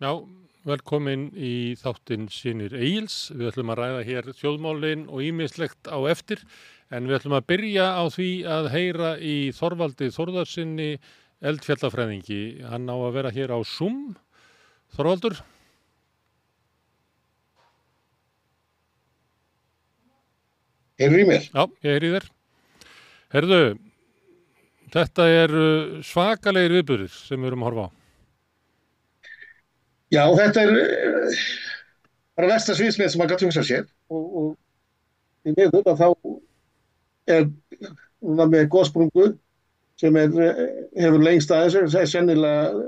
Já, velkomin í þáttinn Sýnir Eils. Við ætlum að ræða hér þjóðmálinn og ímislegt á eftir en við ætlum að byrja á því að heyra í Þorvaldi Þorðarsinni eldfjallafræðingi. Hann á að vera hér á Zoom. Þorvaldur? Heyrðu í mér? Já, ég heyri þér. Herðu, þetta er svakalegir viðbúrir sem við erum að horfa á. Já, þetta er uh, bara versta sviðsmið sem maður gæti hugsa sér og, og í miður að þá er núna með góðsprungu sem er, hefur lengst aðeins, það er sennilega,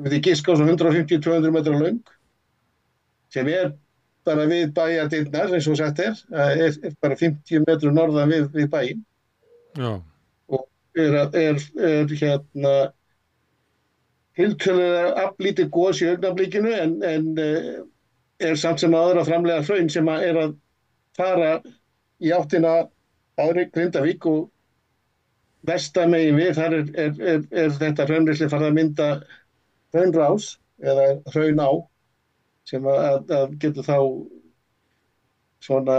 ég veit ekki, giska á 150-200 metra laung sem er bara við bæjardinnar eins og sagt er, er, er bara 50 metru norðan við, við Já. og er, er hérna tiltölulega aflítið gós í augnablíkinu en, en uh, er samt sem aðra framlega hraun sem að er að fara í áttina aðri Grindavík og vestamegin við þar er, er, er þetta hraunrisli farið að mynda hraunrás eða hraun á sem að, að getur þá svona,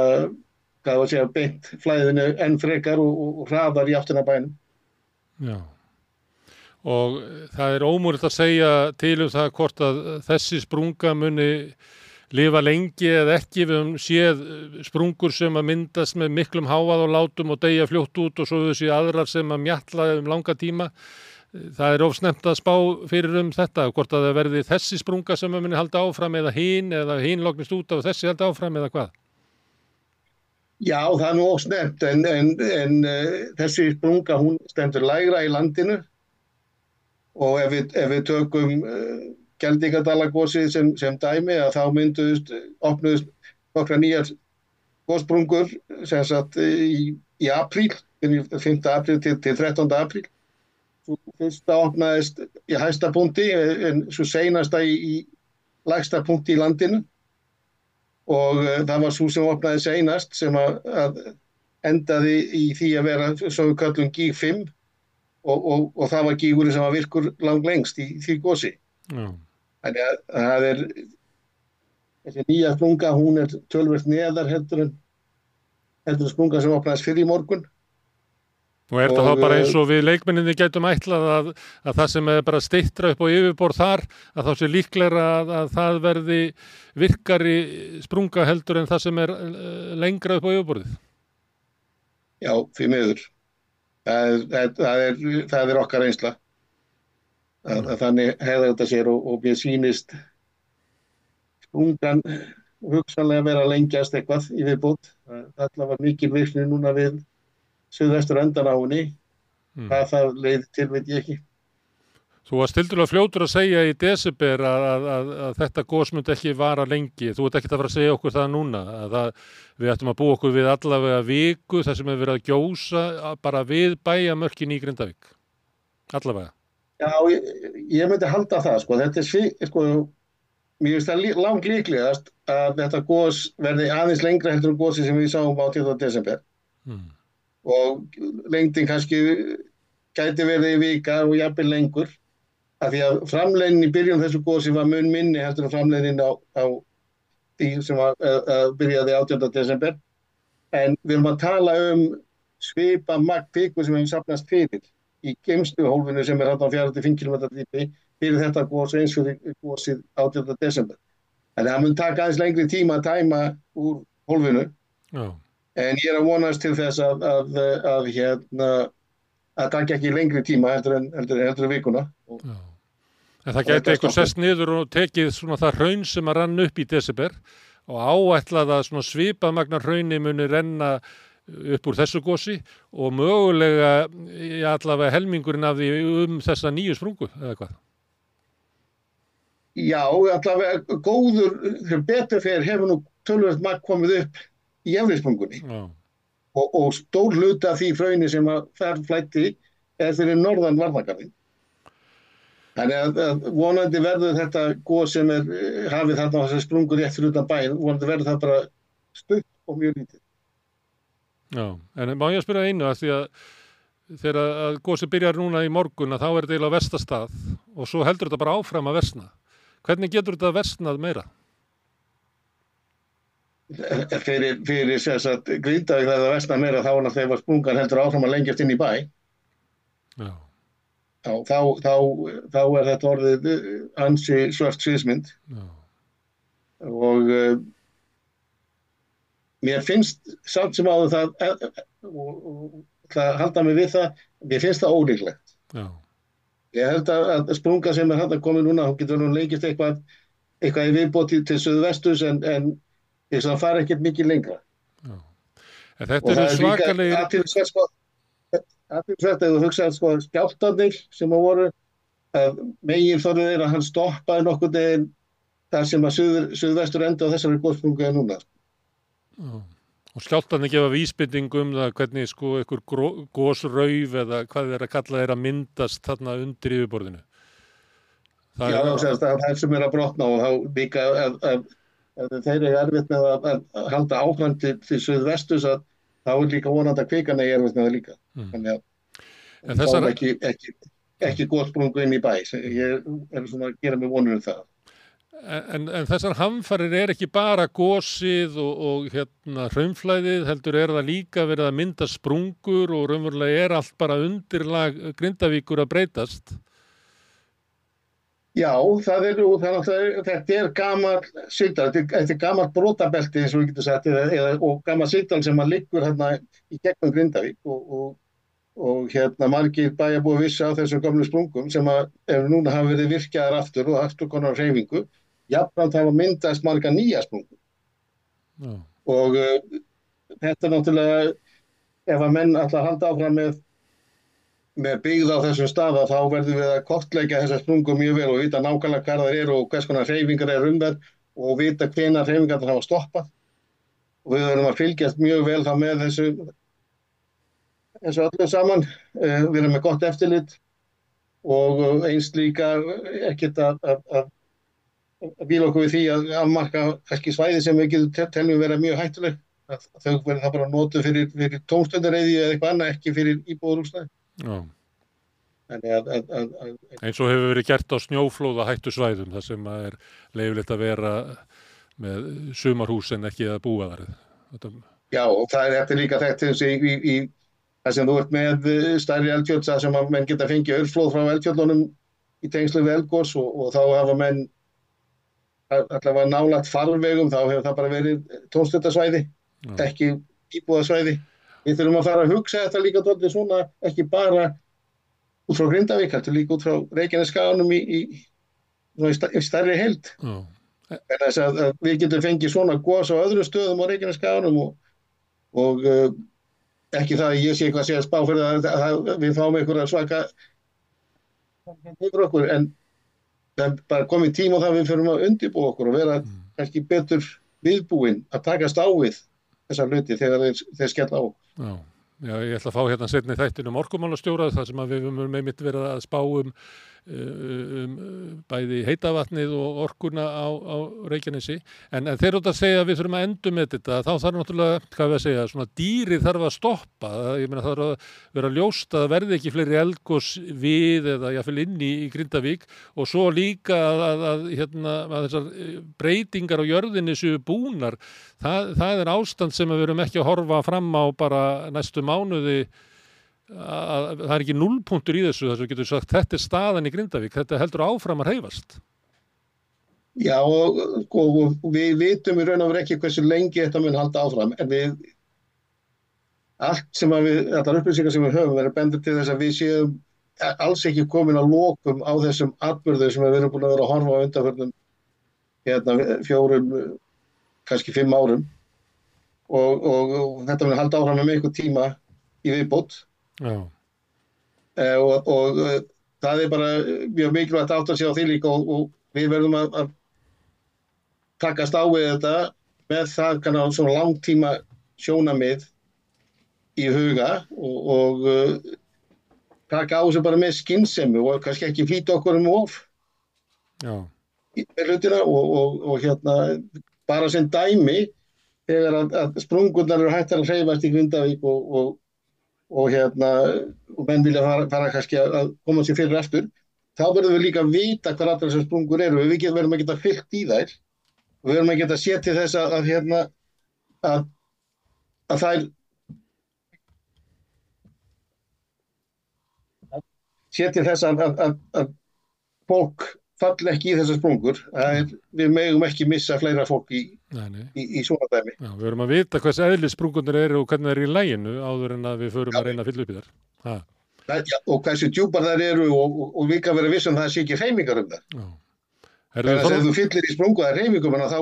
hvað var að segja, beint flæðinu enn frekar og, og hraðar í áttina bænum. Já og það er ómúrið að segja til um það hvort að þessi sprunga muni lifa lengi eða ekki. Við höfum séð sprungur sem að myndast með miklum háað og látum og deyja fljótt út og svo þessi aðrar sem að mjalla um langa tíma. Það er ofsnemt að spá fyrir um þetta hvort að það verði þessi sprunga sem að muni halda áfram eða hín eða hín loknist út af þessi halda áfram eða hvað? Já, það er nú ofsnemt en, en, en uh, þessi sprunga hún stendur lægra í landinu og ef við, ef við tökum uh, Geldingadalagósið sem, sem dæmi að þá mynduðust, opnuðust nokkra nýjar gósbrungur sem sagt í, í apríl, 5. apríl til, til 13. apríl. Svo fyrsta opnaðist í hæsta punkti en svo seinasta í, í lægsta punkti í landinu og uh, það var svo sem opnaði seinast sem að, að endaði í því að vera svo við kallum G5 og, og, og það var gígurinn sem var virkur lang lengst í því gósi. Já. Þannig að það er, þessi nýja sprunga, hún er tölvöld neðar heldur en, heldur en sprunga sem opnaðist fyrir í morgun. Og er þetta þá bara eins og við leikmenninni getum ætlað að, að það sem er bara steittra upp á yfirborð þar, að þá sé líklega að, að það verði virkari sprunga heldur en það sem er lengra upp á yfirborðið? Já, fyrir miður. Það, það, það, er, það er okkar einsla. Að, að þannig hefði þetta sér og, og mér sýnist sprungan hugsanlega vera lengjast eitthvað í viðbútt. Það var mikil virkni núna við söðvestur endan á henni. Mm. Hvað það leiði til veit ég ekki. Þú varst tildulega fljótur að segja í desember að, að, að, að þetta gós myndi ekki vara lengi. Þú ert ekki að fara að segja okkur það núna. Við ættum að búa okkur við allavega viku þar sem við verðum að gjósa bara við bæja mörkin í Grindavík. Allavega. Já, ég, ég myndi halda það, sko. Þetta er sko, mér finnst það langt líklegast að þetta gós verði aðeins lengra heldur um gósi sem við sáum á 10. desember. Mm. Og lengdin kannski gæti verið í vika og jafnvel lengur. Af því að framleginn í byrjun þessu gósi var mun minni heldur en framleginn á, á því sem var, uh, byrjaði 18. desember. En við erum að tala um svipa magpiku sem hefur sapnast fyrir í gemstu hólfinu sem er hann á 45 km dýpi fyrir þetta góðs eins fyrir góðsið 18. desember. Þannig að það mun taka aðeins lengri tíma að tæma úr hólfinu Já. en ég er að vonast til þess að, að, að, að hérna að taka ekki lengri tíma heldur en, heldur, heldur vikuna. Já. En það gæti eitthvað sest niður og tekið svona það raun sem að rann upp í desember og áætlað að svona svipað magnar raunni muni renna upp úr þessu gósi og mögulega allavega helmingurinn af því um þessa nýju sprungu eða hvað? Já, allavega góður, betur fyrir hefur nú tölvöld magn komið upp í efriðsprungunni og, og stór hluta því fröynni sem að þær flætti er fyrir norðan varðakarðin. Þannig að, að vonandi verður þetta góð sem er hafið þarna á þessu sprungur rétt fyrir utan bæin, vonandi verður það bara stutt og mjög lítið. Já, en má ég að spyrja einu að því að þegar að gósi byrjar núna í morgun að þá er þetta eiginlega á verstastað og svo heldur þetta bara áfram að versna. Hvernig getur þetta versnað meira? Fyrir, fyrir þess að Grindavík þegar það vestna meira þá er það þegar sprungan heldur áfram að lengjast inn í bæ. Já. Já, þá, þá, þá er þetta orðið ansi svört sviðsmynd Já. og uh, mér finnst samt sem áður það eh, eh, og, og það halda mig við það, mér finnst það ólíklegt. Já. Ég held að, að sprunga sem er hann að koma núna, hún getur nú lengist eitthvað, eitthvað í viðbóti til söðvestus en, en þess að það fara ekkert mikið lengra. Þetta Og það er líka svakalegir... athyglisvert athyglisvert ef þú hugsaði sko skjáltarnir sem að voru, að megin þorrið er að hann stoppaði nokkuð deginn þar sem að suðvestur enda á þessari góðsprungu er núna. Já. Og skjáltarnir gefa vísbynding um það hvernig sko einhver gosrauf eða hvað þeir að kalla þeir að myndast þarna undir yfirborðinu. Það Já, er, þá segast að það sem er að brotna og þá líka að, að, að þeir eru erfitt með að, að, að halda til, til suðvestus að þá er líka vonandi að kvikana er erfitt með það líka. Mm. Þannig að þessar- er ekki, ekki, ekki góðsprungu inn í bæ. Ég er svona að gera mig vonur um það. en, en þessar hamfarir er ekki bara gósið og, og hérna hraunflæðið, heldur er það líka verið að mynda sprungur og raunverulega er allt bara undirlag Grindavíkur að breytast. Já, það er, það er þetta er gamar sigdal, þetta er, gamar brotabelti eins og við getum sagt, eða, og gamar sigdal sem að liggur hérna í gegnum Grindavík og, og, og hérna margir bæjarbúi vissi á þessum gamlu sprungum sem að núna hafa verið virkjaðar aftur og aftur konar reyfingu, jafnframt hafa myndast marga nýja sprungum Já. og uh, þetta er náttúrulega ef að menn að halda áfram með með byggð á þessum staða þá verðum við að kortleika þessar sprungum mjög vel og vita nákvæmlega hvað það eru og hvers konar reyfingar er um þær og vita hvena reyfingar það hafa stoppað. Og við verðum að fylgjast mjög vel þá með þessu þessu öllu saman. Uh, við erum með gott eftirlit og uh, eins líka ekkert að, að, að, bíla okkur við því að afmarka kannski svæði sem við getum teljum vera mjög hættuleg. Þau verður það bara notuð fyrir, fyrir tónstundareyði eða eitthvað annað ekki fyrir. Þannig að, að, að, Eins og hefur verið gert á snjóflóða hættu svæðum, þar sem er leifilegt að vera með sumarhús en ekki að búa þar. Þetta, já, og það er eftir líka þekkt eins og í, í, í það sem þú ert með eh, stærri eldfjöld það sem að menn geta fengið örflóð frá eldfjöldunum í tengslu við eldgós og, og þá hafa menn allavega nálat farvegum þá hefur það bara verið tónstöndasvæði já. ekki íbúðasvæði við þurfum að fara að hugsa þetta líka dálítið svona ekki bara út frá Grindavík heldur líka út frá Reykjaneskaganum í, í, í í stærri heild Já. En þess að, að við getum fengið svona gos á öðrum stöðum á Reykjaneskaganum og, og uh, ekki það að ég sé eitthvað að segja spá fyrir það, að, að við fáum einhverja svaka okkur en það er bara komið tíma á það að við fyrir að undibúa okkur og vera kannski betur viðbúin að takast á við þessar hluti þegar þeir, þeir skella á. Já. Já, ég ætla að fá hérna setni þættin um orkumálastjóra þar sem við höfum einmitt verið að spá um, um bæði heitavatnið og orkuna á, á Reykjanesi. En, en þeir eru að segja að við þurfum að endum með þetta. Þá þarf náttúrulega, hvað við að segja, svona dýri þarf að stoppa, ég meina það þarf að vera ljóst að verði ekki fleiri eldgós við eða jáfnvel inn í, í Grindavík. Og svo líka að, að, að, hérna, að þessar eh, breytingar á jörðinni séu búnar. Það, það er ástand sem við erum ekki að horfa fram á bara næstu mánuði að, að það er ekki nullpunktur í þessu þess að við getum sagt þetta er staðan í Grindavík, þetta heldur áfram að reyfast. Já og, og, við vitum í raun og veru ekki hversu lengi þetta mun halda áfram en við allt sem að við, allar upplýsingar sem við höfum verður bendur til þess að við séum alls ekki komin að lokum á þessum atbyrðu sem við erum búin að vera að horfa á undanförnum hérna, fjórum kannski fimm árum og, og, og þetta mun halda áfram með einhver tíma í viðbót Já, Eh, og, og eh, það er bara mjög mikilvægt átt að sjá því líka og, og við verðum að, að takast á við þetta með það kannar svona langtíma sjónamið í huga og, og uh, taka á þessu bara með skinnsemi og kannski ekki flýta okkur um of í hlutina og, og, og hérna bara sem dæmi þegar að, að sprungurnar eru hættar að hreyfast í Grindavík og, og, og hérna og menn vilja fara, fara kannski að að koma sér fyrir eftir þá verðum við líka að vita hvað allar þessar sprungur eru. Við get, verðum að geta fyllt í þær við verðum að geta séð til þess að, að, hérna, að, að þær séð til þess að fólk fall ekki í þessar sprungur. Er, við megum ekki missa fleira fólk í, Nei, nei. í, í svona dæmi. Já, við verum að vita hvers eðli sprungunir eru og hvernig það er í læginu áður en að við förum að reyna að fylla upp í þar. Ha, og hversu djúpar þær eru og, og, og líka vera vissum það sé ekki reymingar um það. já. Þegar Þor... þú fyllir í sprungu að reymingum þá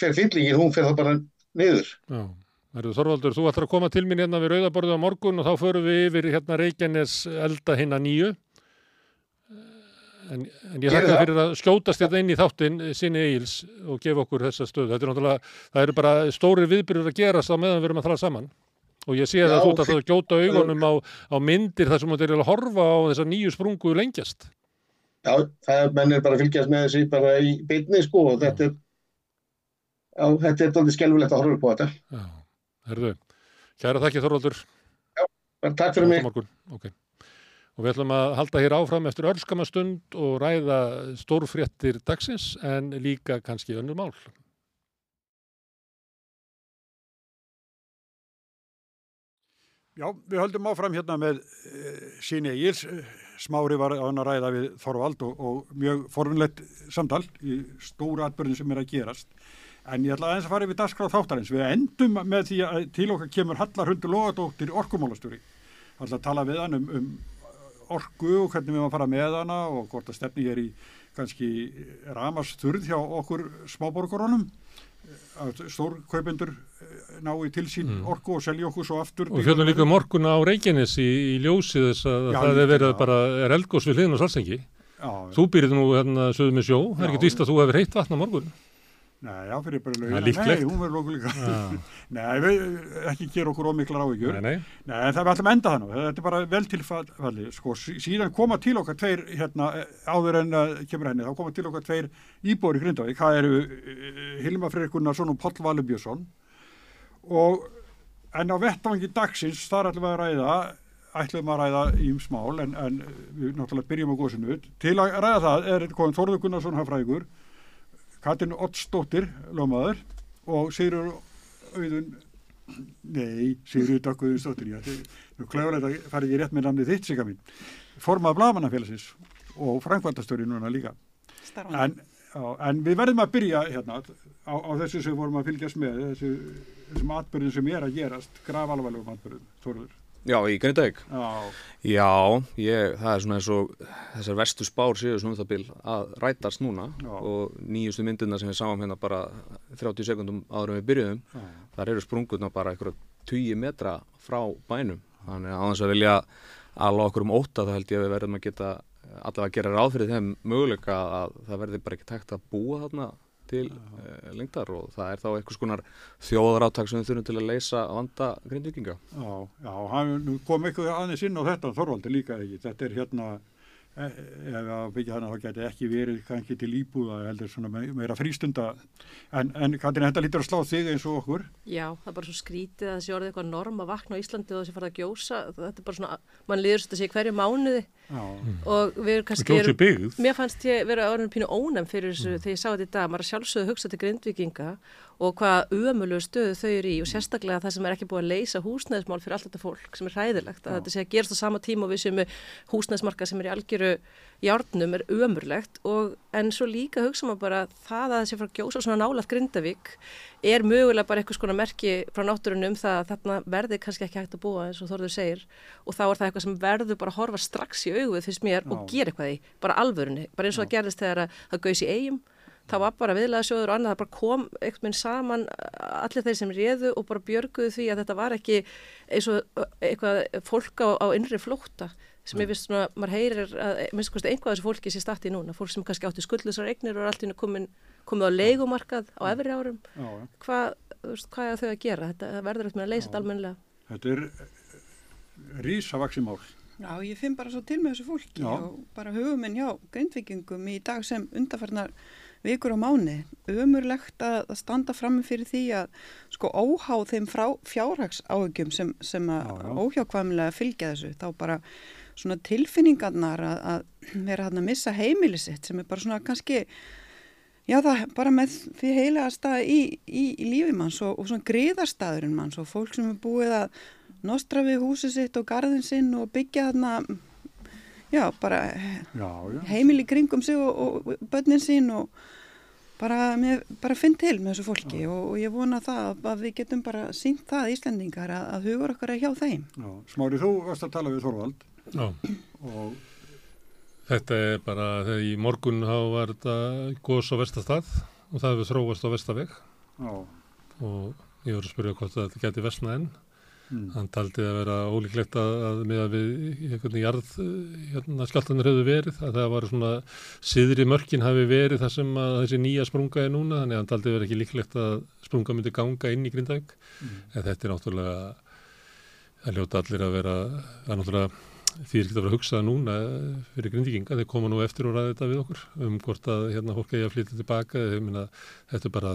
fer fyllingin, hún fer það bara niður. Já. Herðu, Þorvaldur, þú ætlar að koma til mín hérna við Rauðaborðu á morgun og þá förum við yfir hérna Reykjanes elda hinna nýju. En, en ég þakka það. fyrir að skjótast þetta inn í þáttinn sinni Egils og gefa okkur þessa stöðu. Þetta er náttúrulega, það eru bara stóri viðbyrður að gerast á meðan við erum að tala saman. Og ég sé Já, að þú ert fyr- að gjóta augunum á, á myndir þar sem þú er að horfa á þessa nýju sprungu lengjast. Já, það er mennir bara að fylgjast með þessi bara í beinni sko og þetta er, já, þetta er doldið skelfilegt að horfa upp á þetta. Já, herðu. Kæra þakki Þorvaldur. Bara takk fyrir mig. Á morgun. Ok. Og við ætlum að halda hér áfram eftir örskama stund og ræða stórfréttir dagsins en líka kannski önnur mál. Já, við höldum áfram hérna með uh, síni Egils. Smári var á hann að ræða við Þorvald og, og mjög forvinnlegt samtal í stóra atbyrðin sem er að gerast. En ég ætla aðeins að fara yfir dagskráð þáttarins. Við endum með því að til okkar kemur Hallar Hundur Lógadóttir orkumálastjóri. Það ætla að tala við hann um, um orku og hvernig við erum að fara með hana og hvort að stefni er í kannski ramasturð hjá okkur smáborgarunum að stórkaupendur nái til sín Mm. orku og selja okkur svo aftur Og fjöldum líka um orkuna á Reykjanes í, í ljósi þess að Já, það er verið já. bara, er eldgós við hliðin á Salsengi. Þú býrið nú hérna sögðu með sjó, það er ekki víst að þú hefur heitt vatn á morgun. Nei, já, fyrir bara er lögina. Nei, hún verður okkur líka. Nei, við ekki gera okkur ómiklar áhyggjur. Nei, Nei. nei. það við ætlum að enda það nú. Þetta er bara vel tilfalli. Sko, sí- síðan koma til okkar tveir, hérna, eh, áður en að kemur henni, þá koma til okkar tveir íbúar í Grindavík. Það eru uh, Hilma Freyr Gunnarsson og Páll Valur Björnsson. Og, en á vettvangi dagsins, þar ætlum við að ræða, ætlum að ræða ímsmál, en, en við náttúrulega byrjum á góðsinu. Til að ræða það er Katrin Oddsdóttir, lögmaður og Sigur Auðun nei, Sigur Dökkuðunsdóttir já, þetta er nú klæðulegt að fara ekki rétt með namnið þitt siga mín, formað blamanafélagsins og frænkvæmtastöri núna líka. En, á, en við verðum að byrja hérna á, á þessu sem vorum að fylgjast með þessu, þessum atbyrðum sem er að gerast grafalvarlegum atbyrðum, Þorður Já, í Grindavík. Já, Já, ég, það er svona eins og þessar verstu spár séu svona um það bil að rætast núna Já. og nýjustu myndirna sem við sáum hérna bara 30 sekundum áður við byrjuðum, já, þar eru sprungurna bara einhverja 20 metra frá bænum. Þannig að þess að vilja alveg okkur um óta þá held ég að við verðum að geta allavega að gera ráð fyrir þeim möguleika að það verði bara ekki tækt að búa þarna til uh, lengdar og það er þá einhvers konar þjóðaráttak sem við þurfum til að leysa vanda grindvikinga. já, já, hann nú kom eitthvað aðeins inn á þetta Þorvaldi líka ekki, þetta er hérna ef að byggja hana þá geti ekki verið kannski til íbúða heldur svona me- meira frístunda en, en Katrin, þetta lítur að slá þig eins og okkur Já, það er bara svo skrítið að þessi orðið eitthvað norm að vakna á Íslandi og þessi farið að gjósa. Þetta er bara svona, mann liður svo að sé hverju mánuði já, og við kannski... erum-. Mér fannst ég vera orðin pínu ónæm fyrir þessu þegar ég sá þetta í dag. Maður sjálfsögðu hugsa til grindvikinga og hvað umölu stöðu þau eru í og sérstaklega það sem er ekki búið að leysa húsnæðismál fyrir allt þetta fólk sem er hræðilegt. Að þetta sé að gerast á sama tíma og við með húsnæðismarka sem er í algjöru járnum er umurlegt og en svo líka hugsa maður bara það að þessi frá gjósa svona nálað Grindavík er mögulega bara eitthvað skona merki frá náttúrunum um það að þarna verði kannski ekki hægt að búa eins og Þorður segir og þá er það eitthvað sem verður bara að horfa strax í auguð fyrst mér og Já. gera eitthvað í, bara alvörunni, bara eins og það gerðist þegar að það gauðs í eigum, það var bara viðlaðasjóður og annað, það bara kom einhvern veginn saman allir þeir sem réðu og bara björguðu því að þetta var ekki eins og eitthvað fólk á, á innri flótta sem ég veist svona, maður heyrir að minnst kosti einhvað þessu fólki sé statt í núna, fólk sem kannski átti skuldlisar eignir og er allt í einu komin, komið á leigumarkað á efri árum, já, já. hvað, þú veist, hvað er þau að gera? Þetta verður eftir með að leysa þetta almennilega. þetta er rísavaksi mál Já, ég finn bara svo til með þessu fólki Já. og bara huguminn hjá grindvikingum í dag sem undarfarnar vikur á mánu. Ömurlegt að, að standa frammi fyrir því að sko óhá þeim fjárhags áhugjum sem, sem að Já, já. óhjákvæmlega fylgja þessu. Þá bara svona tilfinningarnar að, að vera hann að missa heimili sitt sem er bara svona kannski já það bara með því heilega stað í, í, í lífi manns og, og svona griðarstaðurinn manns og fólk sem er búið að nostra við húsi sitt og garðin sinn og byggja þarna já bara Já, já. heimili kringum sig og, og, börnin sín og bara, bara finn til með þessu fólki og, og ég vona það að, að við getum bara sínt það Íslendingar að, að hugur okkar er hjá þeim. Já. Smári, þú varst að tala við Þorvald Já. og Þetta er bara, þegar í morgun þá var þetta gos á vestastað og það hefur þróast á vestaveg já, og ég voru að spyrja hvort þetta geti vestna enn. Mm, Hann taldi að vera ólíklegt að, að með að við hérna, jarð, hérna, skjáltanir hefðu verið, að það var svona siðri mörkin hafi verið þar sem að þessi nýja sprunga er núna, þannig að hann taldi að vera ekki líklegt að sprunga myndi ganga inn í Grindavík. mm, En þetta er náttúrulega, það ljóta allir að vera, er náttúrulega því er ekki að vera að hugsa núna fyrir grindíkinga, þeir koma nú eftir og ræða þetta við okkur um hvort að hérna fólk eigi að flytja tilbaka, þetta er bara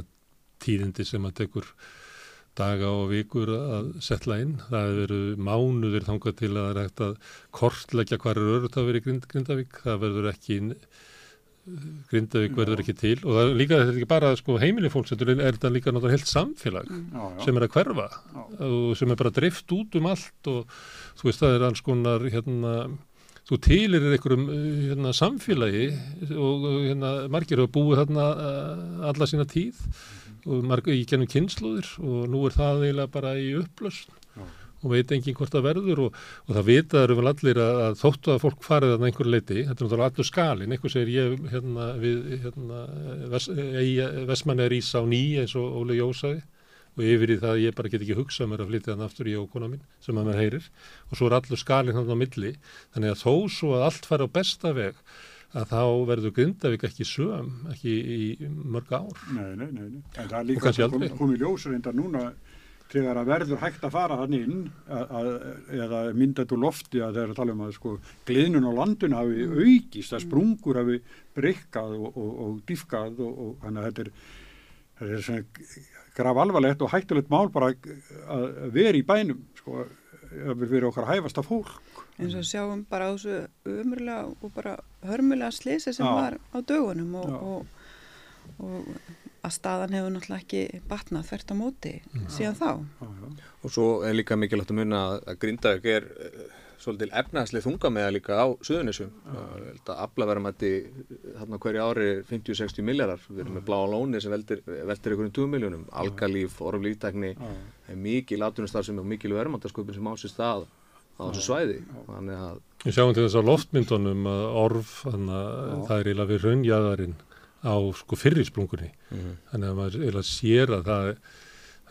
tíðindi sem að tekur daga og vikur að setla inn, það hefur verið mánuðir þangað til að það er hægt að kortleggja hvar er örugt að vera í Grind, Grindavík, það verður ekki Grindavík verður ekki til. Og það er líka, þetta er ekki bara sko, heimili fólks, þetta er, þetta líka náttúrulega heilt samfélag já, já. sem er að hverfa Já. og sem er bara drift út um allt og þú veist það er alls konar hérna, þú tilir einhverjum uh, hérna, samfélagi og uh, hérna, margir hafa búið þarna uh, alla sína tíð og margir í gennum kynnslóðir og nú er það eiginlega bara í upplösn Já. og veit enginn hvort það verður og, og það vitaður vel allir að, að þóttu að fólk farið þarna einhver leiti, þetta er náttúrulega allur skalin, einhver segir ég hérna við hérna, ves, Vestmann er ís á ný eins og Óli Jósaði og yfir í það að ég bara get ekki hugsað mér að flytja þann aftur í ókona mín sem að mér heyrir og svo er allur skalin hann á milli þannig að þó svo að allt fær á besta veg að þá verður Grindavík ekki söm, ekki í mörg ár. Nei, nei, nei, nei. En það er líka kom, komið ljós reyndar núna þegar að verður hægt að fara þannig inn að, að, eða myndað úr lofti að þeir að tala um að sko gliðnun á landun hafi aukist, að sprungur hafi brekkað og, og, og dýfkað og, og þannig að þetta er, þetta er svona graf alvarlegt og hættulegt mál bara að vera í bænum sko, að verið okkar hæfasta fólk. Eins og sjáum bara á þessu umurlega og bara hörmulega slisi sem Já. var á dögunum og, Já. og, og að staðan hefur náttúrulega ekki batnað þvert á móti síðan þá. Já, já. Og svo er líka mikilvægt að munna að- Grindavík er uh, svolítil efnaðslega þunga með líka á Suðunisum. Að aflaverðamætti þarna hverju ári er 50-60 miljardar. Við erum með bláa lóni sem veltir, veltir einhverjum 2 miljónum. Algalíf, orflíftekni, Já. er mikil atvinnustar sem er mikil verðmættasköpun sem á sér stað á þessu svæði. Þannig að Við sjáum til þess að loftmyndunum að orf, þannig að það er eiginlega við raunjaðarinn á sko fyrri sprungunni. Mhm. Þannig að maður eiginlega sér að það,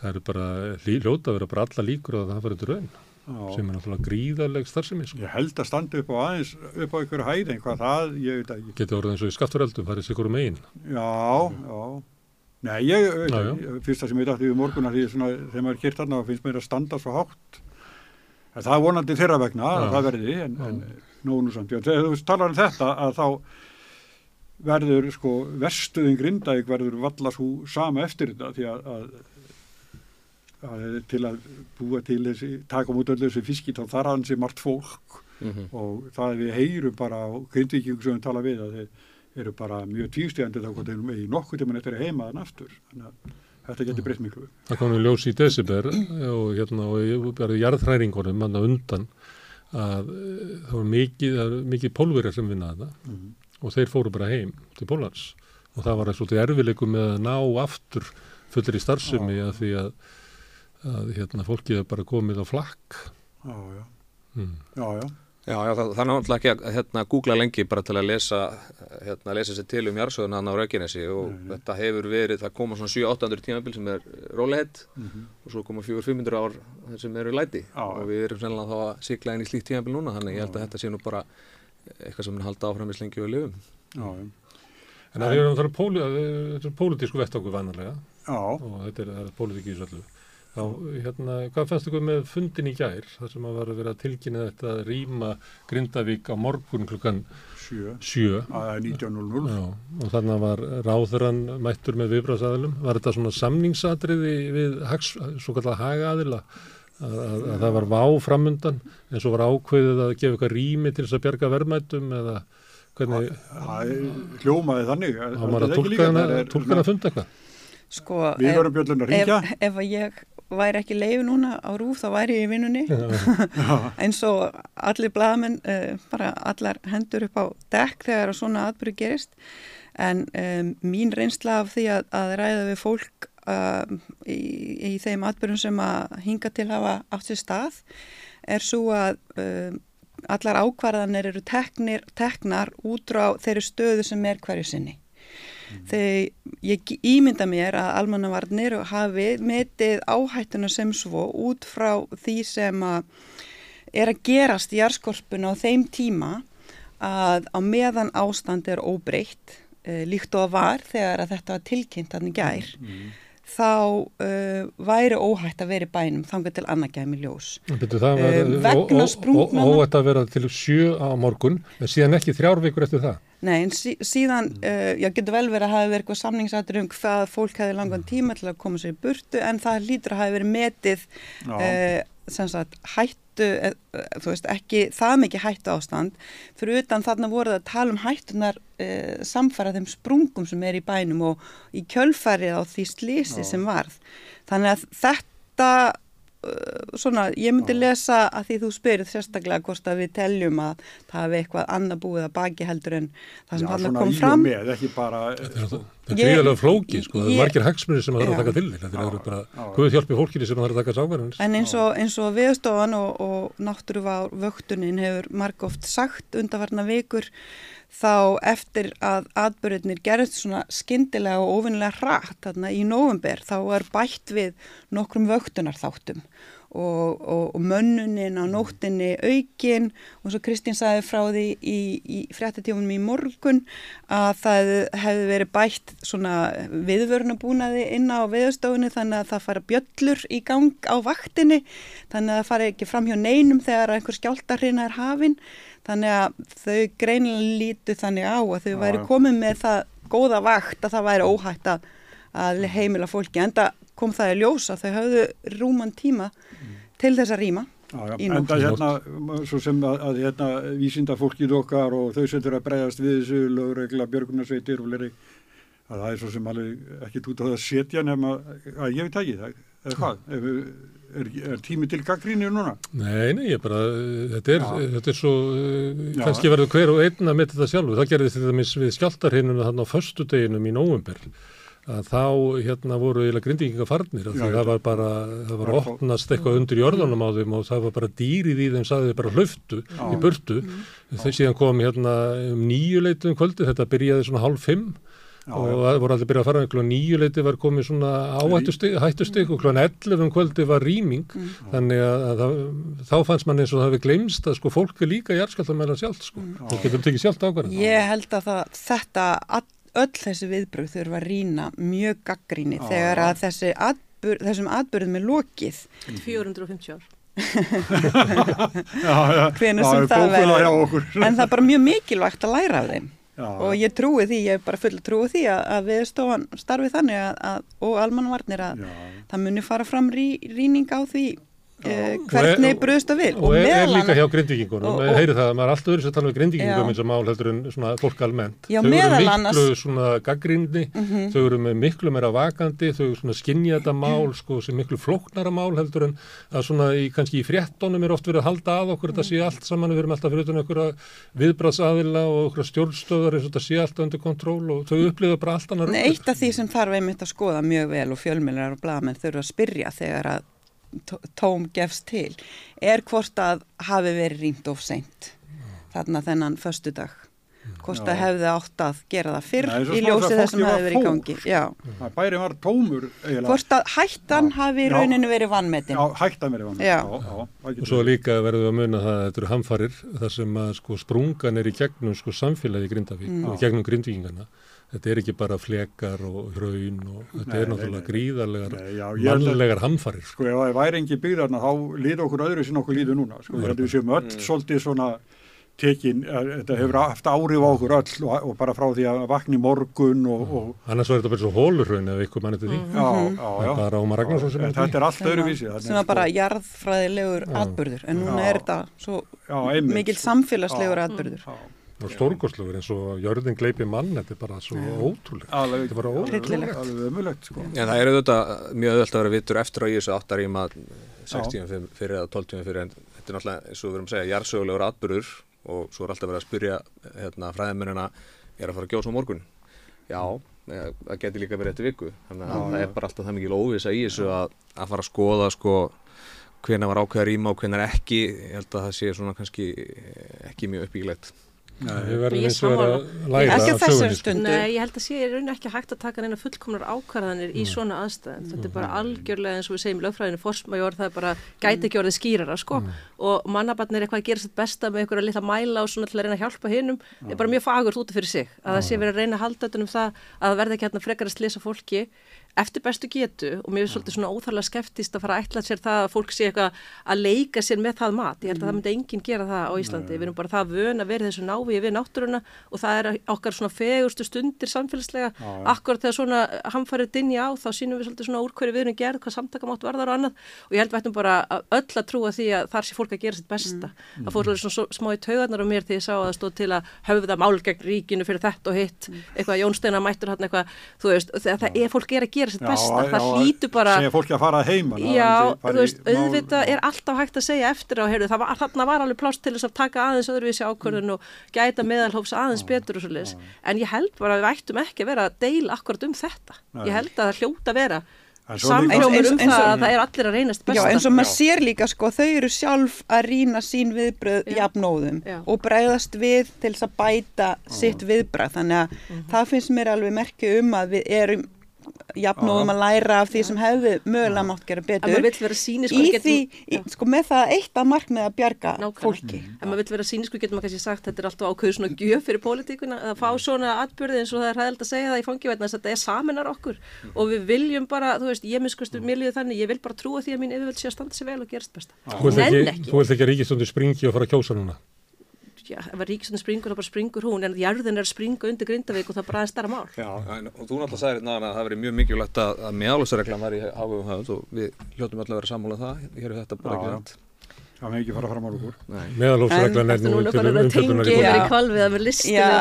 það eru bara hljóta að vera bara alla líkur að það fara til raun Já. sem er náttúrulega gríðarleg starfsemi. Sko. Ég held að standa upp á aðeins, upp á einhverju hæð, en hvað það, ég veit ekki. Getið orðið eins og í skafturöldum, farið sér hverju megin. Já, já. Nei, ég, Já, ekki, fyrst það sem ég dætti við morgun að því svona, þegar maður er kýrt þarna finnst mér að standa svo hátt. En það er vonandi þeirra vegna, að það verði, en, en nú nú samt. Þegar þú talar um þetta að þá verður sko verstuðin Grindavík verður valla svo sama eftir þetta því að, að, að til að búa til þessi, taka mútu öllu þessi fiski þá þarf hann sér margt fólk Mhm. og það við heyrum bara á grindvíkjum sem við tala við að þeir eru bara mjög tvístíðandi þá hvort þeir eru með í nokkuð tíma eftir að heima þann aftur þannig að þetta getur breytt miklu Það kom nú ljós í desember og hérna og jarðhræringunum manna undan að eh, það var mikið, mikið pólverjar sem vinnaði það Mhm. og þeir fóru bara heim til Pólans og það var svolítið erfileikum með að ná aftur fullir í starfsemi að því að, að hérna, fólkið er bara komið á flakk. já, já, Mm. já, já, Já, já, það, það er náttúrulega ekki að hérna, googla lengi bara til að lesa, hérna, lesa sér til um jarðsöðuna hann á Raukinesi og Nei, nei. þetta hefur verið, það koma svona 7-800 tímabil sem er rólehead Mhm. og svo koma 400-500 ár sem eru læti Já. og við erum sennilega þá að sigla inn í slíkt tímabil núna þannig ég held að þetta sé nú bara eitthvað sem mun halda áfram í slengi og lifum. já, já, En það er náttúrulega póli, þetta er pólitísku vettangu vannarlega já, og þetta er, er pólitíki í þessu Þá, hérna, hvað fannst ykkur með fundin í gær, þar sem að var að vera að tilkynna þetta að rýma Grindavík á morgun klukkan sjö, sjö að 19.00 Já, og þannig var ráðurann mættur með viðbráðsaðilum. Var þetta svona samningsatriði við hags, svo kallar hagaðila að, að, að það var vá framundan en svo var ákveðið að gefa eitthvað rými til þess að bjarga verðmætum eða Hvernig Það hljómaði þannig. á Það er að ekki tólka líka, hana, funda eitthvað? Sko, Við ef- vorum bjöllun að ringja. ef, ef að ég væri ekki leiði núna á rúf þá væri ég í vinnunni. Eins og allir blaðamenn uh, bara allar hendur upp á dekk þegar svona atbyrðu gerist. En um, mín reynsla af því að, að ræða við fólk uh, í, í þeim atbyrðum sem að hinga til hafa átt sér stað er svo að um, allar ákvarðanir eru teknir, teknar út frá þeirri stöðu sem er hverju sinni þegar ég ímynda mér að almannavarnir hafi metið áhættuna sem svo út frá því sem að er að gerast í jarðskorpun á þeim tíma að á meðan ástand er óbreytt uh, líkt og að var þegar að þetta var tilkynnt hann í gær þá uh, væri óhætt að vera í bænum þangað til annað gæmi ljós Byrju, það var Eh, vegna sprungmanna- óætt að vera til sjö á morgun en síðan ekki þrjár vikur eftir það. Nei, en sí, síðan, uh, já, getur vel verið að hafa verið eitthvað samningsættur um hvað fólk hefði langan tíma til að koma sér í burtu en það lítur að hafa verið metið uh, sem sagt hættu, uh, þú veist, ekki það mikið hættu ástand, fyrir utan þarna voruð að tala um hættunar samfara þeim sprungum sem er í bænum og í kjölfarið á því slísi sem varð. Þannig að þetta svona, ég myndi lesa að því þú spyrir sérstaklega hvort að við teljum að það hafi eitthvað annað búið að baki heldur en það sem Já, hann kom fram með, ekki bara... Það er Ég- gríðarlega flóki, sko, það er margir hagsmunir sem það þarf að taka til. Þetta eru bara. Guð hjálpi fólkinni sem það þarf að taka sáverðin. en eins og, eins og viðstofan og, og náttúruvár vöktunin hefur margóft sagt undarvarna vikur þá eftir að atbyrðinir gerðist svona skyndilega og ofinnilega hratt þarna í november þá er bætt við nokkrum vöktunarþáttum og, og, og mönnunin á nóttinni aukin og svo Kristín sagði frá því í, í fréttatífunum í morgun að það hefði verið bætt svona viðvörnabúnaði inn á viðstofunni þannig að það fara bjöllur í gang á vaktinni þannig að það fara ekki fram hjá neinum þegar einhver skjáltarhrina er hafin þannig að þau greinilega lítu þannig á að þau væri komið með það góða vakt að það væri óhætt að, að heimila fólki enda kom það í ljósa þau höfðu rúman tíma til þess að rýma en það hérna, svo sem að, að hérna, vísinda fólkið okkar og þau sem þurfa að bregðast við þessu lögregla, björgunarsveitir og fleiri, að það er svo sem alveg ekki út á það að setja nema, að ég veit ekki það, eða hvað, ef, er, er tími til gaggrínu núna? Nei, nei, ég bara, þetta er, Já. þetta er svo, uh, Já. kannski verður hver og einn að metta þetta sjálfur. Það gerði þetta mis við skjáltarhinum þarna á föstudeginum í nóvember að þá hérna voru eiginlega grindinginga farnir af því Já, það var bara, það var að opnast eitthvað undir jörðunum á þeim og það var bara dýrið í þeim sagði bara hlöftu í burtu þau síðan kom hérna um nýju leitum kvöldi, þetta byrjaði svona hálf fimm Já, og það voru allir byrjað að fara klokkan nýju leiti var komið svona hættustig og klokkan 11 um kvöldi var rýming þannig að, að það, þá fannst mann eins og það hefði glemst að sko fólk er líka jarðskjáltamælan sjálft sko, það getur tekið sjálft ákvarðan Ég held að það, þetta, all, öll þessi viðbröð þurfa að rýna mjög gaggríni Já. þegar að þessi atbyrð, þessum atbyrðum er lokið. 450 ár. Já, já, Hvenær já, sem það verður. hjá okkur. En það er bara mjög mikilvægt að læra af þeim Já, og ég trúi því, ég er bara full trúi því að, að viðstofan starfi þannig að, að, og almanvarnir að það muni fara fram rí, rýning á því uh, Og hvernig er- bröðst það vil. og er, er líka hjá grindvíkingunum, og- og, og- heyri það að maður er alltaf öðru sem tala um grindvíkingum Já. eins og mál heldur en svona fólk almennt Já, þau eru miklu annars- svona gaggrindi Mhm. þau eru með miklu meira vakandi þau eru svona skinja þetta mál sko, sem miklu flóknara mál heldur en að svona í, kannski í fréttonum er oft verið að halda að okkur þetta sé allt saman, við erum alltaf fyrir utan einhverja viðbráðsaðila og einhverja stjórnstöðar eins og þetta sé allt undir kontról og þau upplifa bara allt annar Nei, Eitt af því sem þarf einmitt að skoða mjög vel og fjölmjölar og blagamenn þurfa að spyrja þegar að tóm gefst til er hvort að hafi verið rýmt of seint þarna þennan föstudag hvort Já. að hefði átt að gera það fyrr Nei, í smá ljósi þegar þess sem fólkið hefði verið í gangi Já. bæri var tómur eiginlega. hvort að hættan Já. hafi í Já. rauninu verið vannmetin Já, hætta mér ef hann. Já. já, já, það Og svo verið. líka verðum við að muna það að þetta eru hamfarir þar sem að sko sprungan er í gegnum sko samfélagi Grindavík Mm. og í gegnum grindvíkingana. Þetta er ekki bara flekar og hraun og þetta Nei, er náttúrulega nei. gríðarlegar Nei, að- mannlegar hamfarir. Sko. Sko ef það væri engi byggðarna þá líður okkur öðru sem okkur líður núna. Sko að við séum öll svolítið svona tekin, eh, þetta hefur haft áhrif á okkur öll og, og bara frá því að vakna í morgun og, og Annars var þetta bara svo hólurhraun ef ykkur mann eftir því. já, já, Það já. er bara Ómar Ragnarsson sem er því. Þetta er allt öðruvísi. sem var bara jarðfræðilegur Já. atbyrður en núna er þetta svo mikill sko. samfélagslegur Já. atbyrður Stórgóðslugur eins og jörðin gleipi mann, þetta er bara svo ótrúlega. Alveg, Þetta er bara ömulegt sko. En það er auðvitað mjög auðvitað að vera vittur eftir á í þessu áttaríma 6 tíma fyrir, fyrir eða 12 tíma fyrir en þetta er náttúrulega eins og við verum að segja jarðsögulegur atbyrður og svo er alltaf verið að spyrja hérna, fræðimennina er að fara að gjósa á morgun? Já, eh, það geti líka verið eftir viku. Þannig að það er bara alltaf það mikil óvisa í þessu að, að fara að skoða sko hvenær var ákveða rýma og hvenær ekki. Ég held að það sé svona kannski eh, ekki mjög uppbyggilegt Við verðum Ég eins og vera að Ekki læra á af þessari sögunni. sko. stundu. Nei, ég held að sé í rauninni ekki hægt að taka neina fullkomnar ákvarðanir í svona aðstæðum. Þetta er bara algjörlega eins og við segjum í lögfræðinu forsmajor, það er bara gæti ekki orðið skýrara, sko. Og mannabarn er eitthvað að gera sitt besta með einhverja litla mæla og svona til að reyna að hjálpa hinnum. Það er bara mjög fagurt út af fyrir sig. Að það sé verið að reyna að halda þetta um það að það verði ekki hérna frekar að slisa fólki eftir bestu getu og mér er svolítið svona óþarlega skeptist að fara að ætla sér það að fólk sé eitthvað að leika sér með það mat. Ég held að það myndi enginn gera það á Íslandi. Við erum bara það vön að vera þessu návíi við náttúruna og það er okkar svona fegurstu stundir samfélagslega. Akkurat þegar svona hamfarið dinja á þá sínum við svolítið svona úr hverju við erum gerð, hvað samtakamátt varðar og annað. Og ég held við ættum bara að öll að trúa því að þar sé fólk að gera sitt besta. Það fór svolítið svona smá í taugarnar á mér þegar ég sá að það stóð til að höfða mál gegn ríkinu fyrir þetta og hitt, eitthvað Jónsteina mættur hann eitthvað, þú veist, það er fólk er að gera sitt besta, það hlýtur bara segja fólki að fara heima Já, þú veist, auðvitað er alltaf hægt að segja eftir á, heyrðu, það var, þarna var alveg plást til þess að taka aðeins öðruvísi ákvörðun og gæta meðalhófs aðeins betur og svo leiðis, en ég held bara að við ættum ekki að vera að deila akkurat um þetta. Ég held að það hljóta að vera Eins- um það að það er allir að reynast Já, besta. eins og maður sér líka sko, þau eru sjálf að rýna sín viðbröð Já. jafnóðum Já. og bregðast við til þess að bæta sitt viðbröð, þannig að það finnst mér alveg merki um að við erum jafnóðum að læra af því sem hefði mögulega mátt gera en betur maður vill vera sínisku í því, í, sko með það eitt að markmið að bjarga Nákvæmlega. fólki. En maður vill vera sínisku, getur maður kannski sagt, þetta er alltaf ákveður svona gjöf fyrir pólitíkuna, að fá svona atbyrði eins og það er hæðild að segja það í fangivætna, þess að þetta er saminar okkur. Og við viljum bara, þú veist, ég miskustu, mér líður þannig, ég vil bara trúa því að mín yfirvöld sé að standa sér vel og gerast besta. Þú vilt ekki, ekki. þú vilt ekki að ríkistöndi springi og fara að kjósa núna. Já, ef að ríkistunni springur, þá bara springur hún, en jarðin er að springa undir Grindavík og það er bara aðeins stærra mál. Já, en, og þú náttúrulega sagðir náðan að það verið mjög mikilvægt að, að meðalúsareglan var í höfð og við hljóttum alltaf að vera sammála um það, hér er þetta bara Já, ekki hægt. Það með ekki fara fram á okkur Nei. Meðalhófsreglan er er nú til umfjöldunar í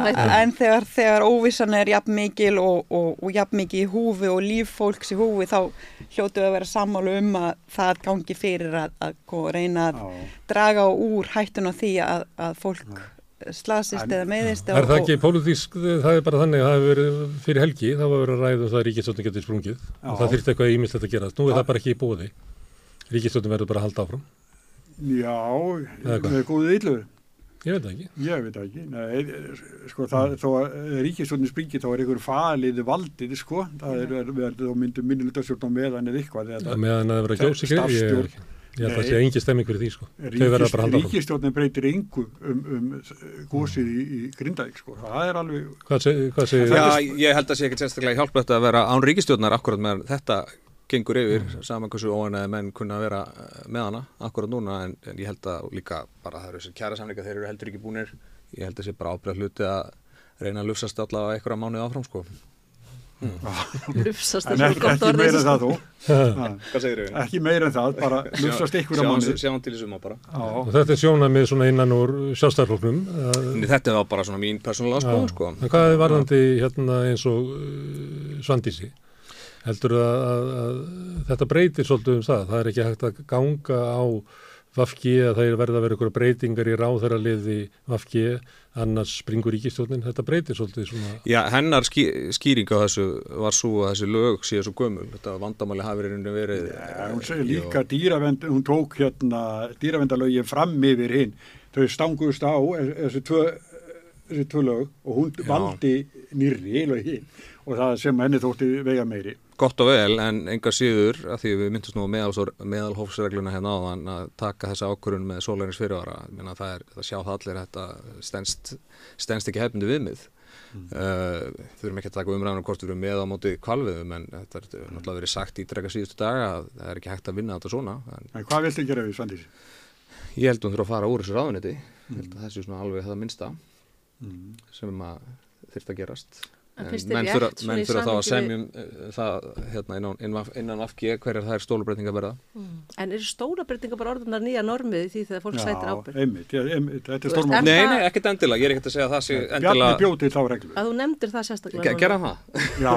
hættum. en þegar, þegar óvissan er jafn mikil og, og, og jafn mikil í húfi og líf fólks í húfi þá hljótu að vera sammálu um að það gangi fyrir að, að reyna að Já. draga úr hættun á því að, að fólk slasist En- eða meðist Er það ekki pólitísk, það er bara þannig að það hefur verið fyrir helgi, það var verið að ræða um það að ríkistöndin getur sprungið og það þyrfti eitthvað ímislegt að gerast. Nú er það bara ekki í bóði. Ríkistöndin verður bara að halda áfram. Já, með góðu illu. Ég veit ekki. Ég veit ekki, Nei, sko það, þó að ríkistjónin springi þá er einhver falið valdið, sko, það er verið þá myndum minni hlutastjórn á meðan eða eitthvað Það meðan að það verður að kjósa ykkur, ég, ég, ég held að það sé engi stemming fyrir því, sko. Þau verður ríkis, bara að halda áfram. ríkistjónin breytir engu um, um gósið í, í Grindavík, sko, það er alveg, Hvað, seg, hvað segir Já, ég held að sé ekkert sérstaklega hjálplegt að vera án ríkistjórnar akkurat með þetta gengur yfir, saman hversu óanæði menn kunna að vera eh, með hana akkurat núna en, en ég held að líka bara það eru þessar kjæra samleika, þeir eru heldur ekki búnir ég held að sé bara ábyrða hluti að reyna að lufsast allavega einhverja mánuði áfram sko. Lufsast er svo ekki, gott ekki orðið. meira en það Ha, Hvað segir þau? ekki meira en það, bara lufsast ykkur að manni. Sjáum til í suma bara Já, Og þetta er sjónamið svona innan úr sjálfstæðarfloknum. En Þetta var bara svona mín persónulega skoðun sko. En hvað er varðandi hérna eins og uh, Svandísi? Heldur að, að, að þetta breytir svolítið um það? Það er ekki hægt að ganga á Vafki að það er verið að vera ykkur breytingar í ráðherraliði Vafki annars springur ríkistjórnin. Þetta breytir svolítið svona... Já, hennar ský, skýring á þessu var svo að þessi lög séu svo gömul þetta vandamáli hafi verið verið Ja, hún segir líka dýravend, hún tók hérna dýravendalögin fram yfir hinn, þau stangust á þessi tvö, þessi tvö lög og hún Já. valdi nýrri lögin og það sem henni þótti vega meiri. Gott og vel en enga síður að því við myndumst nú á meðal, meðalhófsregluna hérna áðan að taka þessa ákvörun með sólarins fyrirvara Minna, það er það sjá það allir þetta stendst, stendst ekki hefndu viðmið mm. uh, þurfum ekki að taka umræðan um hvort við erum með á móti kvalviðum en þetta er náttúrulega verið sagt í drega síðustu daga að það er ekki hægt að vinna þetta svona en En hvað viltu gera við Svandís? ég held að hún þurfa að fara úr þessu ráðuniti þessi svona alveg það minnsta Mm. sem að þyrft að gerast Menn rétt þurfa, þá að semjum uh, það hérna, innan, innan, innan afgi hverjar það er stólubreitinga verða. En eru stólabreitinga bara orðunar nýja normið því þegar fólk sætir ábyrgð? einmitt, já, einmitt, þetta er er Nei, nei, ekkert endilega, ég er ekkert að segja að það sé Bjarni endilega, bjótið þá reglu. Að þú nefndir það sérstaklega. Ge- núna. gera það. Já,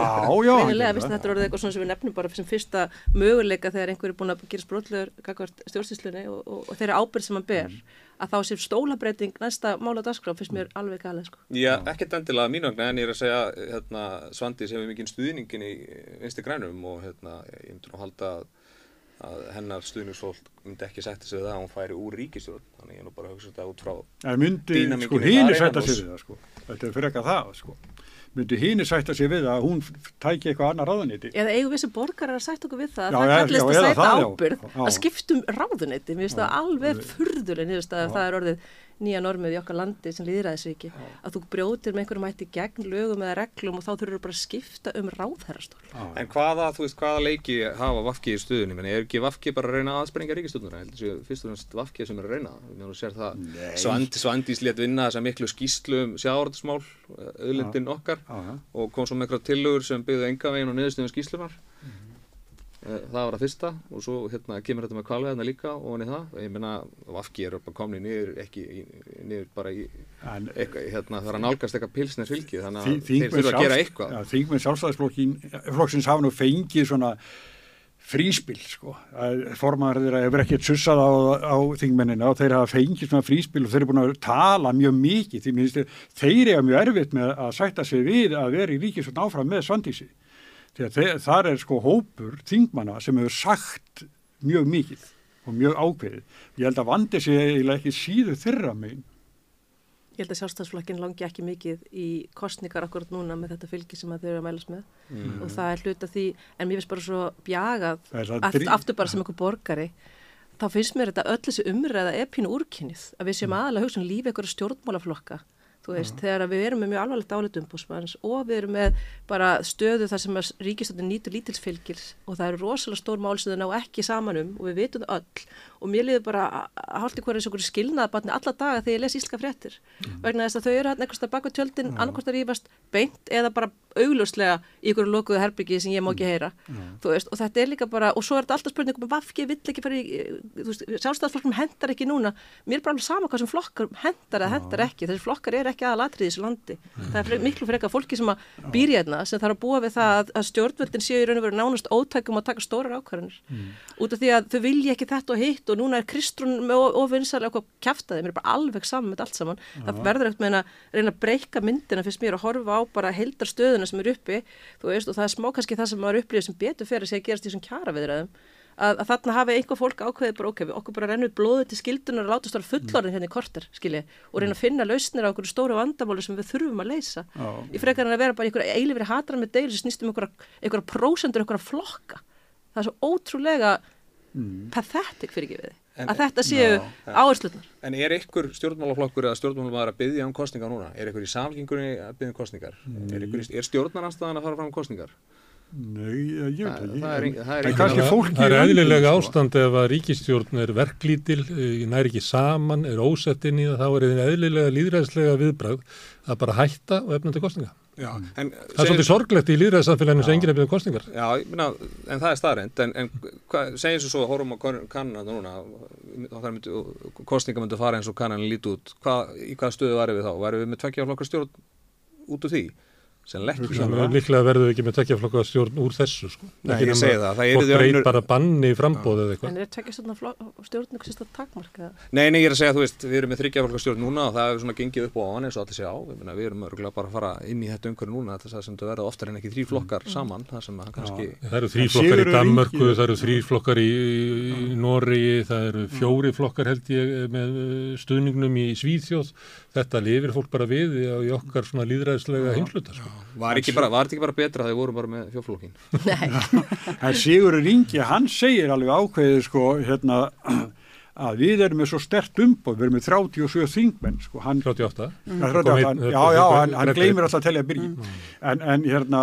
já. fyrst það. þetta er orðið eitthvað svona sem við nefnum bara sem fyrsta möguleika þegar einhver er búin að gera sprótlegur sem að þá sé stólabreiting næsta mála dagskrá finnst mér alveg galið sko. Já, ekkert endilega mínu vegna en ég er að segja hérna, Svandís hefur mikinn stuðningin í vinstri grænum og hérna, ég myndur nú halda að, að hennar stuðningsfólk myndi ekki setja sig það að hún færi úr ríkistjórn þannig ég er nú bara að hugsa þetta út frá En myndi, sko, hínu innanhúss. sig það, sko. Þetta er fyrir eitthvað það, sko. Myndi hínu sætta sig við að hún tæki eitthvað annar ráðanýti. Eða eigum við sem borgarar að sætt okkur við það Já, að það kallist að sæta það, já. Já. að skiptum ráðuneyti, mér finnst það alveg furðuleg niðurst að það er orðið nýja normið í okkar landi sem líðræðisviki að þú brjótir með einhverjum hætti gegn lögum eða reglum og þá þurfur bara að skipta um ráðherrastól. En hvaða, þú veist, hvaða leiki hafa Vafki í stuðunni? Menni, er ekki Vafki bara að reyna að? Heldur séu fyrst og fremst Vafki sem er að reyna. Svand, Svandís létt vinna þessa miklu skýslu um sjávarðsmál, auðlindin okkar Já, já. og kom svo með eitthvað tillögur sem byggðu enga veginn og niðurstöðum skýslunar. Eh, Það var að fyrsta og svo hérna, kemur þetta með kvalveðna líka og hann í það. Ég meina, Vafki er bara komni niður, ekki niður bara í, En eitthvað, hérna, það er að nálgast eitthvað pilsnes fylgi þannig að þeir þurfa að gera eitthvað. Þingmenn sjálfstæðisflokksins hafa nú fengið svona fríspil sko. formaður þeirra hefur ekkert sussað á, á þingmennina og þeir hafa fengið svona fríspil og þeir eru búin að tala mjög mikið þeir eru mjög erfitt með að sætta sig við að vera í ríkisvöld áfram með Svandísi að þeir, þar er sko hópur þingmanna sem hefur sagt mjög mikið og mjög ákveðið. Ég held að vandi sig eiginlega ekki síður þeirra megin. Ég held að sjálfstæðsflokkin langi ekki mikið í kostningar akkurat núna með þetta fylgi sem að þau eru að mælast með. Og það er hluta því, en mér finnst bara svo bjagað, drí- aftur bara sem einhver borgari, þá finnst mér þetta öll þessi umræða pínu úrkynnið, að við séum aðalega hugsa um lífi einhverja stjórnmálaflokka, þú veist, þegar að við erum með mjög alvarlegt álit umbúsmanns og við erum með bara stöðu þar sem ríkistöndin nýtur lítilsfylgir og það eru rosalega stór mál sem þau ná ekki saman um og við vitum öll og mér liður bara að halda hverju eins og hverju skilnaðabatni alla daga þegar ég les íslenska fréttir. Vegna þess að þau eru hann einhverstað baka tjöldin annarkvort að rífast beint eða bara augljóslega í ykkur lokuðu herbyggi sem ég má ekki heyra. Þú veist, og þetta er líka bara, og svo er þetta alltaf spurning um vafki vill ekki fara í, sjálfstæðsflokkum hendar ekki núna, mér er bara alveg sama hvað sem flokkar hendar eða hendar ekki, þessi flokkar er ekki aðalatrið í þessu landi, það er fre- miklu frekar fólki sem að býr í hérna, sem þarf að búa við það að, að stjórnvöldin séu í raun og veru nánast ótækum að taka stórar ákvarðanir. Út af því að þau vilja ekki þetta og hitt og núna er Kristrún með ofinsalega eitthvað kjaftaði, mér er bara alveg saman með allt saman, það verður ekkert með að reyna að breyka myndina fyrst mér og horfa á bara heildar stöðuna sem er uppi, þú veist, og það er smá kannski það sem maður upplýðir sem betur fyrir sig að gerast í þessum kjara viðræðum, að, að þarna hafi einhver fólk ákveðið bara, ok, við okkur bara rennur blóðið til skildunar og láta stóra fullorðin hérna í korter, skilji, og reyna að finna lausnir á okkur stóru vandamáli sem við þurfum að leysa. Já. Í frekar en að vera bara í einhverja eilifri hatrar með deil sem snýst um einhverja, einhverja prósendur, einhverja flokka. Það er svo ótrúlega pathetic fyrir ekki við En- að þetta séu Já. áherslunar. En er ykkur stjórnmálaflokkur eða stjórnmálamaður að byggja um kostningar núna? Er ykkur í samlingunni að byggja um kostningar? Er, ykkur, er stjórnaranstæðan að fara fram kostningar? Nei, ég veit Það- ekki það er það er en ein- kannski Það- fólki Það er eðlilega sko. ástand ef að ríkistjórn er verklítil, eh, nær ekki saman, er ósett inn í það, þá er eðin eðlilega líðræðslega viðbragð að bara hætta og efna til kostninga. Já. En, Það er svolítið sorglegt í líðræðssamfélaginu sem enginn er byggðum kostningar. Já, meina, en það er staðrænt, en, en hva, segjum svo svo, horfum á kannana núna, og það myndi, kostninga myndi fara eins og kannan líti út, hva, í hvaða stöðu varum við þá? Varum við með tveggja flokkar stjórn út úr því? Ekki. Að líklega verðum við ekki með tekjaflokka stjórn úr þessu. Sko. Nei, Ekki ég nema segi það, það breyt önnur- bara banni í frambóð eða eitthvað. En er tekja stjórn stjórn eitthvað sérst að takmarka það? Nei, nei, ég er að segja, þú veist, við erum með þryggja flokkar stjórn núna og það hefur svona gengið upp og á hann eins og allir segja á, meina, við erum örgulega bara að fara inn í þetta umhverju núna, þess að sem það verða oftar en ekki þrý flokkar saman, það sem að kannski, Það eru þrý flokkar í Ingi- það eru þrý flokkar í, Noregi, það eru fjóri flokkar held ég með stuðningnum í Svíþjóð. Þetta lifir fólk bara við í, í okkar svona líðræðislega heimsluta. Sko. var ekki bara, var þetta ekki bara betra þegar við vorum bara með fjóflokkin? En Sigurður Ingi, hann segir alveg ákveðið sko, hérna, að við erum með svo stert umbóð, við erum með 37 þingmenn, sko, hann, 38. Ja, Kom 38, einn- hann, já, já, hann, hann gleymir alltaf að telja byrji, en, en hérna,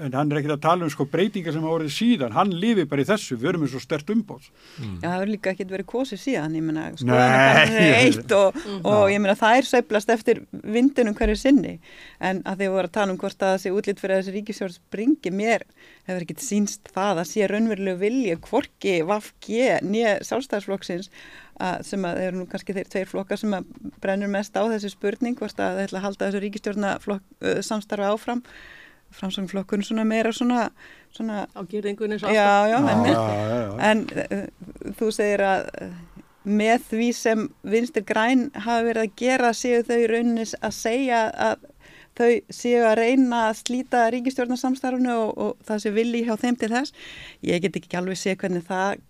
en hann er ekkert að tala um sko breytingar sem hafa orðið síðan, hann lifi bara í þessu, við erum með svo stert umbóð. Já, það hefur líka ekkert verið kosið síðan, ég skoðanakannanir er eitt og, og ég meina það er sveiflast eftir vindunum hverju sinni, en að þið voru að tala um hvort að það sé útlýtt fyrir að þessi ríkisjórn springi, mér hefur ekkert sínst það að sé raunverulegu vilji, hvorki VFG nýja sjálfstæðisflokksins að, sem að þeir eru nú kannski þeir tveir flokkar sem að brennur mest á þessi spurning, hvort að þeir ætla að halda þessu ríkistjórna samstarfi áfram, framsvöngflokkurinn svona meira svona, svona á gerðingunni svo já, alltaf. já, en, já, já. en uh, þú segir að uh, með því sem vinstir græn hafa verið að gera séu þau í rauninni að segja að þau séu að reyna að slíta ríkistjórnarsamstarfinu og, og það sé vilji hjá þeim til þess. Ég get ekki alveg sé hvernig það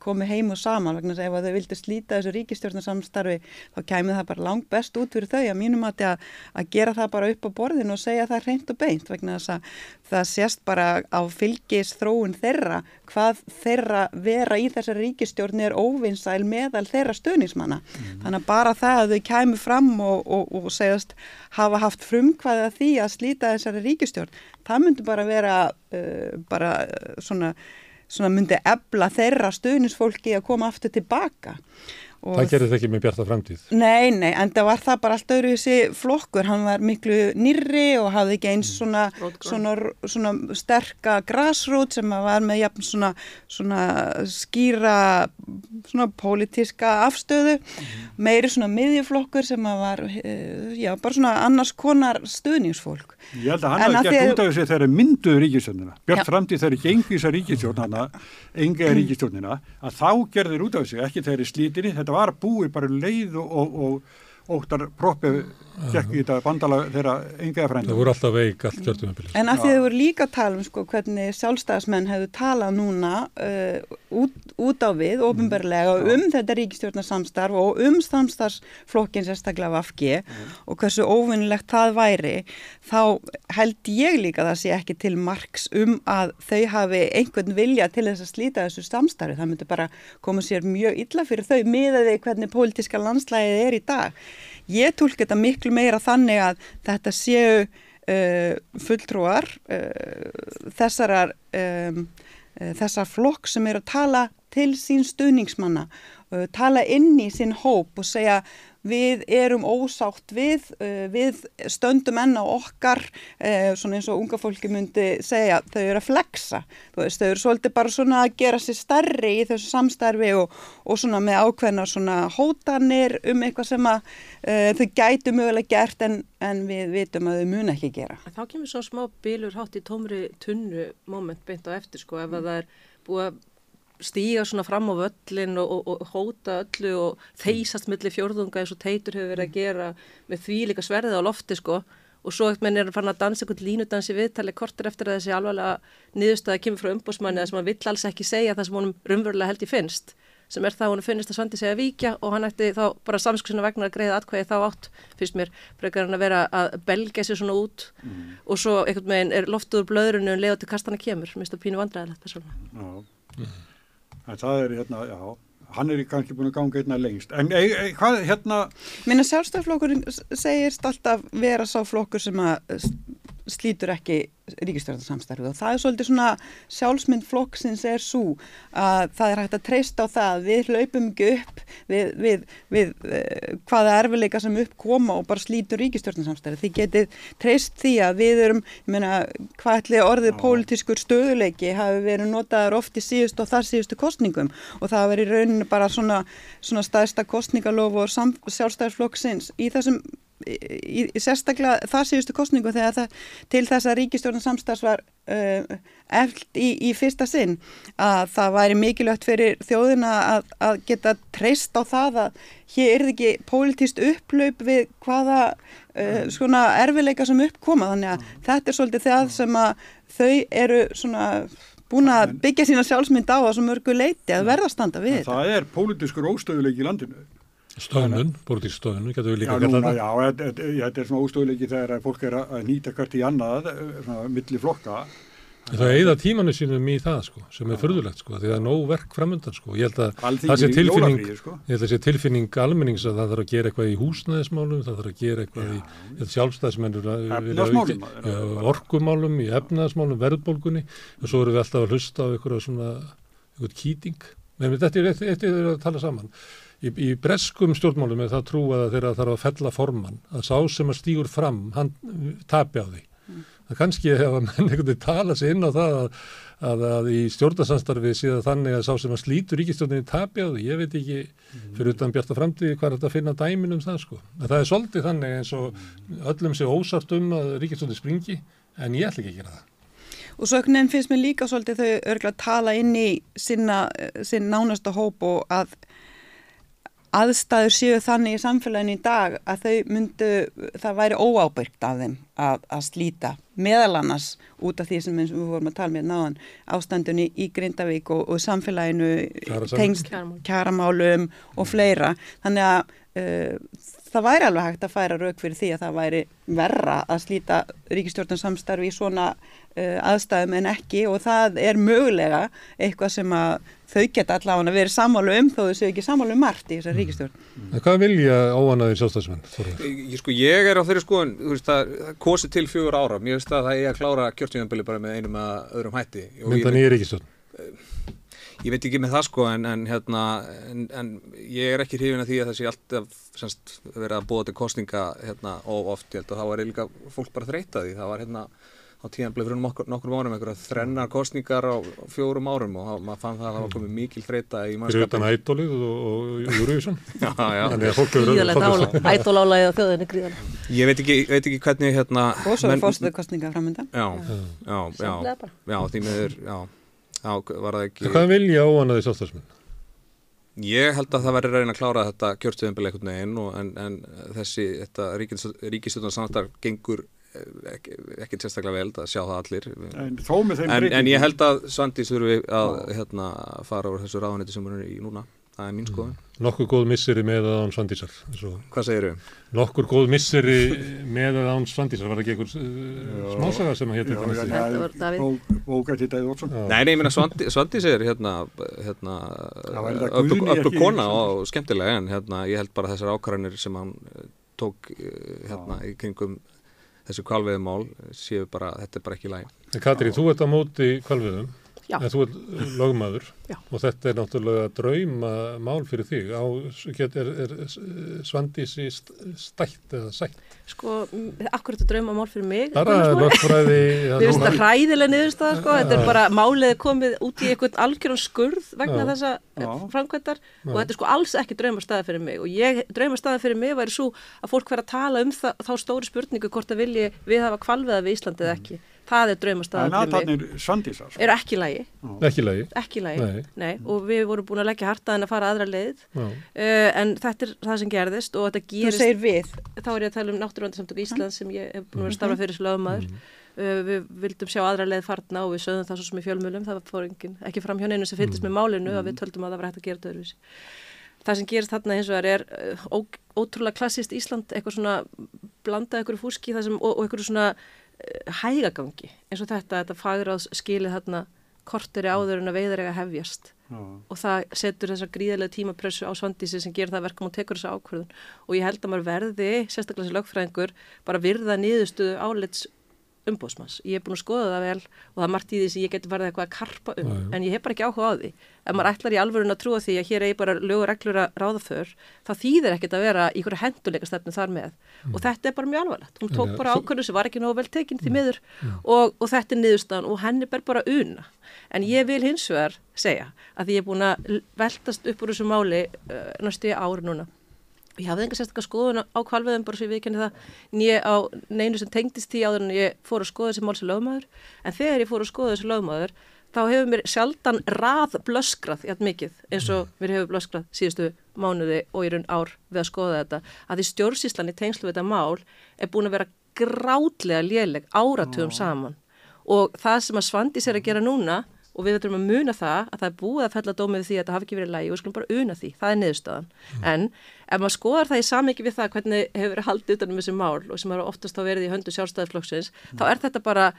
komi heim og saman vegna þess að ef þau vildu slíta þessu ríkistjórnarsamstarfi þá kæmi það bara langt best út fyrir þau að mínum að, að gera það bara upp á borðinu og segja það reynd og beint vegna þess að það sést bara á fylgis þróun þeirra hvað þeirra vera í þessari ríkistjórn er óvinnsæl meðal þeirra stöðnismanna. Mm. Þannig að bara það að þau kæmi fram og, og, og segjast hafa haft frumkvæða því að slíta þessari ríkistjórn, það myndi bara vera uh, bara uh, svona svona myndi ebla þeirra stuðnisfólki að koma aftur tilbaka. Og það gerir það ekki með bjarta framtíð. Nei, nei, en það var það bara allt öðru þessi flokkur, hann var miklu nýrri og hafði ekki eins svona, svona, svona sterka grassroot sem var með jafn svona, svona skýra svona pólitíska afstöðu, meiri svona miðjuflokkur sem var, já, bara svona annars konar stuðningsfólk. Ég held að hann hafi gert út af þessi þegar mynduðu ríkistjórnina. Björn framtíð þegar gengi þessa ríkistjórnina, enga ríkistjórnina, að þá gerðir út af þessi, ekki þegar í slítinni, þetta var búið bara leið og, og, og óttar proppið gekk í þetta bandala þeirra engaða frænda. Það voru alltaf veik allt kjörtumabilið. En að því þau voru líka að tala um sko hvernig sjálfstæðismenn hefðu talað núna uh, út, út á við, ofinberlega, um þetta ríkistjórnarsamstarf og um samstarfsflokkin sérstaklega Vafgi mm. og hversu óvinnilegt það væri, þá held ég líka það sé ekki til margs um að þau hafi einhvern vilja til þess að slíta þessu samstarfi. Það myndi bara koma sér mjög illa fyrir þau miðaði hvernig pólitíska er dag. Ég tólk þetta miklu meira þannig að þetta séu uh, fulltrúar uh, þessarar, um, uh, þessar flokk sem eru að tala til sín stuðningsmanna, tala inn í sín hóp og segja við erum ósátt við, við stöndum enn á okkar, svona eins og unga fólki myndi segja, þau eru að flexa, veist, þau eru svolítið bara svona að gera sér starri í þessu samstarfi og, og svona með ákveðna svona hótanir um eitthvað sem að uh, þau gætu mögulega gert en, en við vitum að þau mun ekki gera. Þá kemur svo smá bílur hátt í tómri tunnu moment beint á eftir sko ef að það er búið að stíga svona fram á völlin og, og, og hóta öllu og þeysast millir fjórðunga eins og teitur hefur verið að gera með því líka sverðið á lofti sko. Og svo ekkert menn er að fara að dansa einhvern línudansi viðtali kortur eftir að þessi alvarlega niðurstaði kemur frá umbósmanni að sem hann vill alls ekki segja það sem honum rumverulega held í finnst sem er það að honum finnist að Svandi segja víkja og hann ætti þá bara samskusina vegna að greiða atkvæði þá átt, finnst mér, frekar hann að vera að belga sér svona út. Mm. og svo einhvern veginn er loftuður blöðrunu en leiða til kastana kemur, minnst það pínu vandræðilegt en það er hérna, já, hann er kannski búin að ganga einna lengst, en e, e, hvað hérna Minna sjálfstæðflokkurinn segist alltaf vera sá flokkur sem að slítur ekki ríkistjórnarsamstarfið og það er svolítið svona sjálfsmynd flokksins er svo að það er hægt að treysta á það við hlaupum ekki upp við, við, við uh, hvaða erfileika sem uppkoma og bara slítur ríkistjórnarsamstarfið þið getið treyst því að við erum meina hvað ætli orðið pólitískur stöðuleiki hafi verið notaður oft í síðust og þar síðustu kostningum og það verið rauninu bara svona, svona staðista kostningalof og sjálfstæðarflokksins í þessum í, í sérstaklega það síðustu kostningu þegar það til þess að ríkistjórnum samstags var uh, eftir í, í fyrsta sinn að það væri mikilvægt fyrir þjóðina að, að geta treyst á það að hér er ekki pólitíst upplaup við hvaða uh, svona erfileika sem uppkoma þannig að þetta er svolítið það sem að þau eru svona búin að byggja sína sjálfsmynd á þessu mörgu leiti að verða að standa við. Það er pólitískur óstöðuleik í landinu Stöðnun, búrtíð stöðnun, getur við líka að geta það? Já, þetta er svona óstöðuleiki þegar fólk er að nýta hvert í annað, svona milli flokka, Það eigða tímanu sínum í það sko, sem er fyrðulegt sko, því það er nóg verk framöndan sko. Ég held að það sé í tilfinning, sko. tilfinning almennings að það þarf að gera eitthvað í húsnæðismálum, það þarf að gera eitthvað í ég held sjálfstæðismennur er já, orkumálum, í efnaðismálum, verðbólgunni og svo erum við alltaf að hlusta á eitthvað svona, eitthvað kýting. Nei, þetta er eitt, eitt er að tala saman. Í, í breskum stjórnmálum er það trúað að þeirra þarf að fella formann, að sá sem að stígur fram, hann tapi á því það kannski hefa menn einhvern veginn tala sig inn á það að, að, að í stjórnarsamstarfi síðan þannig að sá sem að slítur ríkistjórninni tapi á því, ég veit ekki fyrir utan bjarta framtíði hvað er þetta að finna dæmin um það sko. En það er svolítið þannig eins og öllum sé ósart um að ríkistjórnin springi en ég ætla ekki að gera það. Og veginn finnst mér líka svolítið þau örgulega tala inn í sinna, sinn nánasta hóp og að aðstæður séu þannig í samfélaginu í dag að þau myndu, það væri óábyrgt af þeim að, að slíta meðal annars út af því sem við vorum að tala með náðan ástandunni í Grindavík og, og samfélaginu tengst kjaramálum og fleira. Þannig að uh, það væri alveg hægt að færa rauk fyrir því að það væri verra að slíta ríkistjórnarsamstarfi í svona uh, aðstæðum en ekki og það er mögulega eitthvað sem að þau geta allavega verið sammálu um þó þau séu ekki sammálu um margt í þessar ríkistjórn. En hvað vilja óanaðir? Ég, sko, ég er á þeirri skoðun, þú veist að kosi til fjögur ára, mér finnst að það er að klára kjörtíðanbili bara með einum að öðrum hætti Og ég, Mynda nýja ríkistjórn? Ég veit ekki með það sko en, en hérna, en, en ég er ekki hrifin að því að það sé alltaf semst, verið að búa til kostninga hérna og oft, ég held að þá er líka fólk bara þreyta því, það var hérna á tíðanbili fyrir nokkur, nokkur árum einhverja þrennar kostningar á fjórum árum og maður fann það að það var komið mikil þreyta í Fyrir mannskapin. utan ædolið og, og Júruvísson? Já, já. Þannig að fólk hefur... Gríðalegt ædólálaðið á þjóðinni gríðalegt. Ég veit ekki, veit ekki hvernig hérna Og svo er menn- fórstöðukostninga framöndan. Já, já, já, bara. já, því miður, já, já, var það En ekki, Hvað vilja óanaðir sjálfstæðismenn? ég held að það verður að reyna að klára þetta kjörstuðinbili einhvern veginn og en, en þessi, þetta ríkistjóðan samstarf gengur eh, ekki, ekkert sérstaklega vel, það sjá það allir. En þó með þeim En, breytingum. en ég held að Svandís þurfi að hérna, fara úr þessu ráðaneti sem hún er í núna, það er mín skoðun. Nokkur góð misseri með eða án Svandísar. Svo. Hvað segir þau? Nokkur góð misseri með eða án Svandísar. Var það ekki einhver uh, smásaga sem að hétt Já, þetta já, misseri? Þetta já, var Davíð. bók- Bókætti Davíð Ótsson. Já. Nei, nei, ég meina Svandi, Svandís er hérna, hérna ekki- kona og skemmtilega en hérna, ég held bara þessar ákvarðanir sem hann eh, tók eh, hérna í kringum þessu kvalveðumál séu bara, þetta er bara ekki. En Katrín, þú ert á móti kvalviðum. Já. En þú ert lögmaður Já. og þetta er náttúrulega drauma mál fyrir þig. Á, get, er, er Svandísi st- stætt eða sætt? Sko, m- akkur þetta drauma mál fyrir mig. Bara Gunnarsmári. lögfræði... Mér finnst það hræðilega niðurstaða sko, þetta er bara málið er komið út í einhvern algjörun skurð vegna Já. þessa. Já. framkvæmdar og þetta er sko alls ekki draumastaða fyrir mig og ég, draumastaða fyrir mig væri svo að fólk verið að tala um það, þá stóru spurningu hvort að vilji við hafa kvalviða við Íslandi eða ekki. Það er En draumastaða fyrir mig. aðtarnir Svandísar. sko. Eru ekki í lagi, Ekki lagi. ekki í lagi, Nei. Nei, og við vorum búin að leggja hartaðin að fara aðra leið uh, en þetta er það sem gerðist og þetta Þú gerist segir við. þá er ég að tala um náttúruvandarsamtök Íslands sem ég hef búin að vera að starfa fyrir þessu lögumæður uh, við vildum sjá aðra leið farna og við sögðum það svo sem í fjölmjölum það fór engin, ekki fram hjá neinu sem fylgist með málinu að við töldum að það var hægt að gera þetta öðruvísi það sem gerist þarna eins og er er uh, ó, ótrúlega klassist Ísland eitthvað svona blandað einhverju fúski sem, og, og einhverju svona hægagangi eins og þetta, þetta fagráðs skilið þarna korteri áður en að veiðar eiga að hefjast. Já. og það setur þessa gríðarlega tímapressu á svandísi sem gerir það verkum og tekur þessa ákvörðun. Og ég held að maður verði, sérstaklega þessi lögfræðingur, bara virða niðurstuðu álits umbóðsmanns. Ég hef búin að skoða það vel og það er margt í því sem ég geti farið eitthvað að karpa um, já. en ég hef bara ekki áhuga á því. Ef maður ætlar í alvörun að trúa því að hér er bara lög og reglur að ráða för, þá þýðir ekkert að vera í einhverju henduleika stefnu þar með. Og þetta er bara mjög alvarlegt. Hún tók Mm. Bara ákvörðun sem var ekki nógu vel tekin því miður og, og þetta er niðurstaðan og henni ber bara una. En ég vil hins vegar segja að ég er búin að veltast upp úr þessu máli uh, næstu ári núna. Ég hafði enga sérstaklega skoðun á kvalveðum bara svo ég viðkenni það nýja á neinu sem tengdist því áður en ég fór að skoða þessi mál sem lögmaður. En þegar ég fór að skoða þessi lögmaður þá hefur mér sjaldan rað blöskrað jægt mikið eins og mér hefur blöskrað síðustu mánuði og í raun ár við að skoða þetta. Að því stjórnsíslan í tengslu við þetta mál er búin að vera grátlega léleg áratugum saman. Og það sem að Svandís er að gera núna og við þurfum að muna það að það er búið að fella dómið því að þetta hafi ekki verið lægi og við skulum bara una því, það er niðurstaðan. En ef maður skoðar það í samingi við það hvernig hefur verið haldið utanum þessi mál og sem har oftast þá verið í höndu sjálfstæðisflokksins, þá er þetta bara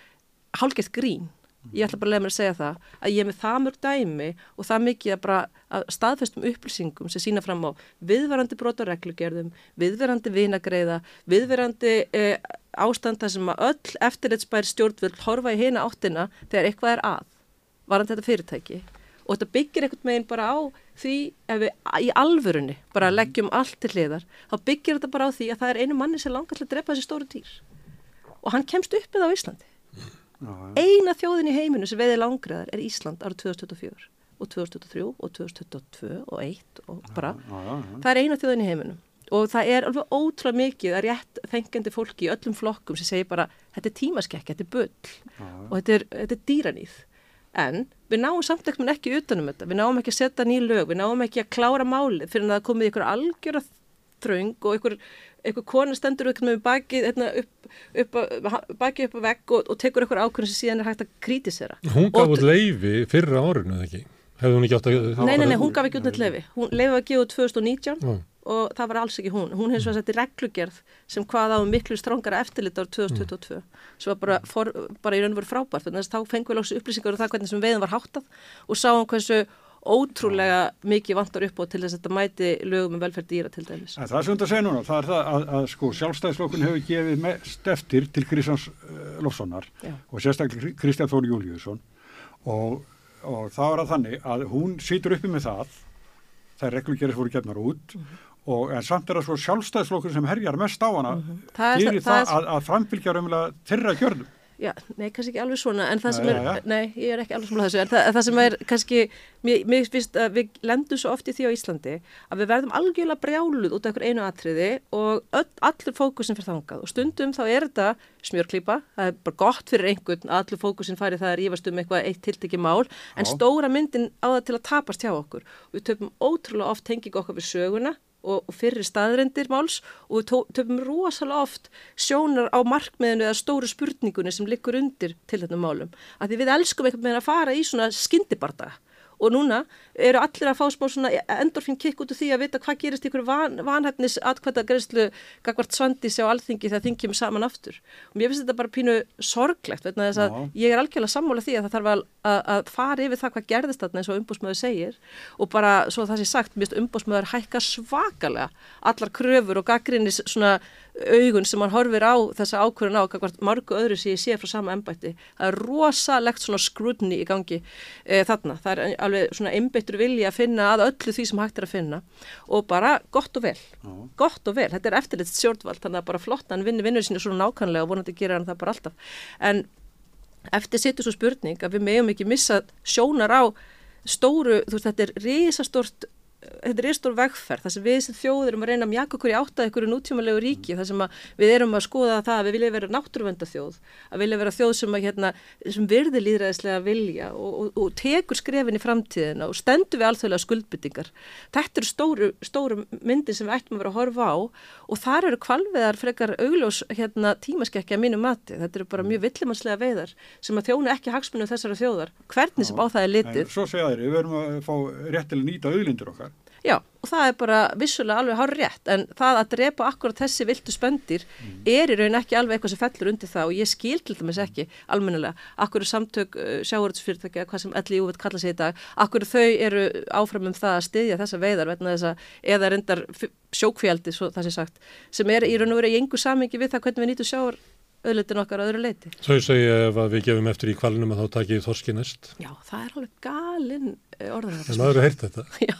hálgett grín. Ég ætla bara að lega mér að segja það að ég er með það mörg dæmi og það mikið að bara að staðfestum upplýsingum sem sína fram á viðverandi brot á reglugerðum, viðverandi vinagreiða, viðverandi eh, ástanda sem að öll eftirleitsbær stjórnvöld horfa í hina áttina þegar eitthvað er að, varandi þetta fyrirtæki. Og þetta byggir einhvern veginn bara á því ef við í alvörunni bara leggjum allt til hliðar, þá byggir þetta bara á því að það er einu manni sem langar til að drepa þessi stóru dýr. Og hann kemst uppið á Íslandi. Eina þjóðin í heiminu sem veiði langriðar er Ísland árið 2024 og 2023 og 2022 og 1 og bara, Já, já, já. það er eina þjóðin í heiminu og það er alveg ótrúlega mikið að rétt fengjandi fólki í öllum flokkum sem segir bara, þetta er tímaskekk, þetta er bull og þetta er, þetta er dýranýð en við náum samt ekkert ekki utanum þetta, við náum ekki að setja ný lög við náum ekki að klára málið fyrir að það komið ykkur algjöra þröng og ykkur, ykkur kona stendur upp með bakið hérna, upp, upp, að- bakið upp á vegg og, og tekur ykkur ákvörðin sem síðan er hægt að krítisera Hún gaf Og- út leifi fyrra árinu, eða ekki? Hefði hún ekki átt að... Nei, nei, nei, hún gaf ekki út neitt leifi. Hún leifi að gefa út 2019 Já. Og það var alls ekki hún. Hún hefði svo að setja reglugerð sem hvað á um miklu strángara eftirlit árið 2022 sem var bara, for, bara í raun og veru frábært þannig að þá fengum við lóks upplýsingar og það hvernig sem veiðin var háttað og sáum hversu ótrúlega mikið vantar upp á til þess að þetta mæti lögum um velferð dýra til dæmis. En það er sem þetta að segja núna, það er það að, að sko, sjálfstæðisflokkun hefur gefið mest eftir til Kristjáns uh, Lofssonar Já. og sérstaklega Kristján Þór Júliusson og, og það var að þannig að hún situr uppi með það þær reglugeris voru gefnar út og en samt er það svo sjálfstæðisflokkun sem herjar mest á hana Það er- gerir það það, er- að, að framfylgja raunverulega þeirra gjörðum. Já, nei, kannski ekki alveg svona, en það sem er, já, já. nei, ég er ekki alveg svona þessu, en það, það sem er kannski, mér, mér finnst að við lendum svo oft í því á Íslandi að við verðum algjörlega brjáluð út af einhver einu atriði og öll, allur fókusin fyrir þangað og stundum þá er þetta smjörklípa, það er bara gott fyrir einhvern að allur fókusin færi það að rífast um eitthvað eitt tiltekki mál, en Já. stóra myndin á það til að tapast hjá okkur. Við töfum ótrúlega oft tengingu okkar við söguna og, fyrir staðrendir máls og við töfum rosalega oft sjónar á markmiðinu eða stóru spurningunni sem liggur undir til þetta málum. Af því við elskum einhvern veginn að fara í svona skindibardaga og núna eru allir að fá smá svona endorfin kikk út úr því að vita hvað gerist ykkur van, vanhæfnis atkvæða greiðslu gagvart svandísi á alþingi þegar þingjum saman aftur. Og mér finnst þetta bara pínu sorglegt vegna þess að Já. ég er algjörlega sammála því að það þarf að, að, að fara yfir það hvað gerðist þarna eins og umbúsmöður segir og bara svo það sé sagt, mér finnst umbúsmöður hækka svakalega allar kröfur og gaggrinnis svona augun sem hann horfir á þessa ákvörðun á margu öðru sem ég sé frá sama embætti. Það er rosalegt svona scrutiny í gangi e, þarna. Það er alveg svona einbeittur vilji að finna að öllu því sem hægt er að finna og bara gott og vel. Gott og vel. Þetta er eftirleitt stjórnvald þannig að bara flott hann vinni vinnur sinni svona nákvæmlega og vonandi gera hann það bara alltaf. En eftir sittur svo spurning að við megum ekki missa sjónar á stóru, þú veist, þetta er risastort þetta er risastór vegferð, þar sem við sem þjóður erum að reyna að mjaka okkur í átta ykkur nútímalegu ríki, þar sem við erum að skoða það að við vilja vera náttúruvendaþjóð að vilja vera þjóð sem að hérna sem virði líðræðislega vilja og, og, og tekur skrefin í framtíðina og stendur við alþjóðlega skuldbyttingar þetta eru stóru, stóru myndir sem við ættum að vera að horfa á og þar eru kvalveðar frekar augljós hérna tímaskekkja að mínu mati, þetta eru bara mjög villimannslega veiðar sem að þjóna ekki hagsmunum þessara þjóðar, hvernig sem á það er litið. Svo segja þeir, við verðum að fá rétt til að nýta auðlindir okkar. Já, og það er bara vissulega alveg hár rétt en það að drepa akkurat þessi viltu spöndir er í raun ekki alveg eitthvað sem fellur undir það og ég skil til dæmis ekki almennilega, akkur samtök uh, sjáurðsfyrirtækja, hvað sem LIU veit kalla sig í dag, akkur þau eru áfram um það að styðja þessa veiðar vegna þess að eða reyndar sjókfjældi, svo það sé sagt, sem er í raun og verið í engu samingi við það hvernig við nýtum sjáur auðlitin okkar öðru leiti. Þau segja ef að við gefum eftir í kvalinum að þá takið þorski næst. Já, það er alveg galinn orðan En maður hefur heyrt þetta. Já,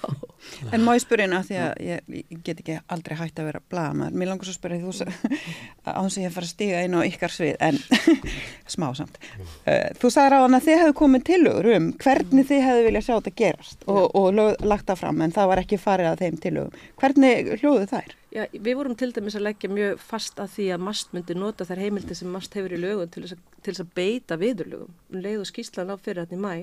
En má ég spyrja hérna af því að ég, ég get ekki aldrei hægt að vera blagamæður. Mér langar svo að spyrja því þú sa- á þess að ég fara að stiga inn á ykkar svið, en smá samt. Uh, þú sagði á hann að þið hefðu komið tilögur um hvernig þið hefðu viljað sjá þetta gerast og, og lög, lagt það fram, en það var ekki farið að þeim tilögum. Hvernig hljóðu þær? Já, við vorum til dæmis að leggja mjög fast að því að MAST myndi nota þær heimildi sem MAST hefur í lögum til þess að, beita viðurlögum. Um og skýslan á fyrir hann í mæ,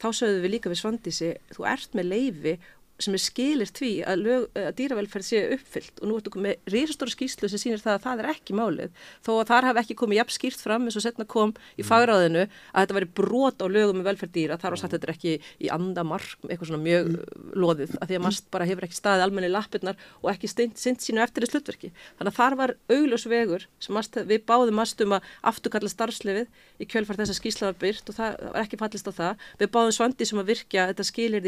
þá sögðum við líka við Svandísi, þú ert með leifi sem er skilir því að, lög, að dýravelferð sé uppfyllt. Og nú ertu komið risastóra skýrslu sem sýnir það að það er ekki málið. Þó að þar hafi ekki komið jafn skýrt fram eins og setna kom í fagráðinu að þetta væri brot á lögum með velferð dýra. Þar var sagt að þetta er ekki í andamark eitthvað svona mjög loðið að því að mast bara hefur ekki staðið almenni lappirnar og ekki sint sínu eftir þess hlutverki þannig að þar var augljós vegur sem mast, við báðum mastum að afturkalla starfslefið í kjölfar þess að skýrsla var byrt og það var ekki fallist á það. Við báðum svandi sem að virkja þetta skilir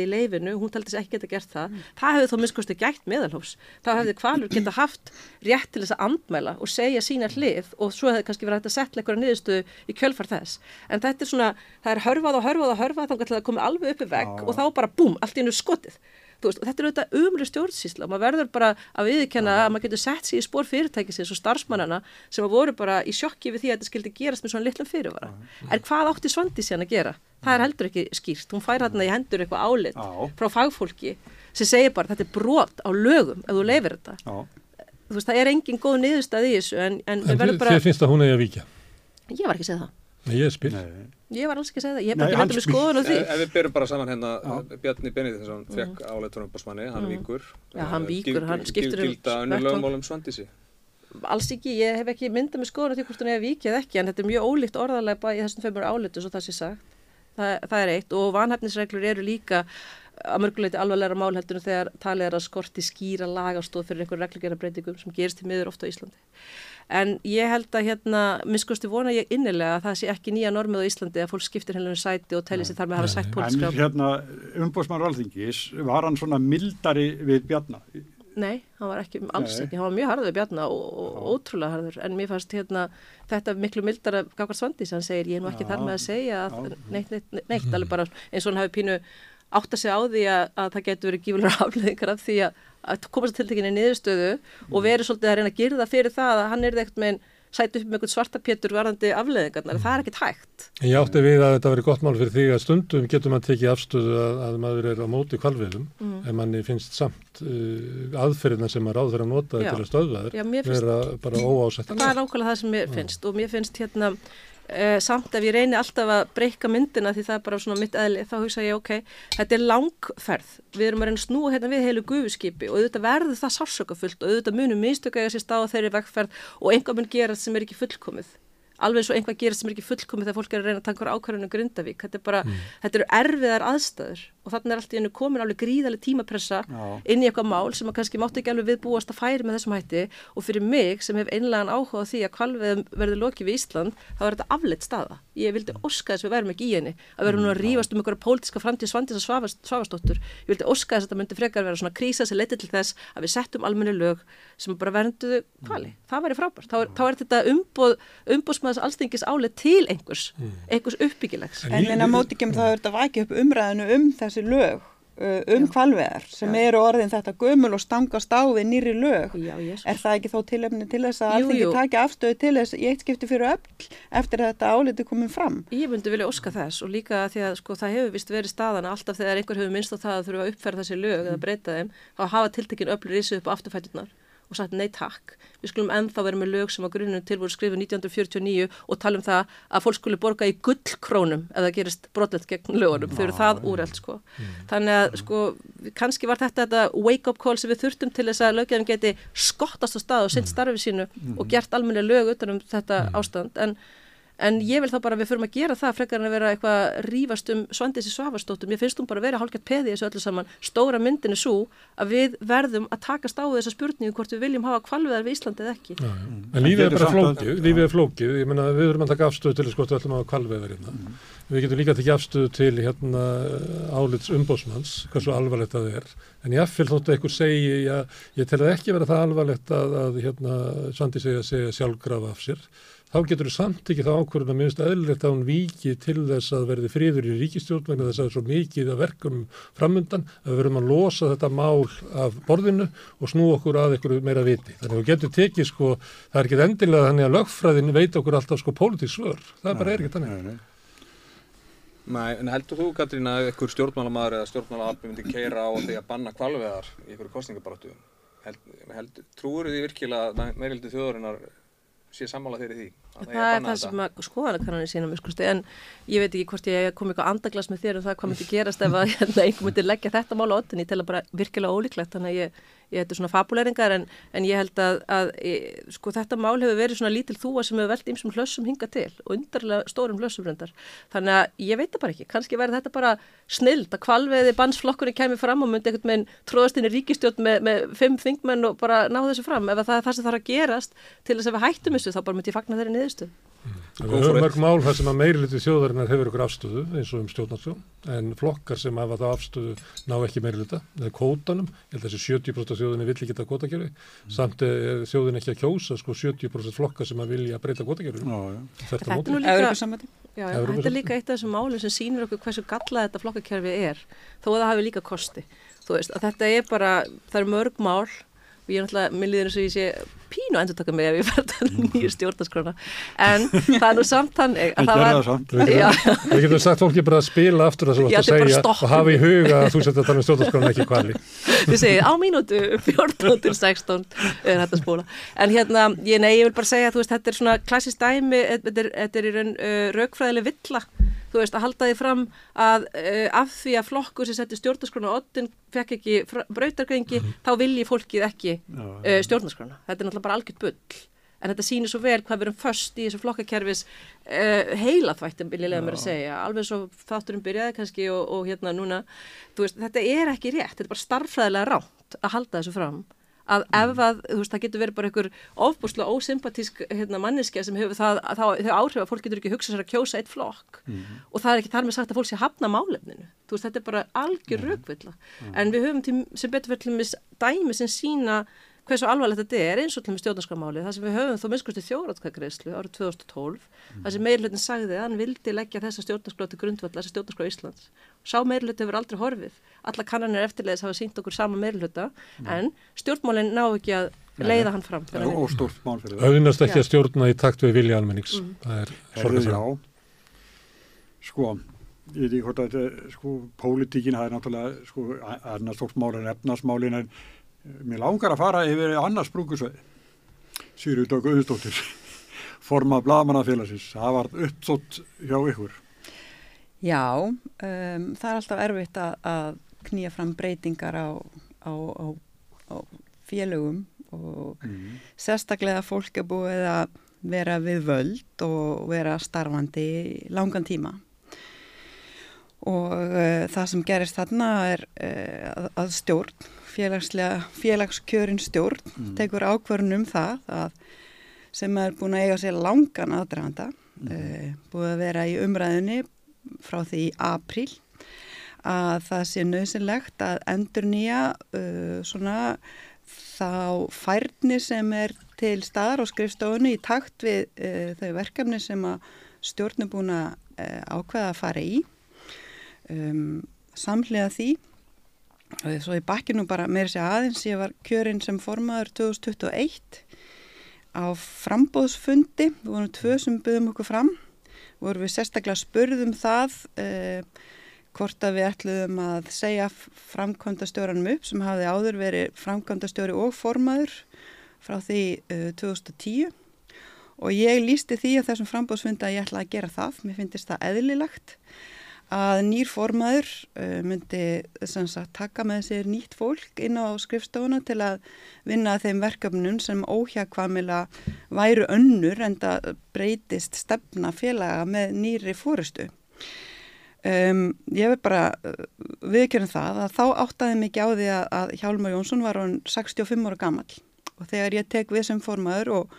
í gert það mm. það hefði þó minnskosti gætt meðalhófs. Þá hefði kvalur geta haft rétt til þess að andmæla og segja sína hlið og svo hefði kannski verið hægt að setla einhverja niðurstöðu í kjölfar þess. En þetta er svona, það er hörfað og hörfað og hörfað þá kannski það komið alveg uppi vegg og þá bara búm, allt í hennu skotið Veist, þetta er auðvitað umri stjórnsýsla og maður verður bara að viðkjanna að maður getur sett sér í spór fyrirtækisins og starfsmannana sem voru bara í sjokki við því að þetta skildi gerast með svona litlum fyrirvara. En hvað átti Svandi síðan að gera? Það er heldur ekki skýrt. Hún fær hérna í hendur eitthvað álit frá fagfólki sem segir bara þetta er brot á lögum ef þú leifir þetta. Þú veist það er engin góð niðurstað í þessu en, en, en þið bara... finnst að hún er að vika? Ég var ekki að segja það. Nei, ég spil. Nei. Ég var alls ekki að segja það, ég er bara ekki hendur með skoðun og því. Ef við byrjum bara saman hérna, Bjarni Benediðinsson mm. fekk áleitunum básmanni, hann mm. víkur. Já, hann víkur, hann skiptur um... Gilda önnu lögmálum Svandísi? Alls ekki, ég hef ekki myndað með skoðun og því hvort hann hefur vikið ekki, en þetta er mjög ólíkt orðarlega bara í þessum feimur áleitu, svo það sé sagt. Það, það er eitt og vanhæfnisreglur eru líka að mörguleiti alvarlega málhættunum þegar talið er að skorti skýra lagastóð fyrir einhver reglugjara breytingum sem gerist til miður ofta á Íslandi en ég held að hérna, minnskosti vona ég innilega að það sé ekki nýja normið á Íslandi að fólk skiptir henni um sæti og telli sér þar með að hafa sætt pólitíska En hérna, umbóðsmann Valþingis, var hann svona mildari við Bjarnar? Nei, hann var ekki, alls Nei. ekki, hann var mjög harður við Bjarnar og, og ótrúlega harður. En mér fannst hérna, þetta miklu mildara Gagvar Svandís, hann segir ég er nú ekki já, þar með að segja að, neitt, neitt, neitt, neitt. Alveg bara eins og hann hafi pínu átt að segja á því að, að það getur verið gífulegar afleðingar af því að að komast til tekinni niðurstöðu mm. og verið svolítið að reyna að girða fyrir það að hann er ekkert með sæti upp með einhvern svartapétur varðandi afleðingarnar, mm. það er ekkert hægt. En ég átti við að þetta veri gott mál fyrir því að stundum getur maður tekið afstöðu að, að maður er á móti kvalviðum mm. en manni finnst samt uh, aðferðina sem maður áður að nota Já. til að stöðva þér vera bara óásett. Það er nákvæmlega það sem mér finnst og mér finnst hérna Uh, samt ef ég reyni alltaf að breyka myndina því það er bara svona mitt eðli þá hugsa ég ok, þetta er langferð. Við erum að reyna að snúa hérna við heilu gufuskipi og auðvitað verður það sársökafullt og auðvitað munum mistöka eiga sér stað á þeirri vegferð og einhvað mun gera sem er ekki fullkomið alveg og einhvað gerir sem er ekki fullkomið þegar fólk er að reyna að taka ákvarðinu Grindavík þetta, er bara, mm. þetta eru erfiðar aðstæður og þannig er alltaf einu komin alveg gríðarlega tímapressa Já. inn í eitthvað mál sem að kannski máttu ekki alveg viðbúast að færi með þessum hætti og fyrir mig sem hef einlegan áhuga því að kvalveðum verður lokið við Ísland þá er þetta afleitt staða. Ég vildi oska þess að við verðum ekki í henni, að verðum nú að rífast um einhverja pólitiska framtíð svandis og svafastóttur. Ég vildi oska þess að þetta myndi frekar vera svona krísa sem leytið til þess að við settum almenni lög sem bara vernduðu kvali. Það væri frábært. Þá er, þá er þetta umboð, umbóðsmaðs allstingis álið til einhvers, mm. einhvers uppbyggilegs. En minna móti kemur það að þetta væki upp umræðinu um þessi lög um kvalveðar sem eru orðin þetta gömul og stangast á við nýri lög. Já, er það ekki þó tilöfni til þess að alþengi taki afstöðu til þess í eitt skipti fyrir öll eftir að þetta áliti komið fram? Ég myndi vilja oska þess og líka því að sko, það hefur vist verið staðana alltaf þegar einhver hefur minnst á það að þurfa að uppferða þessi lög mm. eða breyta þeim að hafa tiltekin öflur í þessu upp á afturfætunar og sagt nei takk. Við skulum ennþá vera með lög sem á grunnum til voru skrifið 1949 og tala um það að fólk skulle borga í gullkrónum eða gerist brotlegt gegn lögunum. Þau eru það úreld sko. Mm. Þannig að sko kannski var þetta þetta wake up call sem við þurftum til þess að löggjafin geti skottast á stað og sinn starfið sínu og gert almenna lög utanum þetta ástand en En ég vil þá bara að við förum að gera það frekar en að vera eitthvað rífast um svandissi svafastóttum. Ég finnst hún bara að vera hálfgett peði þessu öllu saman. Stóra myndin er svo að við verðum að takast á þessa spurningu hvort við viljum hafa kvalviðar við Íslandi eða ekki. Já, já. En lífið er bara flókið. Lífið er flókið. Ég menna við verðum að taka afstöðu til hvort við ætlum að hafa kvalviðar hérna. Mm. Við getum líka að taka afstöðu til hérna álits umbósmanns, hvað svo alvarlegt það er. En ég affyll þóttu einhver segi, já, ég tel að ekki vera það alvarlegt að, að hérna, Sandi segja, segja sjálfgrafa af sér þá getur þú samt ekki þá ákvörðun að minnst eðlilegt að hún viki til þess að verði friður í ríkistjórn vegna þess að það er svo mikið að verkum framundan að verðum að losa þetta mál af borðinu og snú okkur að ykkur meira viti. Þannig að við getum tekið sko, það er ekki endilega þannig að lögfræðin veit okkur alltaf sko pólitísk svör. Það bara er ekki þannig. Nei, en heldur þú Katrín að ykkur stjórnmálamæður eða stjórnmálaabbi myndi keira á því að banna kvalveðar í ykkur kostningabaratu? Trúur þið virkilega að meirildið þjóðurinnar sé sammála þeirri því að Það er það sem að skoðanakannanir sína mér skusti en ég veit ekki hvort ég kom eitthvað andaglas með þér um það hvað myndi gerast ef að hérna, einhver myndi leggja þetta mál á ottin ég tel að bara virkilega ólíklegt þannig að ég þetta er svona fabuleringar en, en ég held að, að ég, sko þetta mál hefur verið svona lítil þúa sem hefur velt ymsum hlössum hinga til og undarlega stórum hlössum reyndar. Þannig að ég veit það bara ekki, kannski verður þetta bara snild að kvalveði bannsflokkurinn kemur fram og myndi einhvern veginn tróðast inn í ríkistjótt með, með fimm þingmenn og bara ná þessu fram. Ef það er það sem þarf að gerast til þess að við hættum þessu þá bara myndi ég fagna þeirri niðurstu. Mm. Við höfum mörg mál þar sem að meirliti þjóðarinnar hefur ykkur afstöðu eins og um stjórnarsjón en flokkar sem hafa það afstöðu ná ekki meirlita eða kótanum, ég held að þessi 70% þjóðinni vill ekki geta kótakerfi mm. samt er þjóðin ekki að kjósa sko 70% flokkar sem að vilja breyta kótakerfi Þetta er líka, já, já, þetta er líka eitt af þessum málum sem sínir okkur hversu gallað þetta flokkakerfi er þó að það hafi líka kosti. Veist þetta er bara, það er mörg mál og ég er náttúrulega, minn líður eins og ég sé pínu að endur taka mig ef ég fært að nýja stjórnarskrona en það er nú samt þannig að það var Við getum sagt fólki bara að spila aftur það sem þú ætti að segja og hafa í huga að þú setja að tala um stjórnarskrona ekki hvali. Þið segið á mínútu 14 til 16 er þetta spóla. En hérna, ég, nei, ég vil bara segja að þetta er svona klassist dæmi þetta er, er í raun uh, raukfræðileg villa þú veist, að halda því fram að uh, af því að flokkur sem setti stjórnarskrona oddin fekk ekki brautargrengi, mm -hmm. þá vilji fólkið ekki uh, stjórnarskrona. Þetta er náttúrulega bara algjört bull. En þetta sýnir svo vel hvað við erum först í þessu flokkakerfis uh, heila þvættum, vil ég lega mér að segja. Alveg svo þátturum byrjaði kannski og, og hérna núna, veist, þetta er ekki rétt. Þetta er bara starfræðilega ránt að halda þessu fram að ef að, þú veist, það getur verið bara einhver ofbúrslega ósympatísk hérna, manneskja sem hefur það, þá, þau áhrif að fólk getur ekki hugsað sér að kjósa eitt flokk mm. og það er ekki þar með sagt að fólk sé hafna málefninu, þú veist, þetta er bara algjör mm. raukvilla, mm. en við höfum til, sem betur fyrir til mis dæmi sem sína hversu alvarlegt þetta er eins og til með stjórnarskamálið það sem við höfum þó minnskusti þjóratkagreyslu árið 2012 mm. það sem meirlutin sagði að hann vildi leggja þessa stjórnarskrá til grundvalla, þessa stjórnarskrá Íslands sá meirluti hefur aldrei horfið alla kannanir eftirleiðis hafa sínt okkur sama meirluta mm. en stjórnmálinn ná ekki að leiða hann fram og stórt mál fyrir það auðvitað ekki að stjórna í takt við vilja almennings mm. það er sorglega sko ég veit ekki hvort að sko pólitíkin það er náttúrulega sko annars stórt mál en efnarsmálin en Mér langar að fara yfir annars brúkusveið. Sýrjur Dögg Auðstóttir, formað Blagamannafélagsins. Það var uppsótt hjá ykkur. Já, um, það er alltaf erfitt að, að knýja fram breytingar á, á, á, á félögum og mm. sérstaklega fólk er búið að vera við völd og vera starfandi langan tíma. Og uh, það sem gerist þarna er uh, að stjórn félagskjörin stjórn mm. tekur ákvarðun um það að sem er búin að eiga sér langan aðdraganda mm. uh, búið að vera í umræðinni frá því í april að það sé nöðsynlegt að endur nýja uh, svona þá færni sem er til staðar á skrifstofunni í takt við uh, þau verkefni sem að stjórn er búin að ákveða að fara í. Um, samlega því Svo í bakkinu bara meira sér aðeins, ég var kjörinn sem formaður 2021 á frambóðsfundi, við vorum tvö sem byggðum okkur fram, vorum við sérstaklega spurðum það eh, hvort að við ætluðum að segja framkvæmdastjóranum upp sem hafði áður verið framkvæmdastjóri og formaður frá því eh, 2010 og ég lísti því að þessum frambóðsfundi að ég ætlaði að gera það, mér finnist það eðlilagt að nýr formaður uh, myndi sagt, taka með sér nýtt fólk inn á skrifstofuna til að vinna þeim verkefnum sem óhjagkvamila væru önnur en það breytist stefna félaga með nýri fórustu. Um, ég vil bara uh, viðkjörna það að þá áttaði mikið á því að Hjálmar Jónsson var hann 65 ára gammal og þegar ég tek við sem formaður og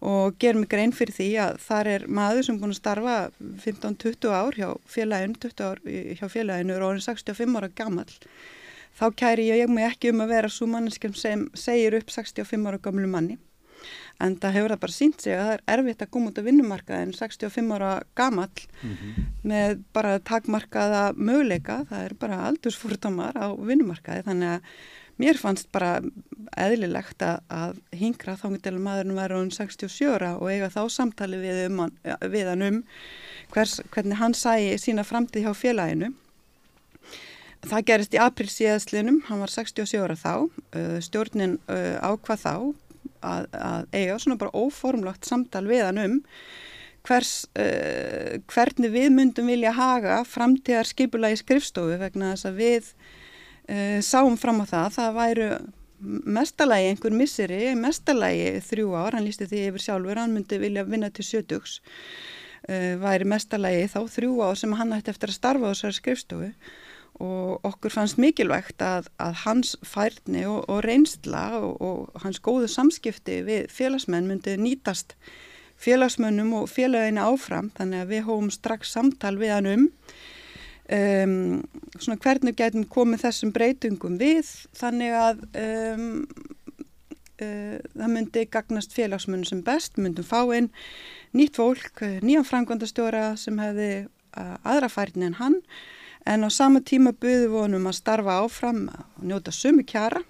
og ger mig grein fyrir því að þar er maður sem búin að starfa 15-20 ár hjá félaginu, 20 ár hjá félaginu og er 65 ára gammal. Þá kæri ég mig ekki um að vera svo manneskjum sem segir upp 65 ára gamlu manni. En það hefur það bara sínt sig að það er erfitt að koma út af vinnumarkað en 65 ára gammal mm -hmm. með bara takmarkaða möguleika, það er bara aldursfórtamar á vinnumarkaði þannig að mér fannst bara eðlilegt að, hingra þá getur maðurinn verið um 67 ára og eiga þá samtali við, um, við hann um hvers, hvernig hann sæi sína framtíð hjá félaginu. Það gerist í april síðastlinum, hann var 67 ára þá, uh, stjórnin uh, ákvað þá að, að eiga svona bara óformlagt samtal við hann um hvers, uh, hvernig við myndum vilja haga framtíðar skipulagi skrifstofu vegna þess að við uh, sáum fram á það, það væru mestalagi einhver misseri, mestalagi þrjú ár, hann lísti því yfir sjálfur, hann myndi vilja vinna til sjötugs, uh, væri mestalagi þá þrjú ár sem hann ætti eftir að starfa á þessari skrifstofu. Og okkur fannst mikilvægt að, að hans færni og, og reynsla og, og hans góðu samskipti við félagsmenn myndi nýtast félagsmönnum og félaginu áfram. Þannig að við hóum strax samtal við hann um um, svona hvernig getum komið þessum breytungum við þannig að um, uh, það myndi gagnast félagsmunum sem best, myndum fá inn nýtt fólk, nýjan frangvandastjóra sem hefði uh, aðra færni en hann. En á sama tíma buðu vonum að starfa áfram og njóta sumu kjara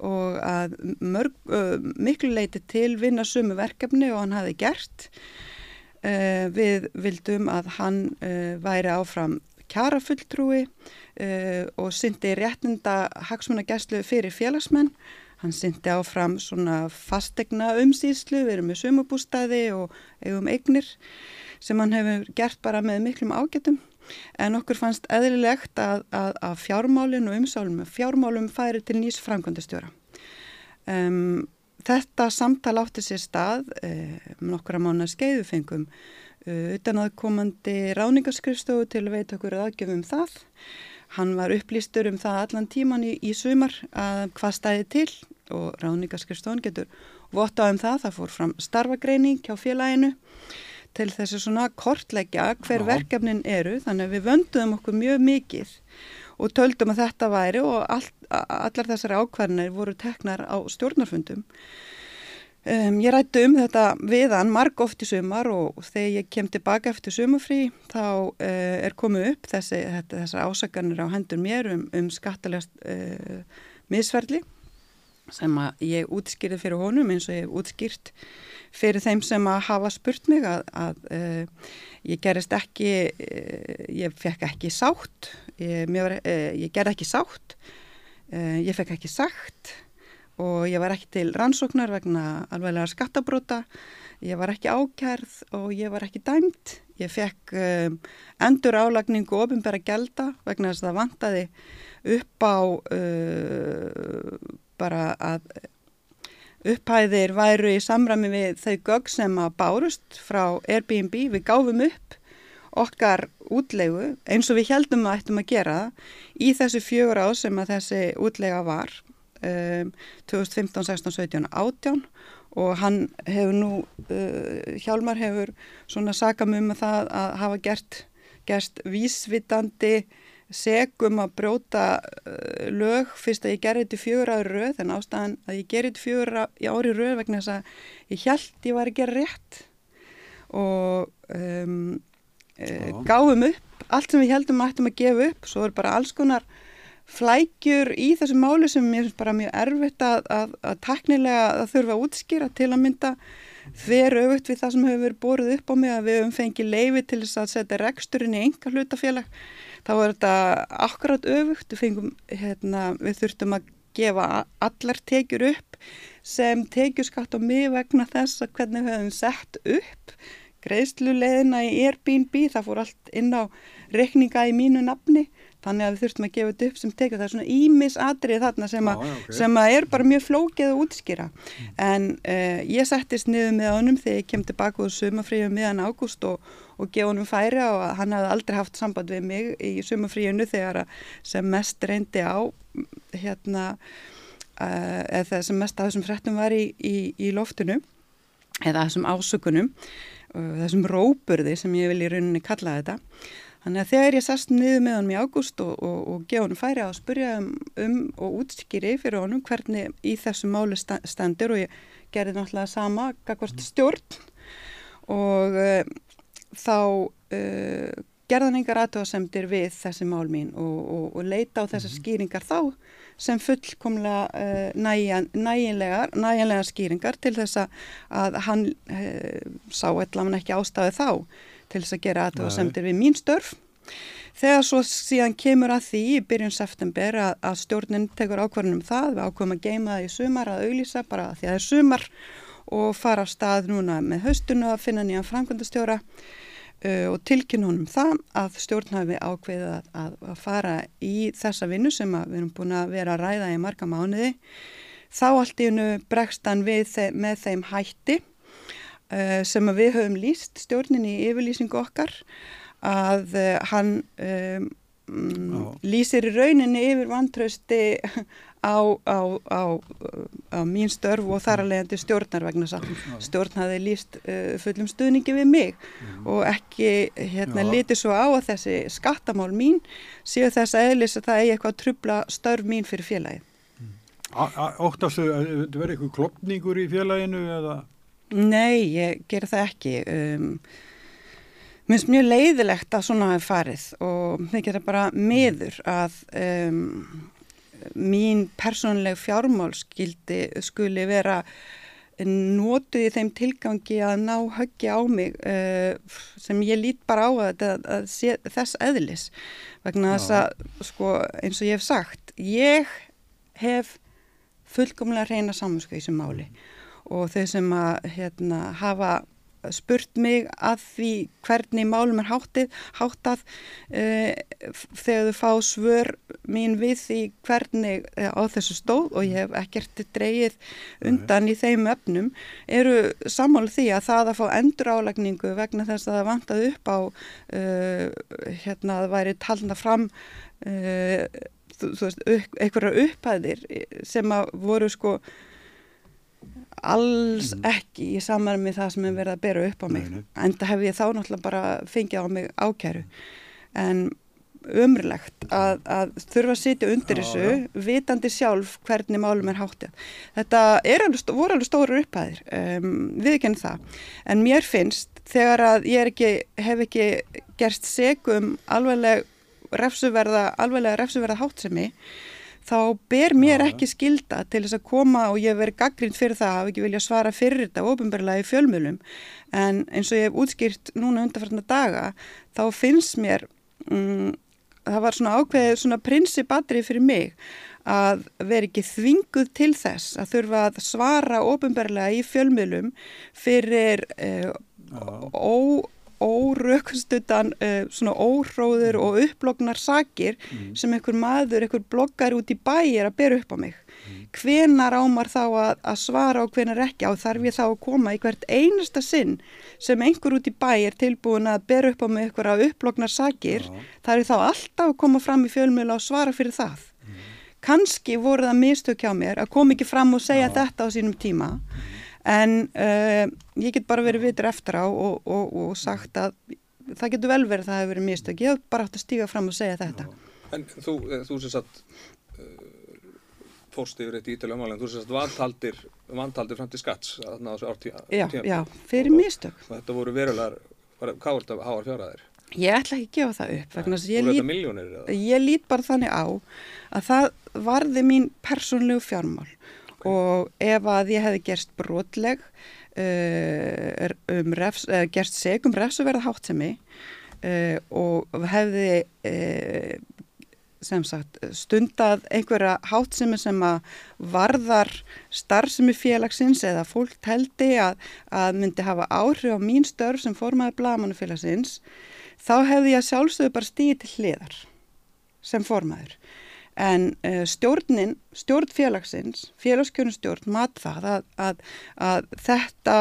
og að mörg, uh, miklu leiti til vinna sumu verkefni og hann hafi gert. Uh, við vildum að hann uh, væri áfram kjarafulltrúi uh, og syndi réttinda hagsmunagæslu fyrir félagsmenn. Hann syndi áfram svona fastegna umsýslu, við erum með sumubústæði og eigum eignir sem hann hefur gert bara með miklum ágætum. En okkur fannst eðlilegt að, að, að fjármálinn og umsálum fjármálum færi til nýs framkvæmdastjóra. Um, þetta samtal átti sér stað um, nokkura mánu skeiðu fengum Uh, utan að komandi ráningarskrifstofu til að veita okkur aðgjöfum það. Hann var upplýstur um það allan tíman í, í sumar að hvað stæði til og ráningarskrifstofun getur vottað um það. Það fór fram starfagreining hjá félaginu til þessi svona kortleggja hver Já. verkefnin eru þannig að við vönduðum okkur mjög mikið og töldum að þetta væri og all, allar þessari ákvarðinir voru teknar á stjórnarfundum Um, ég rætti um þetta við hann marg oft í sumar og þegar ég kem tilbaka eftir sumafrí þá uh, er komið upp þessi, þetta, þessar ásakanir á hendur mér um, um skattalegast uh, misverðli sem að ég útskýrði fyrir honum eins og ég hef útskýrt fyrir þeim sem að hafa spurt mig að, að uh, ég gerist ekki, ég fekk ekki sátt, ég, var, ég gerði ekki sátt, ég fekk ekki sagt og ég var ekki til rannsóknar vegna alveglega skattabróta, ég var ekki ákærð og ég var ekki dæmt. Ég fekk um, endur álagningu og ofinbæra gelda vegna þess að það vantaði upp á uh, bara að upphæðir væru í samræmi við þau gögg sem að bárust frá Airbnb. Við gáfum upp okkar útlegu eins og við heldum að ættum að gera í þessu fjögur á sem að þessi útlega var um, 2015, 16, 17, 18 og hann hefur nú, uh, Hjálmar hefur svona sakam um að það að hafa gert, gert vísvitandi segum að brjóta uh, lög fyrst að ég gerði þetta fjögur ári rauð en ástæðan að ég gerði þetta fjögur ári rauð vegna þess að ég held ég var að gera rétt og um, uh, gáum upp allt sem við heldum að ættum að gefa upp svo er bara alls konar flækjur í þessu máli sem mér finnst bara mjög erfitt að, að, að taknilega að þurfa að útskýra til að mynda þver auðvitt við það sem hefur verið borðið upp á mig að við hefum fengið leifi til þess að setja reksturinn í enga hlutafélag þá er þetta akkurat auðvitt við, fengum, hérna, við þurftum að gefa allar tekjur upp sem tekjur skatt á mig vegna þess að hvernig við hefum sett upp greiðsluleðina í Airbnb. Það fór allt inn á rekninga í mínu nafni þannig að við þurftum að gefa þetta upp sem tekið það er svona ímis atrið þarna sem, a, Já, okay. sem að er bara mjög flókið að útskýra mm. en uh, ég settist niður með honum þegar ég kem tilbaka úr sumafríu meðan ágúst og, og gefa honum færi og hann hafði aldrei haft samband við mig í sumafríunu þegar sem mest reyndi á hérna uh, eða sem mest að þessum frettum var í, í, í loftinu eða þessum ásökunum uh, þessum róburði sem ég vil í rauninni kalla þetta Þannig að þegar ég sast niður með honum í ágúst og, og, og gefa honum færi að spurja um, um og útskýri fyrir honum hvernig í þessu máli stendur og ég gerði náttúrulega sama gagvart mm. stjórn og uh, þá uh, gerðan engar aðtóðasemdir við þessi mál mín og, og leita á þessar mhm. skýringar þá sem fullkomlega uh, næginlegar, næginlegar skýringar til þess að hann sá eitthvað ekki ástæði þá til þess að gera aðtöðasemdir við mín störf þegar svo síðan kemur að því í byrjun september að, að stjórnin tekur ákvarðunum það, við ákveðum að geima það í sumar að auglýsa bara því að það er sumar og fara á stað núna með haustunu að finna nýjan framkvæmdastjóra uh, og tilkynna honum það að stjórn hafi ákveðið að, að, að fara í þessa vinnu sem við erum búin að vera að ræða í marga mánuði. Þá allt í hennu bregst hann við með þeim hætti sem við höfum líst stjórnin í yfirlýsingu okkar að uh, hann um, lýsir í rauninni yfir vantrausti á, á, á, á mín störf og þar að leiðandi stjórnar vegna þess að stjórn hafi líst uh, fullum stuðningi við mig mm. og ekki hérna lítið svo á að þessi skattamál mín séu þess að eðlis að það eigi eitthvað að trubla störf mín fyrir félagið. Óttastu að þetta verði eitthvað klopningur í félaginu eða? Nei, ég ger það ekki. Um, Mér finnst mjög leiðilegt að svona hafi farið og mér geta bara miður að um, mín persónleg fjármálskildi skuli vera notuð í þeim tilgangi að ná höggja á mig uh, sem ég lít bara á að, að, að sé, þess eðlis. Vegna þess að sko, eins og ég hef sagt ég hef fullkomlega reyna samanskau í þessum máli og þau sem að hérna, hafa spurt mig að því hvernig málum er háttið, háttað uh, þegar þau fá svör mín við því hvernig uh, á þessu stóð og ég hef ekkert dreyið undan í þeim öfnum eru sammála því að það að fá endur álagningu vegna þess að það vantað upp á uh, hérna að það væri talna fram þú, þú veist, einhverja upphæðir sem að voru sko alls mm. ekki í saman með það sem er verið að bera upp á mig nei, nei. en það hef ég þá náttúrulega bara fengið á mig ákæru en umrilegt að, að þurfa að sitja undir já, þessu já. vitandi sjálf hvernig málum er háttið þetta alveg, voru alveg stóru upphæðir um, við ekki enn það en mér finnst þegar að ég ekki, hef ekki gerst segum alveglega refsuverða alveglega refsuverða háttsemi þá ber mér ekki skilda til þess að koma og ég verið gaggrind fyrir það að ekki vilja svara fyrir þetta ofinbarlega í fjölmjölum en eins og ég hef útskýrt núna undanfarnar daga þá finnst mér um, það var svona ákveðið svona prinsipadri fyrir mig að vera ekki þvinguð til þess að þurfa að svara ofinbarlega í fjölmjölum fyrir uh, ó órökstutan uh, svona óhróður og upplognar sakir mm. sem einhver maður, einhver bloggar út í bæ er að bera upp á mig. Mm. Hvenar ámar þá að, að svara og hvenar ekki á þarf ég þá að koma í hvert einasta sinn sem einhver út í bæ er tilbúin að bera upp á mig einhver að upplognar sakir, ja. þarf ég þá alltaf að koma fram í fjölmjöla og svara fyrir það. Mm. Kanski voru það mistök hjá mér að koma ekki fram og segja ja. þetta á sínum tíma en uh, ég get bara verið vitur eftir á og, og, og sagt að það getur vel verið að það hefur verið mistök. Ég hef bara átt að stíga fram og segja þetta. En þú, eh, þú sem sagt uh, fórst yfir eitt ítölu ámæli en þú sem sagt vantaldir vantaldir fram til skats ártí, já, já, fyrir mistök. og þetta voru verulegar, hvað var þetta háar fjáraðir? Ég ætla ekki að gefa það upp vegna þess að ég lít, ég lít bara þannig á að það varði mín persónlegu fjármál og ef að ég hefði gerst brotleg uh, um refs, uh, gerst seg um refsuverða háttsemi uh, og hefði sem sagt stundað einhverja háttsemi sem að varðar starfsemi félagsins eða fólk teldi að, að myndi hafa áhrif á mín störf sem formaði blagamannufélagsins þá hefði ég sjálfsögðu bara stíði til hliðar sem formaður en uh, stjórnin, stjórnfélagsins, félagskjörnustjórn mat það að, að, að þetta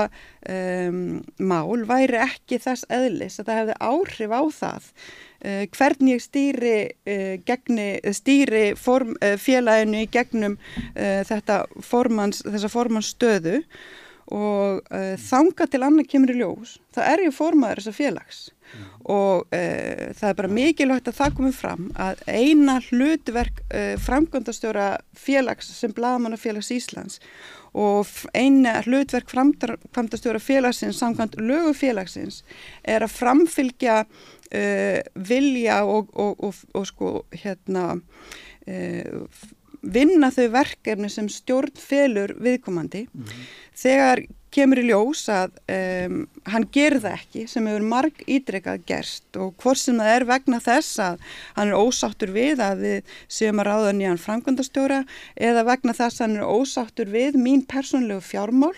um, mál væri ekki þess eðlis að það hefði áhrif á það uh, hvernig stýri, uh, gegni, stýri form, félaginu í gegnum formans, þessa formanstöðu og þanga til annað kemur í ljós, það er ju formaður þessa félags og uh, það er bara mikilvægt að það komið fram að eina hlutverk uh, framkvæmdastjóra félags sem Blagamannafélags Íslands og eina hlutverk framkvæmdastjóra félagsins samkvæmt lögu félagsins er að framfylgja uh, vilja og, og, og, og sko hérna vinna þau verkefni sem stjórn felur viðkomandi. Þegar kemur í ljós að um, hann gerir það ekki sem hefur marg ítrekkað gerst og hvort sem það er vegna þess að hann er ósáttur við að við séum að ráða nýjan framkvæmdastjóra eða vegna þess að hann er ósáttur við mín persónlegu fjármál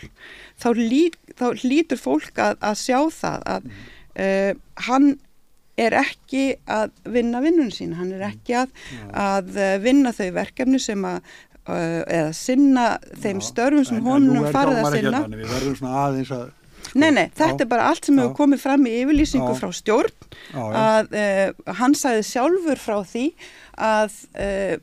þá, lí, þá lítur fólk að, að sjá það að uh, hann er ekki að vinna vinnun sín, hann er ekki að, að uh, vinna þau verkefni sem að eða sinna þeim störfum sem honum farið að sinna. hérna, Við verðum svona aðeins að Nei, nei, þetta Já. er bara allt sem hefur Já. komið fram í yfirlýsingu Já. frá stjórn að uh, hann sagði sjálfur frá því að uh,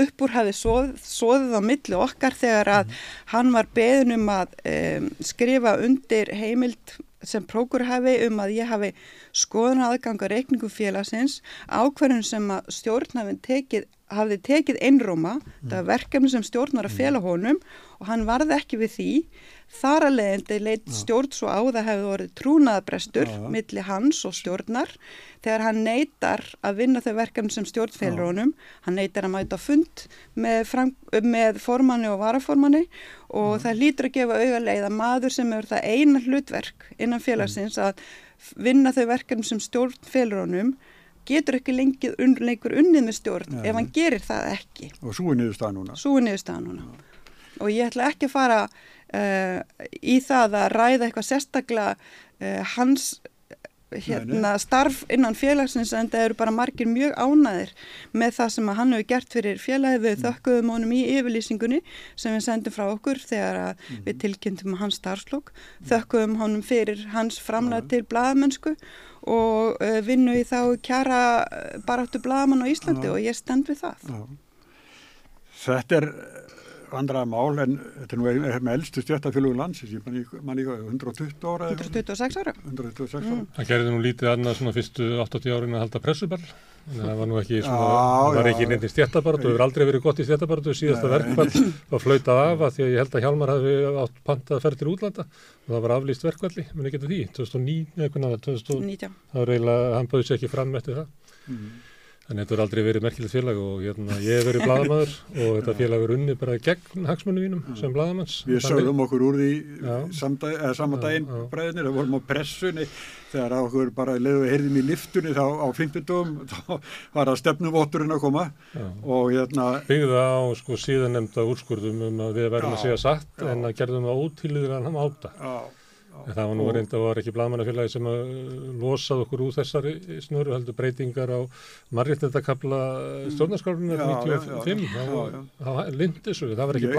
uppúr hafi soð, soðið á milli okkar þegar að hann var beðin um að um, skrifa undir heimild sem prókur hafi um að ég hafi skoðun aðgang að reikningum félagsins ákverðin sem að stjórn hafi tekið, hafði tekið einróma, það var verkefni sem stjórn var að fela honum og hann varði ekki við því þar að leiðandi leitt stjórn svo á það hefði orðið trúnaðabrestur Já, já. milli hans og stjórnar. Þegar hann neytar að vinna þau verkefni sem stjórn felur honum hann neytar að mæta fund með, fram, með formanni og varaformanni og það lítur að gefa auga leið að maður sem er það eina hlutverk innan félagsins að vinna þau verkefni sem stjórn felur honum getur ekki lengið un, lengur unnið með stjórn Nei, ef hann gerir það ekki. Og svo er niðurstað núna. svo er niðurstaðan núna. Og ég ætla ekki að fara uh, í það að ræða eitthvað sérstaklega uh, hans uh, hérna, starf innan félagsins en það eru bara margir mjög ánæðir með það sem hann hefur gert fyrir félagið. Við þökkuðum honum í yfirlýsingunni sem við sendum frá okkur þegar að við tilkynntum hans starfslokk þökkuðum honum fyrir hans framlega til blaðamennsku og uh, vinnu í þá kjara baráttu blaðamann á Íslandi Já. og ég stend við það. Já. Þetta er vandraða mál en þetta er nú ein- er með eldstu stjættafjölugu landsins, ég man ekki- ekki 120 ára eða eitthvað? 126 ára. 126 ára. Það gerði nú lítið annað svona fyrstu 80 árin að halda pressuball. Að það var nú ekki svona, Já, það var já. ekki neitt í stjættabaratu, það hefur aldrei verið gott í stjættabaratu, síðasta verkvall var flautað af að því að ég held að Hjálmar hafi átt pantað að ferð til útlanda og það var aflýst verkvalli, muni getur því, 2009 eða hvernig það var, 2000, 19. það var eiginlega, hann bauði sér ekki fram eftir það. Mm. Þannig að þetta er aldrei verið merkilegt félag og hérna, ég hef verið bladamaður og þetta félag er unni bara gegn hagsmunum mínum sem bladamanns. Við sögðum okkur úr því Já. samdag, eða sama Já, daginn bræðinir, það vorum á pressunni þegar okkur bara leiðum við heyrðum í liftunni þá á 50 þá var að stefnuvotturinn að koma Já. og hérna byggða á sko síðan nefnda úrskurðum um að við verðum að segja satt já. en að gerðum það ótíliður að hann áta. já, En það var nú Og- reynda var ekki blaðmannafélagi sem að uh, losað okkur úr þessari snöru heldur breytingar á marréttindakabla stjórnarskrárunar Já, já, 95. já, já, já. Það var lindi þessu, það var ekki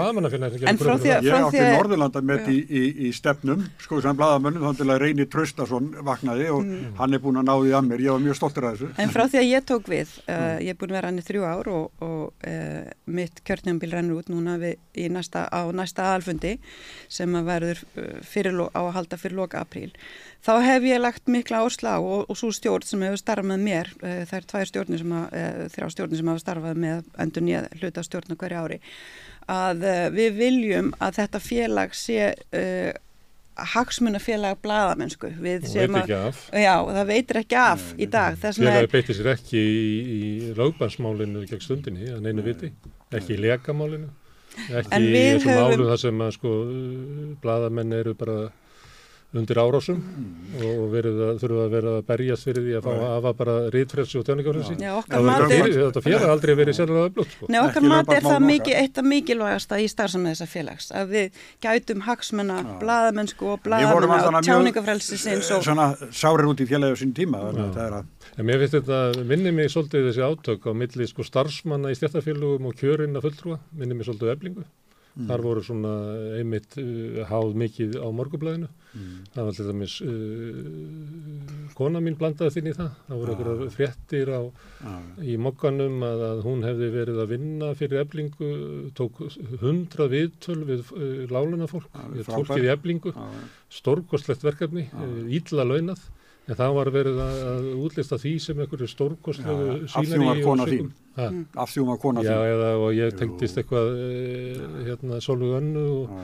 sem En frá kröfur því um að- ég frá átti því að- Norðurlanda með í, í, í stefnum sko sem blaðamönnum þá til að Reyni Traustason vaknaði og Mm. hann er búin að ná því að mér, ég var mjög stoltur af þessu. En frá því að ég tók við, uh, ég er búin að vera hann í þrjú ár og, og uh, mitt kjörnjambil rennur út núna við, í næsta, á næsta alfundi sem að verður uh, fyrir, lo- á að halda fyrir loka apríl. Þá hef ég lagt mikla ársla og, og svo stjórn sem hefur starfað mér, uh, það er tvær stjórnir sem að, uh, þrjá stjórnir sem hafa starfað með endur nýja hluta stjórna hverju ári, að uh, við viljum að þetta félag sé uh, hagsmunafélag blaðamennsku. Við sem að-. Já, það veitir ekki af í dag. Þess vegna Félagi beitti sér ekki í, í lögbansmálinu gegn stundinni, að neinu viti, ekki í lekamálinu, ekki í þessum höfum- málum þar sem að sko bladamenn eru bara undir árásum og verið að, þurfa að vera að berjast fyrir því að fá að hafa bara rítfrelsi og mati- fyrir, þetta félag har aldrei verið sérlega öflugt sko. Nei, okkar Ekki mat er það mikið, eitt af mikilvægasta í starfsam þessa félags, að við gætum hagsmuna blaðamennsku og blaðamennu og tjáningafrelsi sinns og svona sárir út í félagi á sín tíma þannig að það er að En mér finnst þetta, minni mig svolítið þessi átök á milli sko starfsmanna í stjættafélugum og kjörinn að fulltrúa, minni mig svolítið eflingu. Þar voru svona einmitt uh, háð mikið á morgublaðinu. Það var til dæmis, uh, kona mín blandaði þinn í það. Það voru einhverjar fréttir á, í mokkanum að, að hún hefði verið að vinna fyrir eflingu, tók hundra viðtöl við uh, láluna fólk, Já, fólkið frábært. í eflingu, stórkostlegt verkefni, uh, ítla launað. En það var verið að, að útlista því sem einhverju stórkostlegu Já, af því hún var kona þín. Ha, af því hún var kona já, þín. eða og ég tengdist eitthvað e, hérna Sólug Önnu og,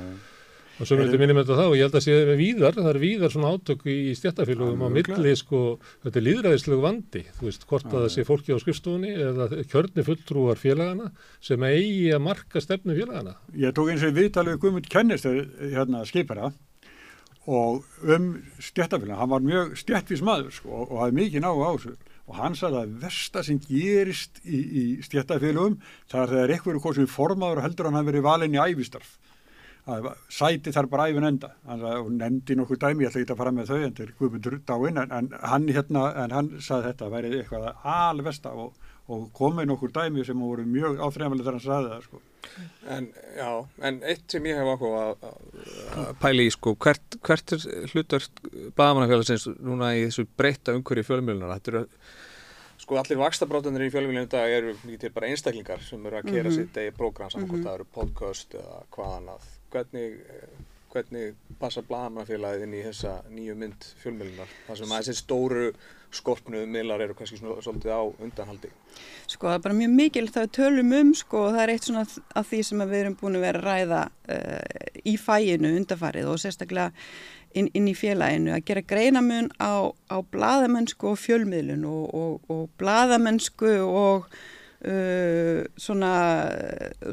Og svo myndi minnum þetta þá, og ég held að sé víðar, það er víðar svona átök í stjættafélögum á milli, sko, þetta er líðræðislegu vandi, þú veist, hvort að það sé fólki á skrifstofunni eða kjörni fulltrúar félagana sem eigi að marka stefnu félagana. Ég tók eins og viðtalið Guðmund Kennist hérna skipara og um stjættafélagana, hann var mjög stjættvís maður sko, og, og hafði mikið ná á þessu. Og hann sagði að versta sem gerist í, í stjættafélagum það er þegar einhverju hvað sem formaður heldur hann hafi verið valin í æfistarf að sæti þar bara æfin enda. Og nefndi nokkuð dæmi, ég ætla ekki að fara með þau en til Guðmundur dáinn en, en hann hérna, en hann saði þetta værið eitthvað alvesta og, og komið nokkur dæmi sem voru mjög áþrejamlega þegar hann saði það sko. En já, en eitt sem ég hef áhuga að pæli í sko, hvert, hvert er hlutur baðamannafélagsins núna í þessu breytta umhverju fjölmjölunar, þetta eru Sko allir vakstabrátanir í fjölmjölinu þetta eru til bara einstaklingar sem eru að kera mm -hmm. sitt degi prógram saman hvort mm -hmm. það eru podcast eða hvaðan að hvernig, hvernig passa blagamannafélagið inn í þessa nýju mynd fjölmjölunar þar sem að þessi stóru skorpnu miðlar eru kannski svona, svolítið á undanhaldi Sko það er bara mjög mikil það er tölum um sko og það er eitt svona af því sem við erum búin að vera að ræða uh, í fæinu undanfarið og sérstaklega inn, inn í félaginu að gera greinamun á, á bladamennsku og fjölmiðlun og, og, og bladamennsku og uh, svona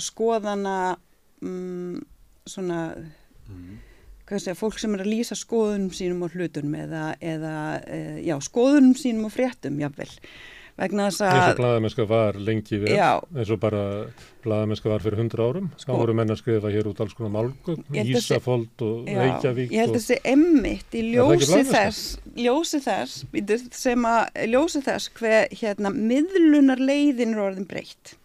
skoðana um, svona mm. Segja, fólk sem er að lýsa skoðunum sínum og hlutunum eða, eða uh, já, skoðunum sínum og fréttum jáfnvel vegna þess að eins og bladamennska var lengi við eins og bara bladamennska var fyrir hundra árum sko, þá voru menn að skrifa hér út alls konar málgum, Ísafold og já, Reykjavík ég held að þessi emmitt í ljósi þess ljósi þess sem að ljósi þess hver hérna miðlunar leiðin er orðin breytt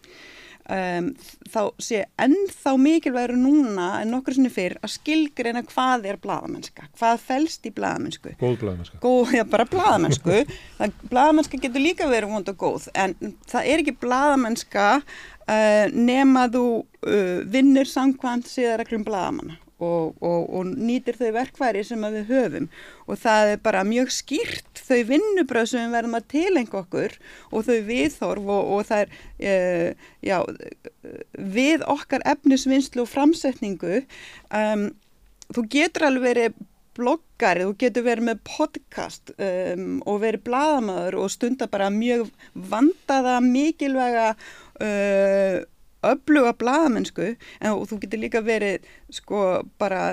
Um, þá sé ennþá mikilvægur núna en nokkur sinni fyrr að skilgreina hvað er bladamennska, hvað fælst í bladamennsku. Góð bladamennsku. Góð, já bara bladamennsku. bladamennska getur líka verið vond og góð en það er ekki bladamennska uh, nema þú uh, vinnir samkvæmt síðareglum bladamanna og, og, og nýtir þau verkværi sem við höfum. Og það er bara mjög skýrt þau vinnubröð sem við verðum að tilengja okkur og þau viðþorf og, og það er uh, já, við okkar efnisvinnslu og framsetningu um, þú getur alveg verið bloggari, þú getur verið með podcast um, og verið bladamöður og stunda bara mjög vandaða, mikilvæga uh, öfluga bladamennsku en þú getur líka verið sko bara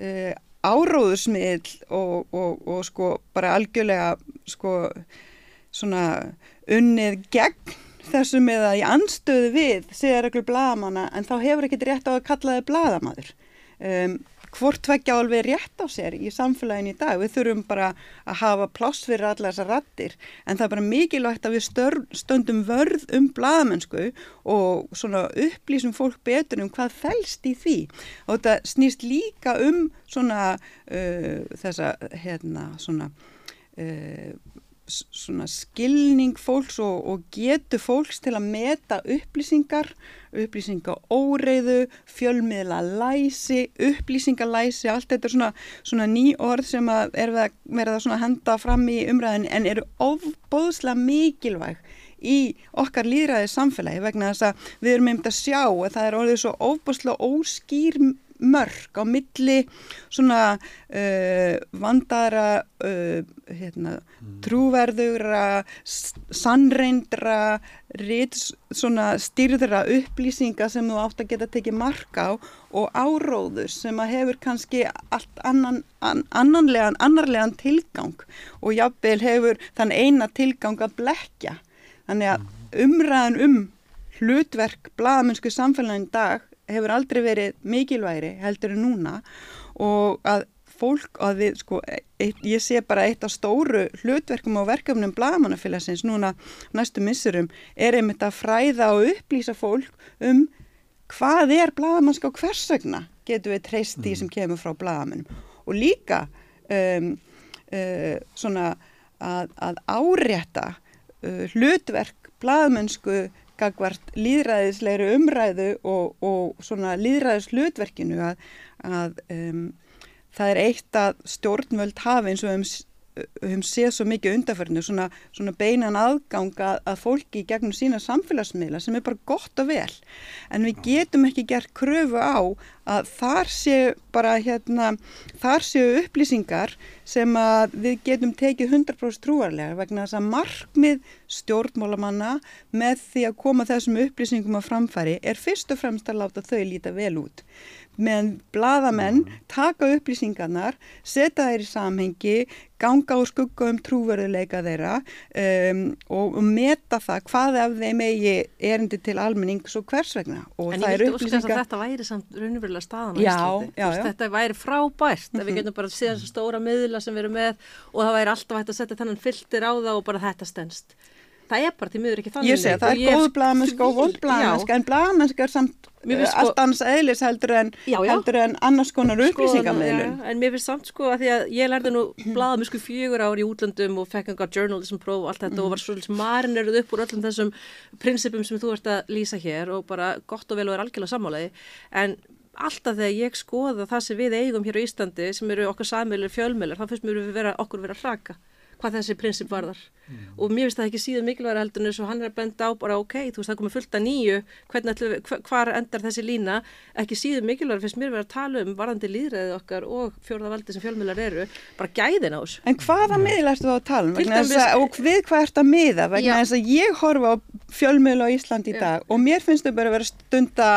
uh, áróðusmiðl og, og, og sko bara algjörlega sko svona unnið gegn þessum eða í anstöðu við segja reglur bladamanna en þá hefur ekkert rétt á að kalla þið bladamadur um, hvort tveggja alveg rétt á sér í samfélagin í dag. Við þurfum bara að hafa pláss fyrir alla þessar rattir en það er bara mikilvægt að við stöndum vörð um bladamennsku og svona upplýsum fólk betur um hvað fælst í því og þetta snýst líka um svona uh, þessa hérna svona uh, svona skilning fólks og, og getu fólks til að meta upplýsingar, upplýsingaóreiðu, fjölmiðla læsi, upplýsingalæsi, allt þetta er svona, svona ný orð sem að er verið að henda fram í umræðin en eru ofbóðslega mikilvæg í okkar líðræðið samfélagi vegna þess að við erum einmitt að sjá að það er orðið svo ofbóðslega óskýr mörg á milli svona uh, vandara uh, hérna, mm. trúverðugra sannreindra rits, svona styrðra upplýsinga sem þú átt að geta tekið marka á og áróður sem að hefur kannski allt annan, an, annanlegan, annarlegan tilgang og jáfnveil hefur þann eina tilgang að blekja þannig að umræðan um hlutverk blaðamennsku samfélagin dag hefur aldrei verið mikilvægri heldur en núna og að fólk að við, sko, eitt, ég sé bara eitt af stóru hlutverkum og verkefnum blagamannafélagsins núna næstu missurum er einmitt að fræða og upplýsa fólk um hvað er blagamannska og hversagna getur við treyst því mm. sem kemur frá blagamannum og líka um, uh, svona að, að árétta uh, hlutverk blagamennsku gagvart líðræðislegri umræðu og, og svona líðræðis hlutverkinu að, að um, það er eitt að stjórnvöld hafi eins og um höfum séð svo mikið undarferðinu, svona, svona beinan aðgang að, fólki í gegnum sína samfélagsmiðla sem er bara gott og vel. En við getum ekki gert kröfu á að þar séu bara hérna, þar séu upplýsingar sem að við getum tekið 100% trúarlega vegna þess að markmið stjórnmálamanna með því að koma þessum upplýsingum að framfæri er fyrst og fremst að láta þau líta vel út meðan bladamenn taka upplýsingarnar, setja þeir í samhengi, ganga á skugga um trúverðuleika þeirra um, og, og meta það hvað af þeim eigi erindi til almennings og hvers vegna. Og en ég vilti upplýsingar... óskast að þetta væri samt raunverulega staðan á Íslandi. Já, já. Þetta væri frábært, mm -hmm. við getum bara að sé þessu stóra miðla sem við erum með og það væri alltaf hægt að setja þennan fylgtir á það og bara þetta stendst það er bara til miður ekki þannig. Ég segi það er góð blagamennska og vond blagamennska en blagamennska er samt uh, sko, allt annars eðlis heldur en, já, já. heldur en annars konar upplýsingamöðlun. Sko, en mér finnst samt sko að því að ég lærði nú blagamennsku fjögur ár í útlandum og fekk engar journalism próf og allt þetta mm. og var svolítið marinerið upp úr öllum þessum prinsipum sem þú ert að lýsa hér og bara gott og vel og er algjörlega sammálaði en alltaf þegar ég skoða það sem við eigum hér á Íslandi sem eru okkar sammeilur fjölmeilar þá finnst mér við vera, okkur vera að hraka hvað þessi prinsip varðar mm. og mér finnst það ekki síðan mikilvægur heldur en þess að hann er að benda á bara ok, þú veist það komið fullt að nýju hvernig, hvar endar þessi lína ekki síðan mikilvægur finnst mér verið að tala um varðandi líðræðið okkar og fjórðavaldi sem fjölmjölar eru, bara gæðin á þessu En hvaða miðl ertu þá að tala um? Dæmis, og við hvað ert að miða? Vegna þess að ég horfa á fjölmjölu á Íslandi í dag já. og mér finnst þau bara að vera stunda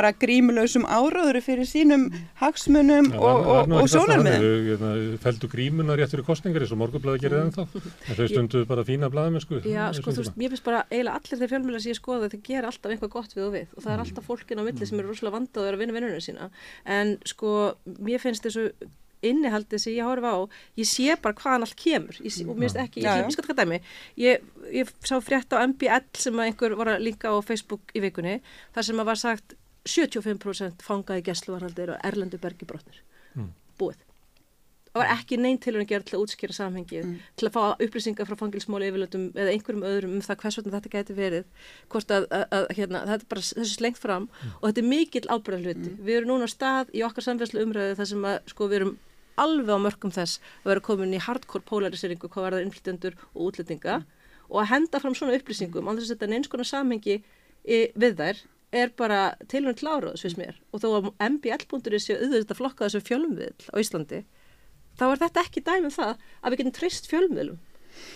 bara í, í í grímulösum áráður fyrir sínum hagsmunum ja, og, og, og sjónarmiðum. Fældu grímuna rétt fyrir kostningar eins og morgublaði gerir það ennþá. En þau stundu bara fína bladamennsku. Já, sko, þú veist, ég finnst bara eiginlega allir þeir fjölmjöla sem ég skoða þau gera alltaf eitthvað gott við og við og það er alltaf fólkin á milli sem eru rosalega vandaður að vinna vinnunum sína. En sko, mér finnst þessu innihaldið sem ég horfa á ég sé bara hvaðan allt kemur ég sé, og mér finnst ekki, ég, ég skal taka dæmi ég, ég sá frétt á MBL sem einhver var að linka á Facebook í vikunni þar sem að var sagt 75% fangaði gæsluvarhaldir og erlendu bergibrotnir mm. búið það var ekki neinn til að gera til að útskýra samhengið mm. til að fá upplýsingar frá fangilsmáli yfirlötum eða einhverjum öðrum um það hvers vegna þetta gæti verið hvort að, að, að hérna, þetta er bara þessu slengt fram mm. og þetta er mikill ábyrðanluti mm. við erum núna á stað í okkar samfélagslu umræðu þar sem að sko við erum alveg á mörgum þess að vera komin í hardcore polariseringu hvað verða innflytjendur og útlendinga mm. og að henda fram svona upplýsingum á þess að þetta neins konar samhengi í, við þær er bara tilhörn kláraðs fyrst mér. Og þó að MBL.is séu auðvitað flokka þessu fjölumvill á Íslandi þá er þetta ekki dæmið um það að við getum trist fjölumvillum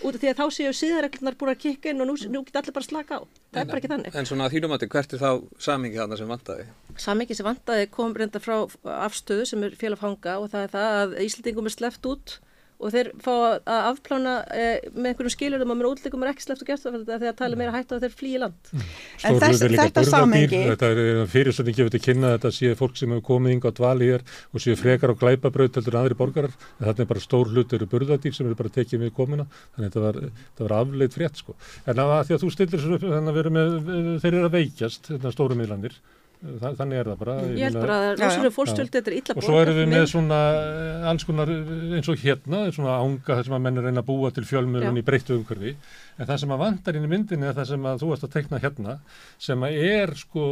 út af því að þá séu síðarreglunar búin að kikka inn og nú, nú getur allir bara slaka á. Það en, er bara ekki þannig. En svona þínum átti, hvert er þá samingi þarna sem vantaði? Samingi sem vantaði kom reynda frá afstöðu sem er félagfanga og það er það að Íslandingum er sleppt út og þeir fá að afplána eh, með einhverjum skilurðum að mér útlíkum er ekki sleppt og gert það þegar það tala meira hægt á að þeir flýi land. Mm. En þess, þetta samengi Þetta er fyrirsönding gefið til kynna þetta séu fólk sem hefur komið yngi á dvali hér og séu frekar á glæpabraut heldur aðri borgarar. En þetta er bara stór hlut eru burðadýr sem eru bara tekið með komina þannig að þetta var, var afleitt frétt sko. En að því að þú stillir svo upp þannig að þeir eru að veikjast stóru miðlandir þannig er það bara. Ég held bara að rosalega fórstöldi þetta er illa og svo erum við með svona eh, alls konar eins og hérna svona ánga þar sem að menn er reyna að búa til fjölmjölun í breyttu umhverfi en það sem að vandar inn í myndinni er það sem að þú ert að tekna hérna sem að er sko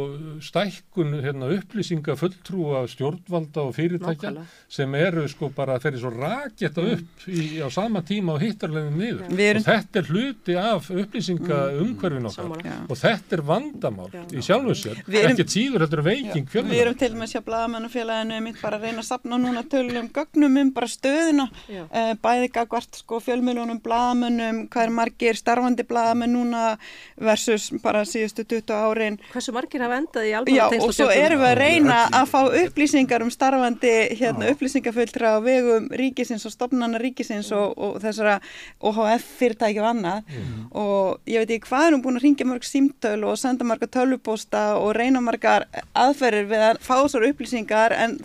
stækkun hérna, upplýsinga fulltrúa stjórnvalda og fyrirtækja Nákvæmlega. sem eru sko bara þeir eru svo raketa mm. upp í, á sama tíma og hittarleginn niður ja. og þetta er hluti af upplýsinga mm. umhverfin okkar ja. og þetta er vandamál Já. í sjálfu sér ekkert síður þetta er veiking fjölmjölun Við erum til með sér blagamannufélaginu mitt bara að reyna að sapna núna tölum gögnum um bara stöðuna uh, bæði gagvart sko fjölmjölunum blagamannum hvað er margir starfandi blaðamenn núna versus bara síðustu 20 árin. Hversu margir hafa endað í alveg Já og svo erum við að reyna að fá upplýsingar um starfandi hérna, upplýsingafulltra á vegum ríkisins og stopnana ríkisins og, og þessara OHF fyrirtæki og annað mm. og ég veit ekki hvað erum búin að ringja mörg símtöl og senda marga tölvuposta og reyna margar aðferðir við að fá þessar upplýsingar en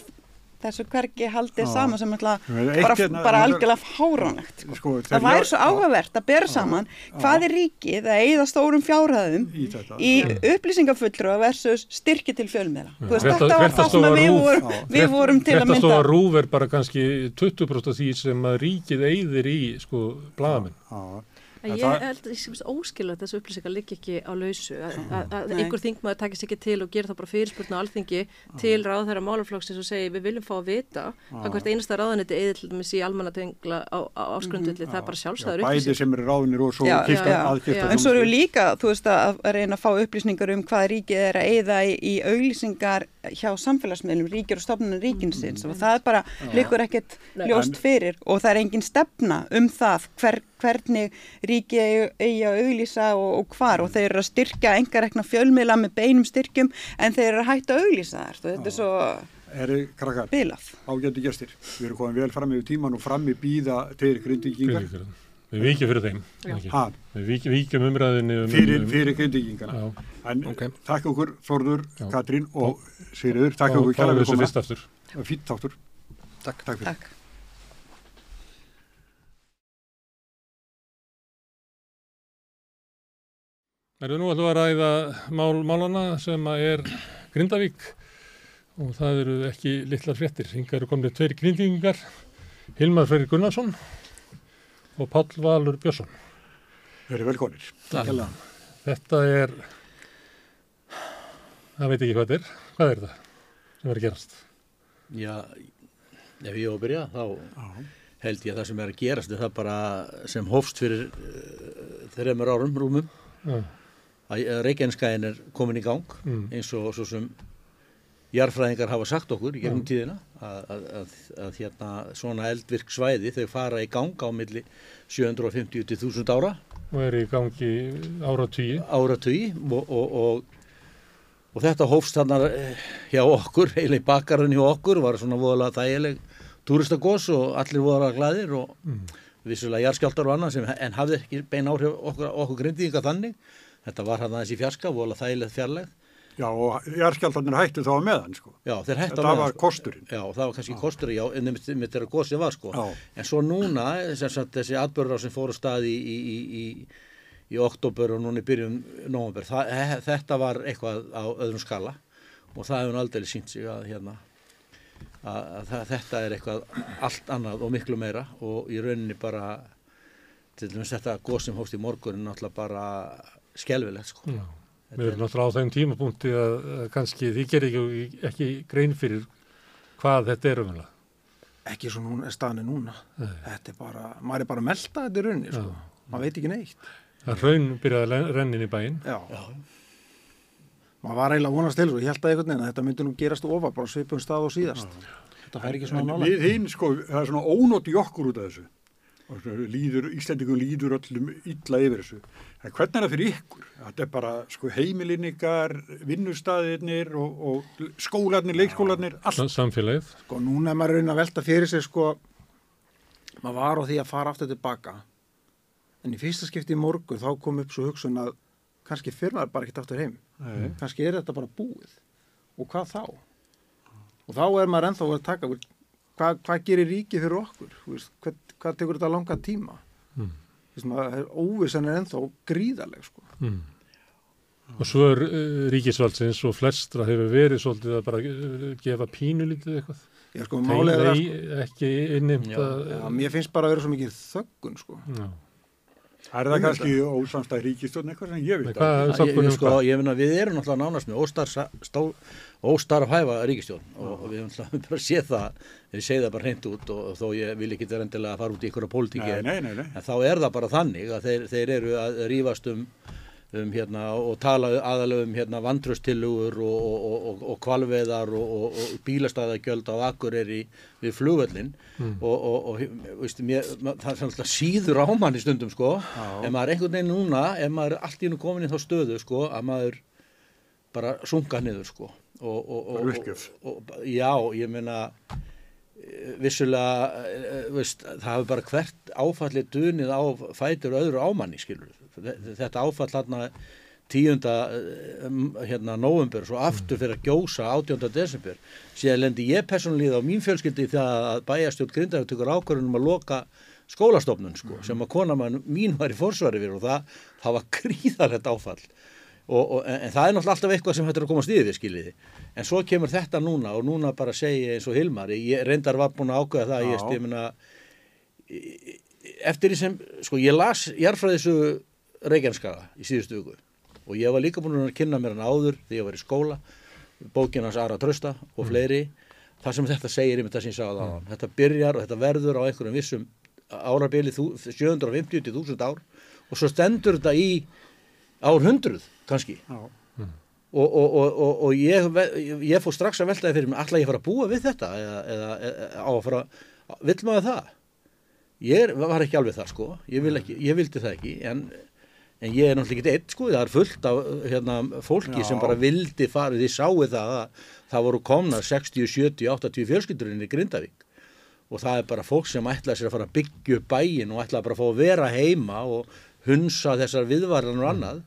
þessu hverki haldið saman sem ætla bara, hérna, bara algjörlega fáránlegt sko. Sko, það væri svo áhugavert að bera saman hvað er ríkið að eigða stórum fjárhæðum í, í upplýsingafullru versus styrki til fjölmiðla. Þetta var það sem við, vor, við vorum til að mynda Þetta stóða rúver bara kannski 20% af því sem að ríkið eigðir í sko bladamenn En En ég það- held að ég semst óskil að þessu upplýsingar liggi ekki á lausu að, einhver þingmaður takist ekki til og gerir það bara fyrirspurn á alþingi til ráðherra málaflokksins og segir við viljum fá að vita að hvert einasta ráðaniti eða til dæmis í almannatengla á, á áskrundulli, það er bara sjálfsæður bæði upplýsing. sem eru ráðinir og svo aðkipta já. En svo við líka, þú veist, að að reyna að fá upplýsningar um hvað ríkið er að eyða í, í auglýsingar hjá samfélagsmiðlum, ríkjur og stofnunum ríkinsins og það er bara, líkur ekkert ljóst fyrir. Og það er engin stefna um það hver, hvernig ríkið eigi- að auglýsa og, og hvar. Og þeir eru að styrkja engarekna fjölmiðla með beinum styrkjum en þeir eru að hætta að auglýsa þar og þetta er svo er krakkar, bilað. ágæti gestir. Við erum komin vel fram yfir tíman og fram í býða tveir grindvíkingar Fyrir, við vikjum fyrir þeim. Við víkjum, víkjum umræðinni um... fyrir, um, fyrir grindvíkingana Já. en Ok. takk okkur Þórður, Já. Katrín og Sigriður, takk okkur kæra þessu koma fýtt þáttur Takk. takk fyrir Takk. Erum nú ætlum við að ræða mál, málana sem að er Grindavík og það eru ekki litlar fréttir. Hinga eru komnið tveir grindvíkingar, Hilmar Freyri Gunnarsson og Páll Valur Björnsson. Verið velkonir Þetta er, það veit ekki hvað þetta er. Hvað er það sem er að gerast? Já, ef ég á að byrja þá held ég að það sem er að gerast er það bara sem hófst fyrir uh, þreymur árum rúmum Já, að Reykjaneskaðin er komin í gang Mm. eins og svo sem jarfræðingar hafa sagt okkur í gegnum tíðina að, að, að, að hérna svona eldvirk svæði þau fara í gang á milli 750 til 1000 ára og er í gangi áratugji. áratugi og, og, og, og þetta hófst þarna eh, hjá okkur, eiginlega í bakarinn hjá okkur var svona voðalega þægileg túristagós og allir voðalega glæðir og Mm. vissulega jarðskjáltar og annað sem en hafði ekki bein áhrif okkur, okkur grindíðinga þannig þetta var hann aðeins í fjarska, voðalega þægilegt fjarlægð Já, og jarðskjáltarnir hættu þá meðan, sko. já, þeir hættu á Þetta meðan, var sko. kosturinn. já, það var kannski kostur já, en mitt er að gósið var sko Já. en svo núna, sem sagt, þessi atbörður sem fóru stað í, í, í, í, í oktober og núna í byrjun nóvember, það, he- þetta var eitthvað á öðrum skala og það hefur aldrei sínt sig að hérna að, að það, þetta er eitthvað allt annað og miklu meira og í rauninni bara til dæmis þetta góð sem hóst í morgun er náttúrulega bara skelfilegt sko. Já. Við erum náttúrulega á þeim tímapunkti að, að kannski þið gerir ekki, ekki grein fyrir hvað þetta er umhverfað. ekki svo núna, staðan er núna þetta er bara, maður er bara að melta þetta í rauninni sko. maður veit ekki neitt Það raun byrjaði að inn í bæinn. já. maður var eiginlega vonast til svo, ég held að einhvern veginn að þetta myndi nú gerast ofa bara svipum stað og síðast þetta fær ekki svona nála við hinn, sko, það er svona ónótt í okkur út af þessu. Og Líður, Íslendingum líður öllum illa yfir þessu. En hvernig er það fyrir ykkur? Þetta er bara sko, heimilinningar, vinnustæðirnir og, og skólarnir, leikskólarnir, allt. Sa- Samfélagið. sko núna er maður raunin að velta fyrir sig sko maður var á því að fara aftur tilbaka en í fyrsta skipti í morgun þá kom upp svo hugsun að kannski fyrir maður bara ekkert aftur heim Nei. kannski er þetta bara búið og hvað þá og þá er maður ennþá að taka hvað, hvað gerir ríkið fyrir okkur Þú veist, hvað, tekur þetta langa tíma Mm. óvissan er ennþá gríðaleg sko. Mm. Og svo er uh, ríkisvaldsins og flestra hefur verið svolítið að bara uh, gefa pínulítið eitthvað. Sko, er að ei- ekki innimt Já, að... já, mér finnst bara að vera svo mikið þöggun sko. Já. Er það kannski ósamstæð ríkistjórn eitthvað sem ég veit Hvað að? ég, sko, ég finna við erum náttúrulega nánast með óstarf, stó, óstarf hæfa ríkistjórn og, og við náttúrulega bara séð það. Við segið það bara hreint út og, þó ég vil ekki vera endilega að fara út í ykkur pólitíki Nei, en, þá er það bara þannig að þeir, þeir eru að rífast um, um hérna og tala aðalega um hérna vantröstilugur og, og, og, og, og kvalveðar og, og, og bílastæðagjöld á Akureyri við flugvöllin og, og, og veistu, mér, það er síður á manni stundum sko. En maður er einhvern veginn núna ef maður er allt í nú komin í þá stöðu sko að maður bara sunga niður sko. Og, já, ég meina eh, vissulega eh, veist, það hafi bara hvert áfallið dunið á fætur öðru ámanni skilur þetta áfall hérna tíunda hérna november svo aftur fyrir að gjósa 18. desember. Síðan lendi ég persónulíð á mín fjölskyldi það að bæjastjórn grindaður tekur ákvörðunum að loka skólastofnun sko, sem að kona mann mín var í forsvari fyrir og það, það var gríðarlegt áfall. Og, og, en, það er náttúrulega alltaf eitthvað sem hættur að komast yfir skiljiði en svo kemur þetta núna og núna bara segi ég eins og Hilmar ég reyndar var búin að ákveða það ég, ég meina eftir því sem, sko, ég las jarfræðisu Reykjaneskaga í síðustu viku. Og ég var líka búin að kynna mér hann áður þegar ég var í skóla, bókin hans Ara Trösta og fleiri, það sem þetta segir um þetta sem ég sagði á hann. Þetta byrjar og þetta verður á einhverjum vissum árabili 750 til 1000 ár. Og svo stendur þetta í ár hundruð kannski. Já. og, og, og, og, og ég, ég fór strax að veltaði fyrir mig ætla ég að fara að búa við þetta eða, eða, eða á að fara vill maður það? Ég var ekki alveg það sko. Ég, vil ekki, ég vildi það ekki en, en ég er náttúrulega ekki eitt sko það er fullt af hérna, fólki Já. sem bara vildi fara. Því sáu það að það voru komna 60, 70, 80 fjölskyldurinn í Grindavík. Og það er bara fólk sem ætlaði sér að fara að byggja upp bæin og ætlaði bara að fá að vera heima og hunsa þessar viðvarðan og annað.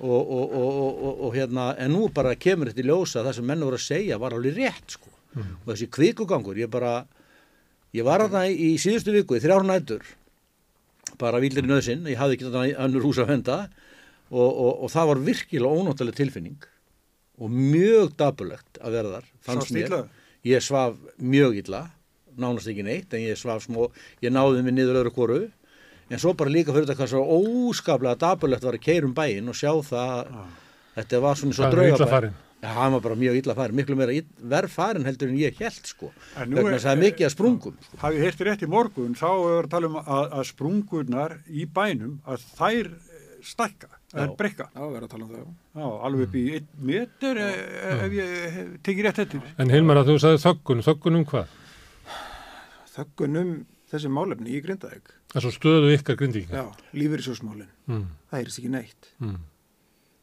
Og, og, og, og, og, og hérna en nú bara kemur þetta í ljósa það sem menn voru að segja var alveg rétt sko. Og þessi kvikugangur, ég bara ég var þarna í, í síðustu viku í þrjár nætur bara vildir í nöðsinn, ég hafði ekki þetta önnur hús að venda og, og, og það var virkilega ónóttalega tilfinning og mjög dabulegt að vera þar fannst mér. ég svaf mjög illa nánast ekki neitt en ég svaf smó ég náði mig niður öðru hvoru. En svo bara líka fyrir þetta hvað svo óskaplega dabulegt var að keirum bæinn og sjá það. Þetta var svona svo Hvað er? Já, hann var bara mjög illa farin, miklu meira verr farin heldur en ég held sko er- þess að það er mikið að sprungum sko. Hafið heyrti rétt í morgun, þá er að tala um að, að sprungurnar í bænum, að þær eh, stækka, þær Já. breyka. Já, við erum að tala um það. já. Já, alveg upp í einn meter eh, ef ég tekið rétt eftir. En Hilmar að þú sagði þöggun, þöggun um hvað? Þöggun um þessi málefni í Grindavík. Það er svo stöðu ykkar grindíkinga. Já, lífyrirsjósmálin. Mm, Það heyrist ekki neitt. mm,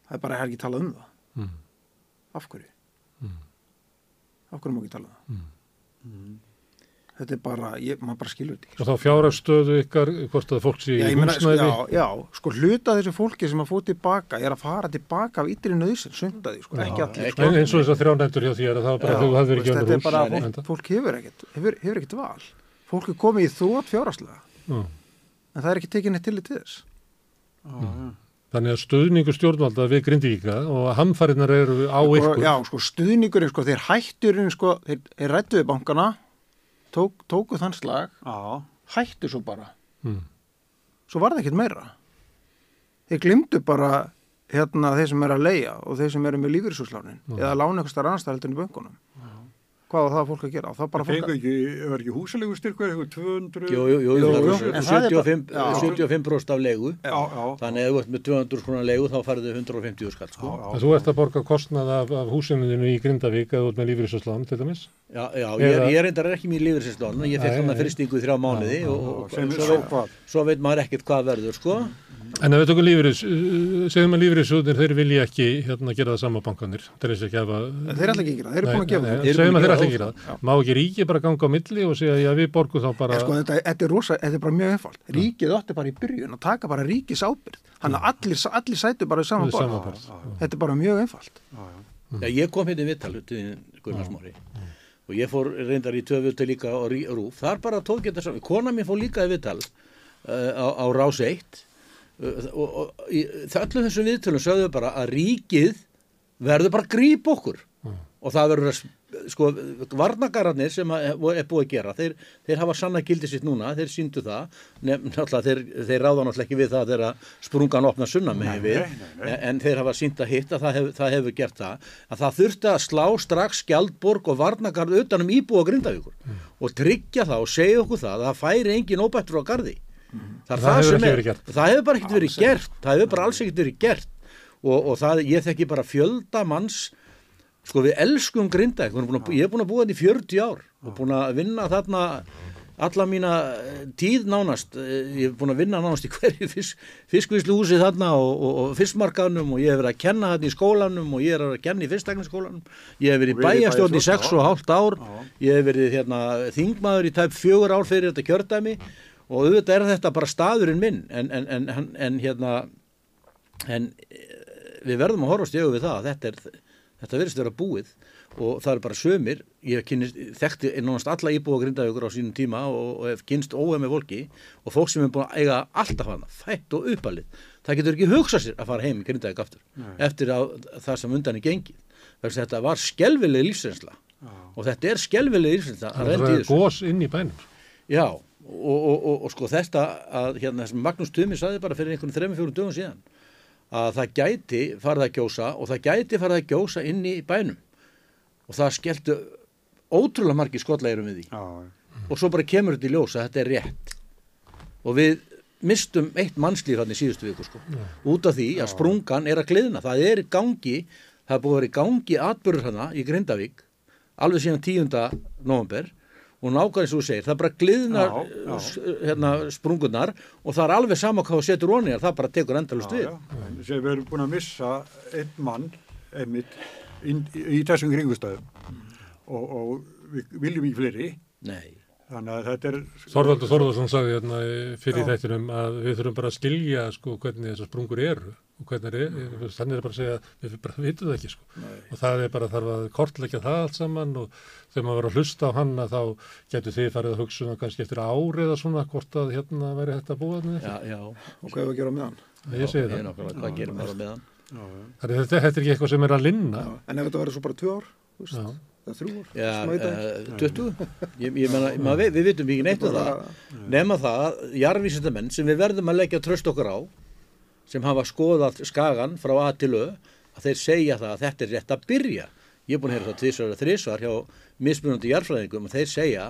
Það er bara að er um það. mm. Af hverju? Af hverju má ekki tala um það? Þetta er bara, ég, maður bara skilur þetta. Og þá fjárastöðu ykkar, hvort að fólk sé Já, í sko, húsnæði. já, já, sko hluta af þessu fólki sem að fótt tilbaka er að fara tilbaka af ytri nöðsinn, sundaði, sko, ekki allir. En eins og þess að þrjánættur hjá þér að það var bara Já, þú veist, ekki þetta önnur er bara, hús. fólk, fólk hefur ekkert, hefur, hefur ekkert val. Fólk er komið í þótt fjáraslega, Já. en það er ekki tekið neitt til til þess. Þannig að stöðningu stjórnvalda við grindíkinga og hamfærinar eru á Og, ykkur. já, sko, stuðningurinn, sko, þeir hætturinn, sko, þeir, þeir rættuði bankana, tók, tóku þann slag, Já, hættu svo bara. Mm. Svo var það ekkert meira. Þeir glimtu bara, hérna, þeir sem er að leia og þeir sem eru með lífyrirsúslánin eða lána eitthvað starf annars þar heldur en í böngunum. Hvað var það fólk að gera? Það bara fólk fengu ekki, var ekki húsalegu styrkur, eitthvað 200? Jú, jú, jú, Jú, það jú, eru en það er 75, bara- já. 75% af leigu Já, já. þannig að ef þú ert með 200 skronar leigu þá farið þau 150 skall sko. Þú ert að borga kostnað af, af húsinu þínu í Grindavík eða út með lífyrirsvæslan til dæmis. Já, já, ég, ég reyndar ekki mér lífeyrisinslán ég fekk hann að fyrstingu í þrjá mánuði og, svo veit maður ekkert hvað verður sko. En ef við tökum lífyris, uh, segjum að lífyrirsjóðnir, þeir vilja ekki hérna gera það sama bankanir. Þeir er ekki að En þeir ætla ekki að gera, það, þeir eru búin að gefa það. segjum að þeir ætla ekki að gera það. Má ekki ríki bara ganga á milli og segja, já við borgum þá bara... En sko, þetta, þetta er rosa, þetta er bara mjög einfalt. Ríkið átti bara í byrjun að taka bara ríkis ábyrð. Þannig að allir, allir sætu bara í sama Við borð. sama borð. Þetta er bara mjög einfalt. Já, ég kom hérna í til Gunnarsmári og ég fór reyndar í viðtal líka á Rí- rúf þar bara tók ég þetta saman, kona mér fór líka í viðtal uh, á, á rás 1 uh, og, og í þallum þessum viðtölum sögðu bara að ríkið verður bara að grípa okkur. Og það verður sko, varnagararnir sem að, er búið að gera þeir, þeir hafa sanna gildi sitt núna þeir síndu það. Nefn, þeir, þeir ráða náttúrulega ekki við það þegar sprungan opna sunna með við. nei, nei, nei. En- en þeir hafa sínt að hitt að það, hef, það hefur gert það. Að það þurfti að slá strax skjaldborg og varnagarð utanum íbúa grindavíkur Mm. og tryggja það og segja okkur það að það færi engin óbættur á garði það. Það hefur er- verið gert. það hefur bara ekkert verið gert. Það hefur bara alls ekkert verið gert. Og, og það, ég þekki bara fjölda manns sko við elskum grindavík. Við erum búin að- ég er búin að búa þetta í 40 ár og búin að vinna þarna alla mína eh, tíð nánast. Eh, ég hef búin að vinna nánast í hverju fisk, fiskvísluhúsi þarna og, og, og fiskmarkaðnum og ég hef verið að kenna þarna í skólanum og ég er að kenna í fyrstakningsskólanum ég hef verið verið í bæjastjórn í bæjarstjórn, 6 og hálft ár. Já. ég hef verið hérna, þingmaður í tæp fjögur ár fyrir þetta kjördæmi og auðvitað er þetta bara staðurinn minn en, en, en, en, en hérna en eh, við verðum að horfast í augu við það að þetta er þetta verðist vera búið. Og það er bara sömur ég kynist, þekkti nánast alla íbúa grindavíkur á sínum tíma og, og hef kynst óhef með fólki og fólk sem er búin að eiga alltaf hana, fætt og uppalið. Það getur ekki hugsað sér að fara heim í grindavík aftur eftir að það sem undan er gengið. Þess að þetta var skelvileg lífsreynsla og þetta er skelvileg lífsreynsla að Það er gós inn í bænum. Já, og, og, og, og sko þetta að hérna sem Magnús Tumi saði bara fyrir einhvern þrejum fjórum dögum síðan að það gæti farið að gjósa og það gæti farið að gjósa inn í bænum. Og það skelltu ótrúlega margir skotleirum við því. Já, og svo bara kemur þetta í ljós að þetta er rétt. Og við mistum eitt mannslíf hann í síðustu viku sko. Út af því að sprungan er að gliðna það er gangi, það er búið að vera í gangi atbyrður hana í Grindavík alveg síðan 10. november og nákvæmlega eins og þú segir, það bara gliðnar hérna, sprungunar og það er alveg sama hvað þú setur onni það bara tekur endalust við. við erum búin að missa einn mann einmitt inn, í, í þessum kringustæðum og, og við viljum ekki fleiri. Nei, þannig að þetta er Þorvaldur Þorvaldsson sagði hérna fyrir þættinum að við þurfum bara að skilja sko hvernig þessar sprungur eru og hvernig er, þannig er bara að segja við bara vitum það ekki sko. Og það er bara þarf að kortleggja það allt saman og þegar maður var að hlusta á hann að þá getur þið farið að hugsa um kannski eftir ári eða svona hvort að hérna væri þetta að búa þannig já, já, og hvað er að gera með hann? Ég segi ég það. nákvæmlega, hvað gerum við á meðan Þannig að þetta, þetta er ekki eitthvað sem er að linna. En ef þetta verður svo bara tvö ár Já. eða þrjú Já, að vita ekki. uh, 20 ég, ég menna, maður, við, við vitum ekki neitt um það. Nema það að jarðvísindamenn sem við verðum að leggja tröst okkur á sem hafa skoðað skagan frá A til Ö að þeir segja það að þetta er rétt að byrja. Ég er búin að heyra það tvisvar og þrisvar hjá mismunandi jarðfræðingum og þeir segja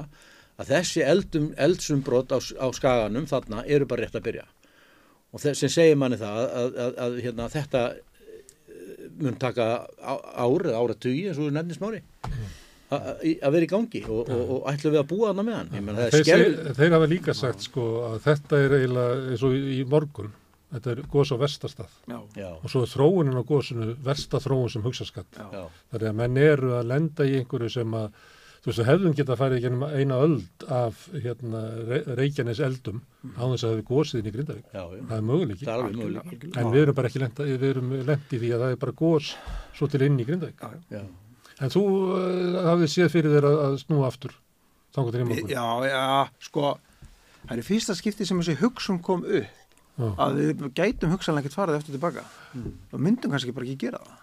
að þessi eldum, eldsumbrot á, á skaganum þarna eru bara rétt að byrja. Og sem segir manni það að, að, að, hérna, þetta eh, mun taka á- ár eða áratugi eins og þú nefnir smári a- a- í- að vera í gangi og, og, og ætlum við að búa þarna með hann. Menn þeir, skelv seg, þeir hafa líka sagt sko að þetta er eiginlega eins og í morgun þetta er gos á já, og svo er þróunin á gósinu versta þróun sem hugsaskatt já, þannig að menn eru að lenda í einhverju sem að þú veist, hefðum geta farið gennum eina öld af hérna, Re Reykjanes eldum á þess að það hefði gósið inn í Grindavík. Já, já. það er það er möguleik en við erum bara ekki lenda, við erum lent í því að það er bara gós svo til inn í Grindavík. Já, en þú uh, hafið séð fyrir þér að, að snúa aftur þannig til í morgun? Já, já, sko það er í fyrsta skipti sem þessi hugsun kom upp Já. að við gætum hugsanlega ekkert farið eftir tilbaka og myndum kannski bara ekki gera það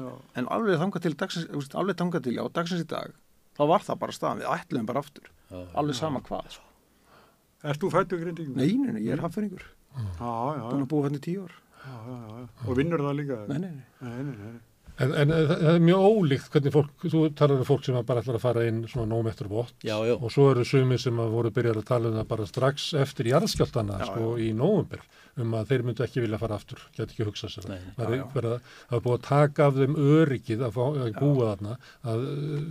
já, en alveg þangað til, dagsins, alveg þangað til já, dagsins í dag þá var það bara staðan, við ætluðum bara aftur Já. alveg sama hvað sko. Ert þú fættu grindingum? nei, nei, nei, ég er já, búin að búa hann í tíu ár já, já, já. Og vinnur það líka? nei, nei, nei. Nei, nei, nei. En, en það er mjög ólíkt hvernig fólk, þú talar um fólk sem bara ætlar að fara inn svona nómettur vott já, já, og svo eru sumir sem að voru byrjar að tala um það bara strax eftir jarðskjáltana Já, sko í nóvumber um að þeir myndu ekki vilja fara aftur, geta ekki hugsað sér Nei, það. Það já, er það búið að taka af þeim öryggið að, fá, að búa þarna að,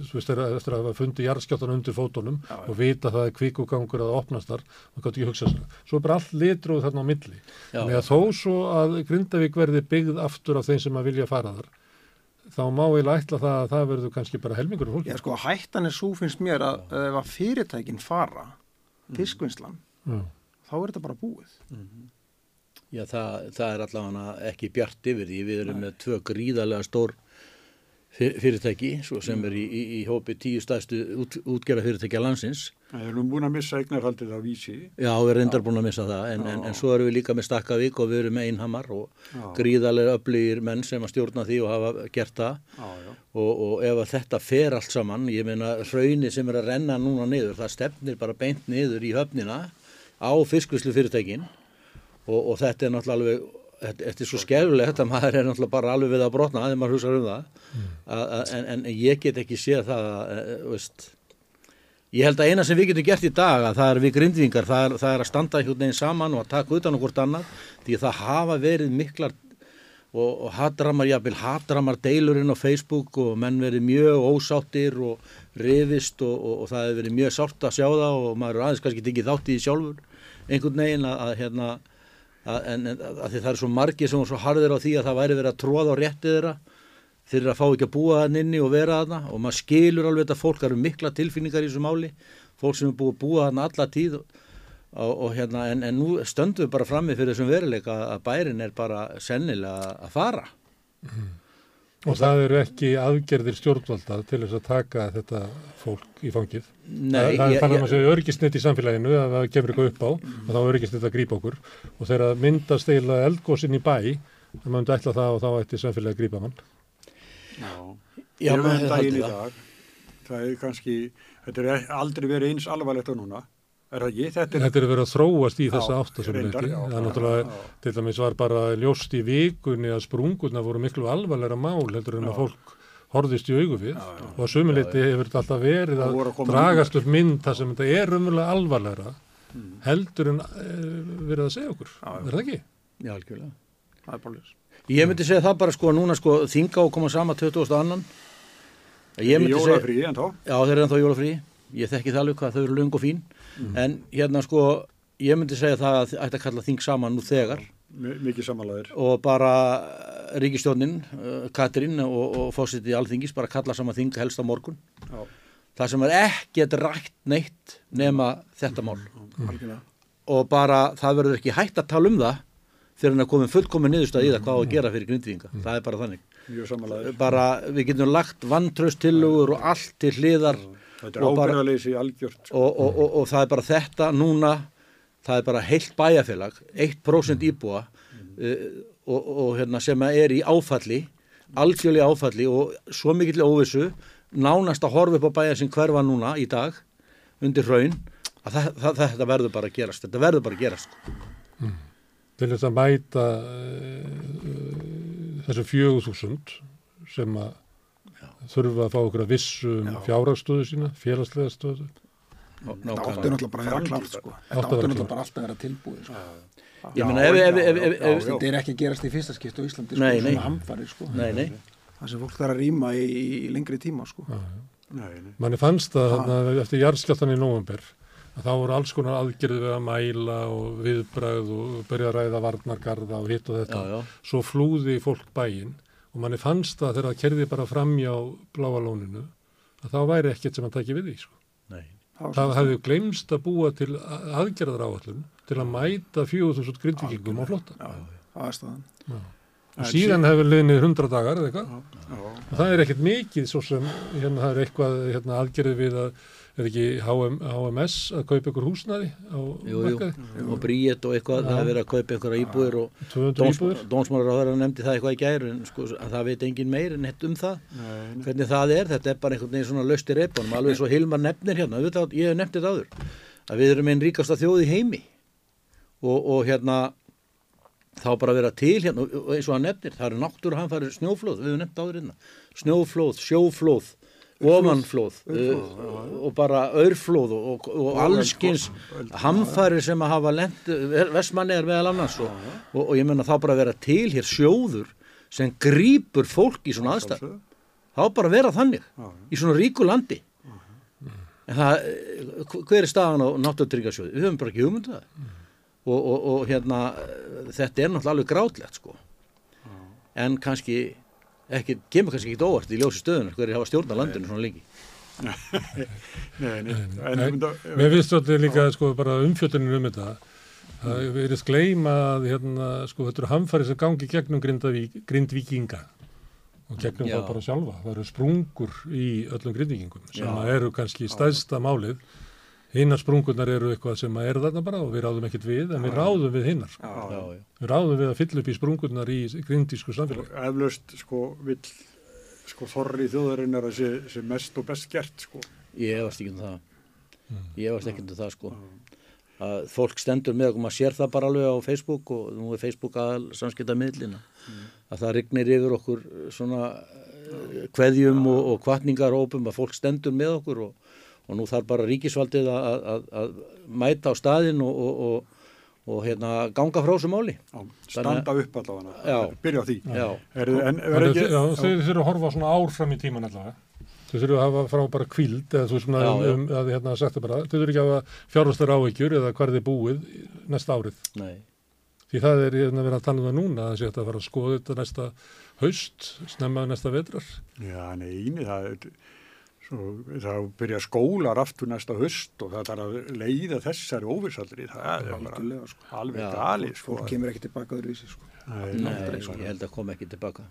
þú veist, eftir að hafa fundið jarðskjáltan undir fótunum Já, já. og vita að það er kvíkugangur að opnast þar og geta ekki hugsað sér. Svo er bara allt litróð þarna á milli. Já. Þannig að þó svo að Grindavík verði byggð aftur af þeim sem að vilja fara þar þá má ég ætla það að það verður kannski bara helmingur af fólki. Já, sko, hættan er svo finnst mér að ef að fyrirtækin fara fiskvinnslan, Já. þá er þetta bara búið. Já það, það er allavega ekki bjart yfir því. Við erum með tvö gríðarlega stór fyrirtæki svo sem er í, í, í hópi tíu stæðstu út, útgerða fyrirtækja landsins Við erum búin að missa eignarhaldið á vísi. Já, við erum reyndar búin að missa það en, en, en svo erum við líka með Stakkavík og við erum með Einhamar og Já. gríðarlega öflugir menn sem að stjórna því og hafa gert það Já, já. og, og ef að þetta fer allt saman, ég meina hraunir sem er að renna núna niður, það stefnir bara beint niður í höfnina á fiskvislu fyrirtækin og, og þetta er náttúrulega alveg, þetta, er svo skefulegt að maður er náttúrulega bara alveg við að brotna þegar maður hugsa um það, að, að, en, en ég get ekki séð það, að, að, veist, ég held að eina sem við getum gert í dag að það er við grindvingar, það er, það er að standa einhvern veginn saman og að taka utan okkur annað, því að það hafa verið miklar og, og hatramar, jafnvel hatramar deilurinn á Facebook og menn verið mjög ósáttir og rifist og, og, og það hefur verið mjög sátt að sjá það og maður aðeins kannski tekið þátt í sjálfur einhvern veginn að, að hérna en, en, að það er svo margir sem er svo harðir á því að það væri verið að tróða á rétti þeirra þeir að fá ekki að búa þann inni og vera þarna. Og maður skilur alveg þetta fólk, það eru mikla tilfinningar í þessu máli. Fólk sem er búið að búa þarna alla tíð og, og, hérna, en, en nú stöndum við bara frammi fyrir þessum veruleika að bærin er bara sennilega að fara Og það eru ekki aðgerðir stjórnvalda til þess að taka þetta fólk í fangið. Nei, það er um ég- að segja örgisnett í samfélaginu að það kemur eitthvað upp á og þá er örgisnett að grípa okkur og þegar það myndast eiginlega eldgósin í bæ þá maður myndi ætla það og þá ætti samfélagi að grípa mann. Já. Já, Ég veit hefði daginn í það. dag. Það er kannski, þetta er aldrei verið eins alvarlegt á núna. Er það ekki? Þetta er, Þetta er verið að þróast í þessa Já, átta sem reyndar, leiti. já. Það er náttúrulega, Já. til dæmis var bara ljóst í vikunni að sprungurna voru miklu alvarlega mál heldur en að fólk horfðist í augu við og að sumuleiti hefur þetta alltaf verið að að dragast upp mynd þar sem þetta er umverulega alvarlega Mm. heldur en e, verið að segja okkur. Er það ekki? Já, algjörlega. Það er bara ljós. Ég myndi segja það bara sko núna sko þinga og koma sama 20. annan. Ég í myndi segja, jólafrí en þá. já þeir eru ennþá jólafrí, ég þekki það alveg hvað þau eru löng og fín, en hérna sko ég myndi segja það að ætti að kalla þing saman nú þegar Mi- Mikið samanlæðir. og bara ríkistjónin, uh, Katrín og, og fósiti alþingis bara kalla saman þing helst á morgun. Já. Það sem er ekkert rætt neitt nema þetta mál. Algjörlega. og bara það verður ekki hægt að tala um það fyrir hann að koma fullkomin niðurstað í það hvað á að gera fyrir grindvíðinga. Það er bara þannig. Bara við getum lagt vantraust tillögur og allt til hliðar Þetta er ábyrðaleysi algjört. sko. og, og, og, og það er bara þetta núna, það er bara heilt bæjarfélag, 1% íbúa uh, og, og hérna, sem er í áfalli, algjörlega áfalli og svo mikill óvissu, nánast að horfa upp á bæjar sem hverfa núna í dag undir hraun, að það, það, þetta verður bara að gerast, þetta verður bara að gerast. Sko. Til þess að mæta uh, þessu fjögur þúsund sem að þurfa að fá okkur að vissu um fjárhagstöðu sína, félagslega stöðu. Það átti náttúrulega bara að vera klart sko. Þetta Átti að átti vera náttúrulega bara alltaf að vera tilbúið sko. Ég meina ef, ef, ef, ef, ef, já, já. Þetta er ekki að gerast í fyrsta skipt á Íslandi sko, svona hamfari sko. nei, nei, Það sem fólk þarf að rýma í, í lengri tíma sko. Nei, nei. Manni fannst það þarna, eftir jarðskjáttan í november að þá voru alls konar aðgerðið við að mæla og viðbröð og byrja að ræða varnargarða og hitt og þetta. já, já, Svo flúði fólk bæinn og manni fannst það þegar það kerði bara framjá bláa lóninu að þá væri ekkert sem að taki við því. Sko. nei. Það hefði glemst að búa til aðgerðar áallun til að mæta 4000 grindvikingum á flotta. staðan. Og síðan hefur liðnið 100 dagar eða eitthvað. Já. Og það er ekkert mikið svo sem hérna það er eitthvað hérna, aðgerði við að er ekki HM, HMS að kaupa ykkur húsnaði á Jú, jú, markaði, og bríet og eitthvað, það er verið að kaupa einhverja íbúðir og 200 íbúður. dónsmálar á þeirra nefndi það eitthvað í gæri en sko, að það veit engin meir en hitt um það. Nei, nei. hvernig það er, þetta er bara einhvern veginn svona löst í reipunum, alveg svo Hilmar nefnir hérna. Auðvitað, ég hef nefnt þetta áður að við erum einn ríkasta þjóð í heimi. Og, og hérna þá bara vera til hérna og og eins og hann nefnir, það eru náttúru hann farið snjóflóð, ofanflóð uh, og bara örflóð og, og, allskins hamfærir sem að hafa lent vestmanni er meðal annars og, og, og ég menna þá bara vera til hér sjóður sem grýpur fólk í svona aðstæð þá bara að vera þannig í svona ríku landi. En það, eh, hver er staðan á náttúrtryggasjóði, við höfum bara ekki hugmyndu það. Og, og, og hérna eh, þetta er náttúrulega alveg grátlegt sko. En kannski ekki, kemur kannski ekki óvart í ljósi stöðunar hverju hafa stjórna landinu svona lengi Nei, nei. Nei, Mér finnst þetta líka sko bara umfjöldunum um þetta það verið gleyma að hérna sko þetta eru hamfæri sem gangi gegnum Grindavík, grindvíkinga og gegnum Já. það bara sjálfa. Það eru sprungur í öllum grindvíkingum sem að eru kannski stæðsta málið. Hinnar sprungurnar eru eitthvað sem að eru þarna bara og við ráðum ekkert við en við ráðum við hinnar. Sko. já, já. Við ráðum við að fylla upp í sprungurnar í grindísku samfélagi. eflaust sko vill sko þorri þjóðarinnar að sé, sé mest og best gert sko. ég efast ekki um það ég efast ekki um það sko að fólk stendur með okkur, maður sér það bara alveg á Facebook og nú er Facebook aðal samskipta miðlina að það rignir yfir okkur svona eh, kveðjum og, og kvartningar ópum að fólk stendur með okkur og, og nú þarf bara ríkisvaldið að, að, að, að mæta á staðinn og, og, og, og hérna ganga frá þessu máli Já, standa upp allavega Já. byrja á því Já. er, en að ekki já, Þau þurfum að horfa svona ár fram í tíman allavega. Þau þurfum að hafa frá bara kvíld eða þú veist svona Já, um, já. um, að hérna sagt það bara, þau þurfum ekki að hafa fjárhastar áhyggjur eða hvar þið búið næsta árið. Nei. Því það er hérna verið að tala um það núna að það sé að fara að skoða þetta næsta haust, snemma næsta vetrar. já, neini, það er svo, það byrja skólar aftur næsta höst og það þarf að leiða þessari óvissaldri það. Er bara sko. alveg Já, gali sko. Fólk kemur ekki tilbaka öðruvísi sko. Nei, Nei, sko. ég held að koma ekki tilbaka.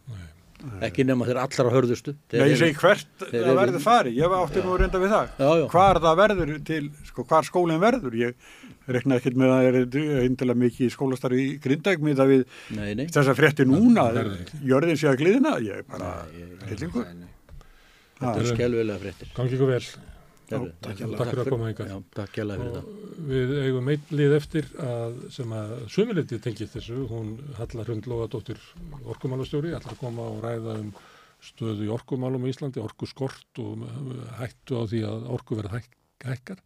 Ekki nema þeir allra hörðustu. Þeir Nei, ég segi hvert það verður farið, ég átti nú að reynda við það. Já, já. hvar það verður til, sko, hvar skólinn verður. Ég rekna ekkert með að það er eindilega mikið skólastarfi í Grindæk með það við Nei, nei, þessa frétti núna. Jörðin sé að gliðina, ég er bara hillingur þetta er skelvilega fréttir Gangi ykkur vel. Herru, takk fyrir- að koma. Já, takk fyrir það. við eigum einn lið eftir að, sem að sömuleyti tengið þessu, hún Hallar Hund Lóðadóttir orkumálastjóri, ætlar að koma og ræða um stöðu í orkumálum í Íslandi, orkuskort og hættu á því að orku verða hæk, hækkar.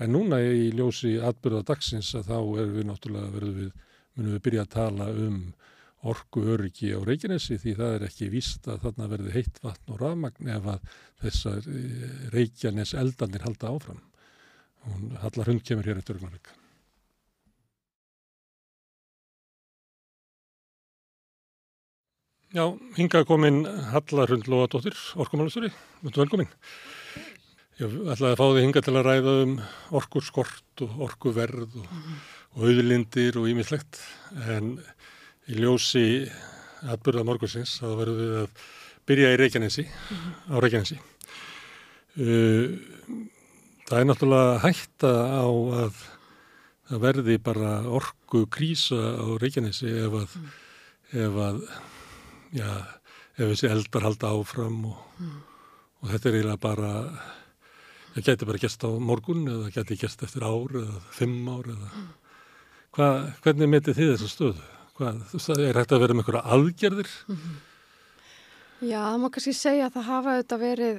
En núna í ljósi atbyrða dagsins að þá erum við náttúrulega verðum við, munum við byrja að tala um orku öryggi á Reykjanesi því það er ekki víst að þarna verði heitt vatn og rafmagn ef að þessar eh, Reykjanes eldanir halda áfram. Hún Hallar Hund kemur hér eftir augnablik. Já, hingað komin Hallar Hund Lóadóttir, orkumálastjóri. Mjög velkomin. Ég ætlaði að fá þig hingað til að ræða um orkurskort og orkuverð og, og auðlindir og ímislegt. En í ljósi atbyrða morgunsins þá verðum við að byrja í Reykjanesi, á Reykjanesi. Uh, það er náttúrulega hætta á að það verði bara orku krísa á Reykjanesi ef að, ef að já, ef þessi eldar halda áfram og, og þetta er eiginlega bara það geti bara gæst á morgun eða geti gæst eftir ár eða fimm ár eða Hva, hvernig metið þið þessa stöðu? Hvað, þú veist, er hægt að vera með einhverja aðgerðir? Já, það má kannski segja að það hafa auðvitað verið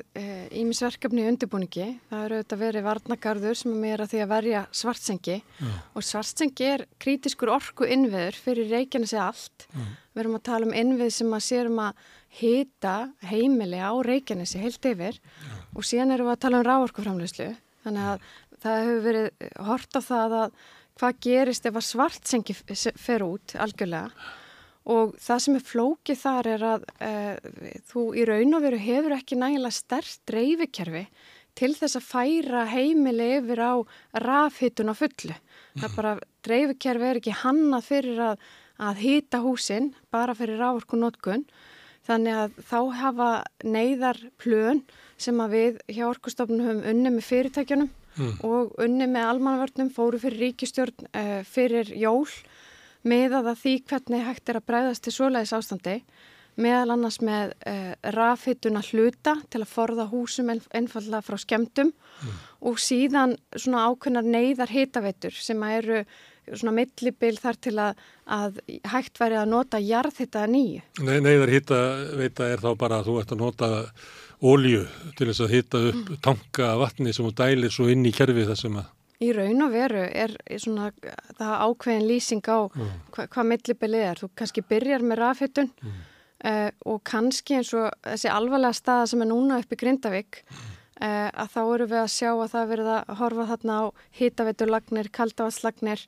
ímisverkefni í undirbúningi. Það eru auðvitað verið varnagarður sem er að því að verja svartsengi Já. og svartsengi er krítiskur orku innviður fyrir Reykjanesi allt. Við erum að tala um innvið sem að sérum að hita heimili á Reykjanesi heilt yfir og síðan erum við að tala um ráorkuframleyslu. Þannig að það hefur verið hort á það að hvað gerist ef að svartsengi fer út algjörlega og það sem er flókið þar er að uh, þú í raun og veru hefur ekki nægilega stert dreifikerfi til þess að færa heimili yfir á rafhittun á fullu. Það er bara, dreifikerfi er ekki hannað fyrir að, að hýta húsin, bara fyrir rávorkunótkun. Þannig að þá hafa neyðar plön sem að við hjá Orkustofnum höfum unni með fyrirtækjunum og unni með almannavörnum fóru fyrir ríkistjórn uh, fyrir jól meðað að því hvernig hægt er að bregðast til svoleiðis ástandi meðal annars með uh, rafhittuna hluta til að forða húsum einfallega frá skemmtum og síðan svona ákveðnar neyðar hitaveitur sem eru svona millibil þar til að, að hægt væri að nota jarðhittaða nýju. Nei, neyðar hitta veita er þá bara að þú ert að nota ólju til þess að hitta upp tanka vatni sem þú dælir svo inn í kerfi þar sem að Í raun og veru er svona það ákveðin lýsing á hva, hvað millibilið er. Þú kannski byrjar með rafhittun mm. uh, og kannski eins og þessi alvarlega staða sem er núna upp í Grindavík uh, að þá eru við að sjá að það verið að horfa þarna á hitaveitulagnir, kaldavaslagnir,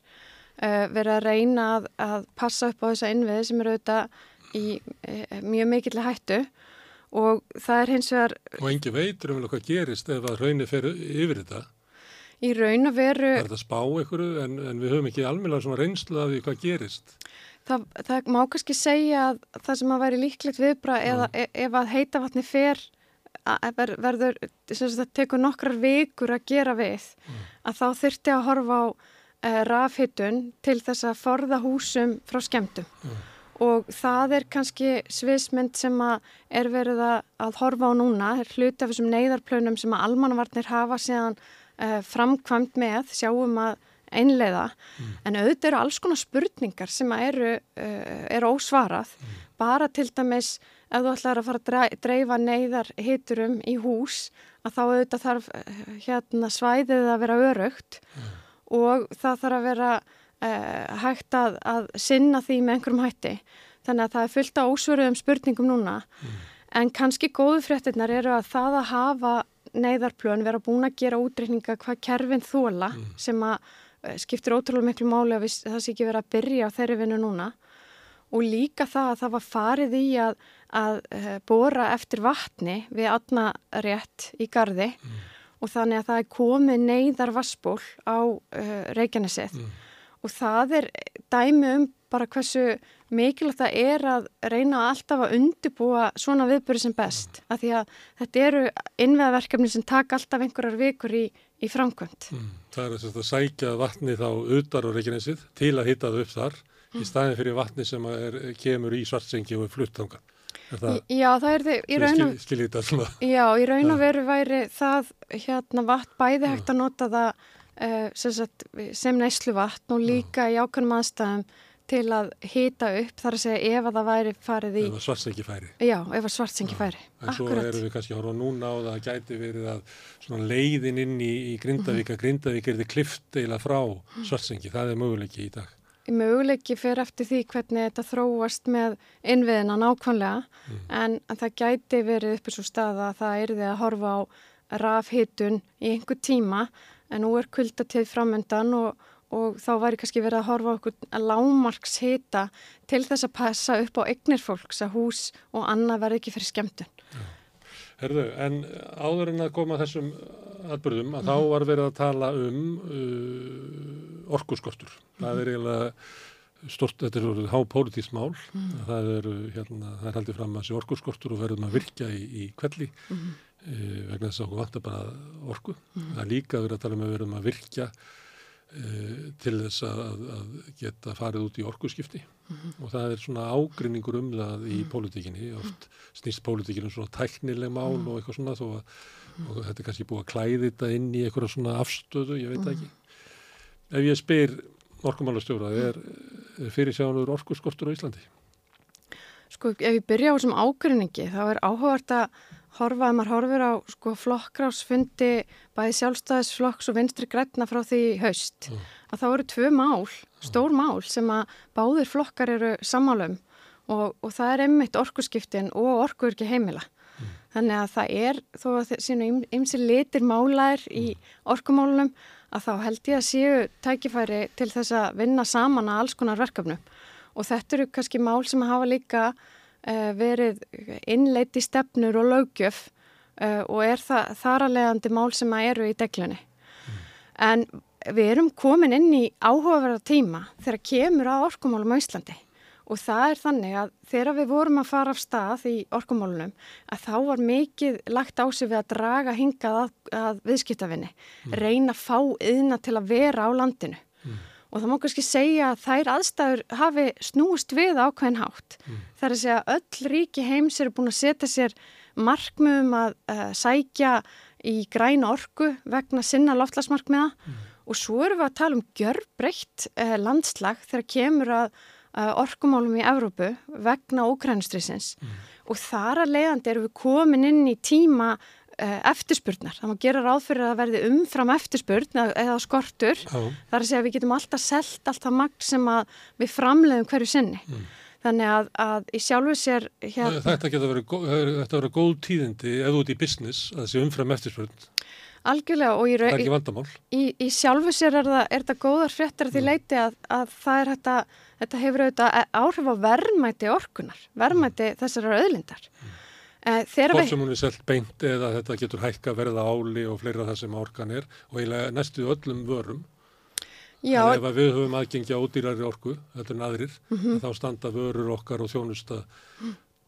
uh, verið að reyna að, að passa upp á þessa innviði sem eru auðvitað í mjög mikill hættu og það er hins vegar... Og engi veitur um hvað gerist ef að raunir fer yfir þetta. Í raun og veru... Það er þetta spá ykkur en, en við höfum ekki almeinlega svona reynslu af því hvað gerist. Það, það má kannski segja að það sem að væri líklegt viðbra eða e, ef að heita vatni fer að ver, verður, það tekur nokkrar vikur að gera við, að þá þurfti að horfa á e, rafhittun til þess að forða húsum frá skemmtum. Og það er kannski sviðsmynd sem er verið að, horfa á núna, er hluti af þessum neyðarplönum sem að almannavarnir hafa síðan uh, framkvæmt með, sjáum að einleiða, en auðvitað eru alls konar spurningar sem eru, uh, eru ósvarað, bara til dæmis ef þú ætlar að fara að dreifa neyðar hiturum í hús, að þá auðvitað þarf uh, hérna svæðið að vera öraugt og það þarf að vera hægt að, að sinna því með einhverjum hætti. Þannig að það er fullt af ósvöruðum spurningum núna, en kannski góðu fréttinnar eru að það að hafa neyðarplön vera búin að gera útreikninga hvað kerfin þóla mm. sem að uh, skiptir ótrúlega miklu máli að það sé ekki verið að byrja á þeirri vinnu núna og líka það að það var farið í að, að uh, bóra eftir vatni við aðna rétt í gardi mm. og þannig að það er komið neyðar vassból á uh, Reykjanesið mm. Og það er dæmi um bara hversu mikilvægt það er að reyna alltaf að undibúa svona viðböru sem best af því að þetta eru innveðverkefni sem taka alltaf einhverjar vikur í, í framkvæmt. Mm. Það er að sækja vatni þá utar á Reykjanesið til að hitta það upp þar mm. í staðin fyrir vatni sem er, kemur í svartsengi og er fluttanga. Er það, Já, það er þið í raun skil, og, skil svona. já, í raun og veru væri það hérna vatn bæði hægt að nota það sem, sagt, sem neyslu vatn og líka í ákveðnum aðstæðum til að hita upp þar að segja ef að það væri farið í, Eða svartsengi færi. já, ef að svartsengi færi. En svo Akkurat. erum við kannski að horfa núna á það að gæti verið að svona leiðin inn í, í Grindavík að Grindavík er þið klift eila frá svartsengi. Það er möguleiki í dag. möguleiki fyrir eftir því hvernig þetta þróast með innviðina nákvæmlega en, en það gæti verið uppi svo stað að það yrði að horfa á rafhitun í einhver tíma en nú er kuldatíð framöndan og, og þá væri kannski verið að horfa okkur lámarkshita til þess að passa upp á eignir fólks að hús og annað verði ekki fyrir skemmtun. Herðu, en áður en að koma þessum atbyrðum að þá var verið að tala um uh, orkuskortur. Það er eiginlega stort, þetta er orðið hápólitískt mál. Það er, hérna, það er haldið fram að þessi orkuskortur og verðum að virkja í, í kvelli uh, vegna þess að okkur vantar bara orku. Það er líka verið að tala um að verðum að virkja uh, til þess að, að geta farið út í orkuskipti. Og það er svona ágrinningur um það í pólitíkinni, oft snýst pólitíkinu um svona tæknileg mál og eitthvað svona þó að og þetta er kannski búið að klæði þetta inn í eitthvað svona afstöðu, ég veit það ekki. Ef ég spyr orkumálastjóra, er, er fyrir sjáanur orkuskortur á Íslandi? Sko ef ég byrja á þessum ágrinningi þá er áhugavert að horfa að maður horfir á sko flokkrásfundi bæði sjálfstæðisflokks og vinstri grætna frá því haust að þá eru tvö mál, stór mál sem að báðir flokkar eru sammálum og, og það er einmitt orkuskiptin og orkuurki heimila. Þannig að það er, þó að sínu ymsi litir málaðir í orkumálunum, að þá held ég að séu tækifæri til þess að vinna saman að alls konar verkefnum. Og þetta eru kannski mál sem hafa líka uh, verið innleiti stefnur og lögjöf uh, og er það þar að leiðandi mál sem að eru í deglunni. En við erum komin inn í áhugaverða tíma þegar kemur að orkumálum á Íslandi. Og það er þannig að þegar við vorum að fara af stað í orkumálunum að þá var mikið lagt á sig við að draga hingað að, að viðskiptafinni, reyna að fá yðna til að vera á landinu. Og það má kannski segja að þær aðstæður hafi snúist við ákveðin hátt. Það er að segja að öll ríki heims eru búin að setja sér markmiðum að uh, sækja í græna orku vegna sinna loftlasmarkmiða og svo erum við að tala um gjörbreytt uh, landslag þegar kemur að uh, orkumálum í Evrópu vegna ókrænustrísins og þar að leiðandi erum við komin inn í tíma eftirspurnar. Það má gera ráð fyrir að verði umfram eftirspurn eða, eða skortur. Já. Það er að segja að við getum alltaf selt allt það magn sem að við framleiðum hverju sinni. Þannig að, að í sjálfu sér hérna, Þetta gó- þetta verið góð tíðindi þú ert í business að þessi umfram eftirspurn. algjörlega og í, raun- í, í sjálfu sér er það, er það góðar fréttar að því leiti að, að það er þetta, þetta hefur auðvitað áhrif á verðmæti orkunar, verðmæti þessarar auðlindar. Mm. Þegar Hvort sem hún er selt beint eða þetta getur hækka verða áli og fleira það sem orkan er og eiginlega næstu öllum vörum. já, En ef við höfum aðgengja ódýrari orku, þetta er naðrir, Mhm. þá standa vörur okkar og þjónusta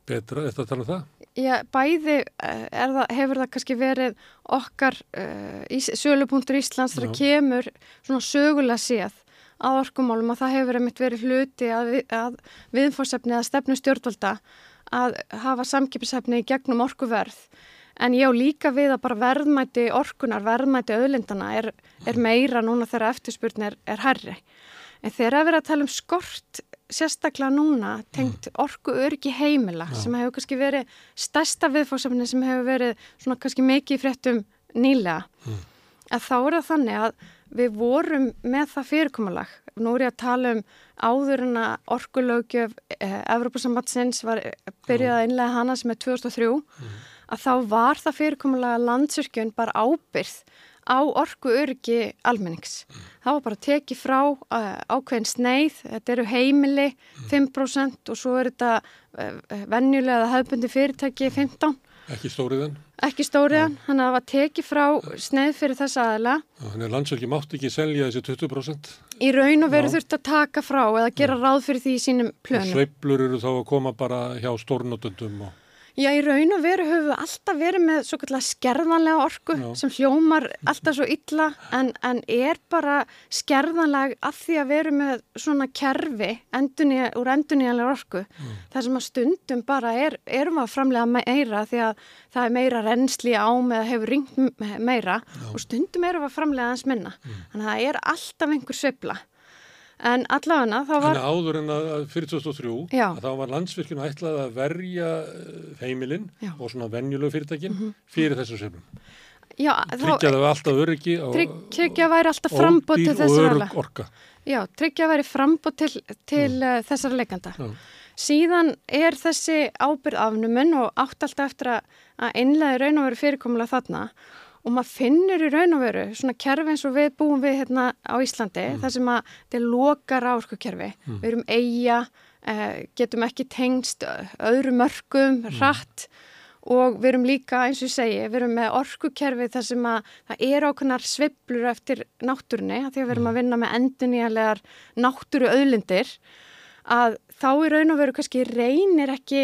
betra. Þetta tala um það? já, bæði eh, það, hefur það kannski verið okkar uh, ís, sölupunktur Íslands Já. kemur svona sögulega séð að orkumálum að það hefur einmitt verið hluti að, við, að viðfórsefni að stefnu stjórnvalda að hafa samkipishefni gegnum orkuverð. En ég á líka við að bara verðmæti orkunar, verðmæti auðlindana er, er meira núna þegar eftirspurn er, er herri. En þegar að vera að tala um skort sérstaklega núna tengt orku öryggi heimila sem hefur kannski verið stærsta viðfórsefni sem hefur verið svona kannski mikið í fréttum nýlega að þá er það þannig að við vorum með það fyrirkomulag. Nú er ég að tala um áður en að orkulögjöf eh, Evropasambatsins var eh, byrjað að innlega hana sem er 2003 að þá var það fyrirkomulag að landsyrkjun bara ábyrð á orku öryggi almennings. Það var bara tekið frá uh, ákveðin sneið, þetta eru heimili 5% og svo er þetta venjulega hefbundi fyrirtæki 15%. Ekki stóriðan? Ekki stóriðan, hann að það var tekið frá sneið fyrir þessa aðila. Þannig að landsölki mátt ekki selja þessi 20% Í raun og veru Já. þurft að taka frá eða gera ráð fyrir því í sínum plönum. sveiblur eru þá að koma bara hjá stórnotundum og Já, í raun og veru höfum við alltaf verið með svo kallar skerðanlega orku Já. sem hljómar alltaf svo illa en, en er bara skerðanleg af því að veru með svona kerfi endurnýja, úr endurnýjanlega orku. Það sem að stundum bara er, erum að framlega meira því að það er meira reynsli ám eða hefur ringt meira og stundum erum að framlega aðeins minna. Þannig að það er alltaf einhver sveifla. En allavega þá var... Þannig áður en að fyrir 2003 Já. að þá var landsvirkjun ætlað að verja eh, heimilin Já. Mhm. og svona venjulegu fyrirtækin fyrir þessum söfnum. Já, Tryggja það alltaf öryggi og ódýr og örug orka. Já, tryggja að væri frambóð til, til uh, þessara leikanda. Já. Síðan er þessi ábyrð afnumun og átt alltaf eftir að, innlega raun og veru fyrirkomulega þarna og maður finnur í raun og veru svona kerfi eins og við búum við hérna á Íslandi þar sem að þetta er loka ráorkukerfi. Við erum eiga, uh, getum ekki tengst öðru mörgum, hratt. Og við erum líka, eins og ég segi, við erum með orkukerfi þar sem að það er ákveðnar sveiflur eftir náttúrunni, því að við erum að vinna með endurnýjanlegar náttúru auðlindir, að þá í raun og veru kannski reynir ekki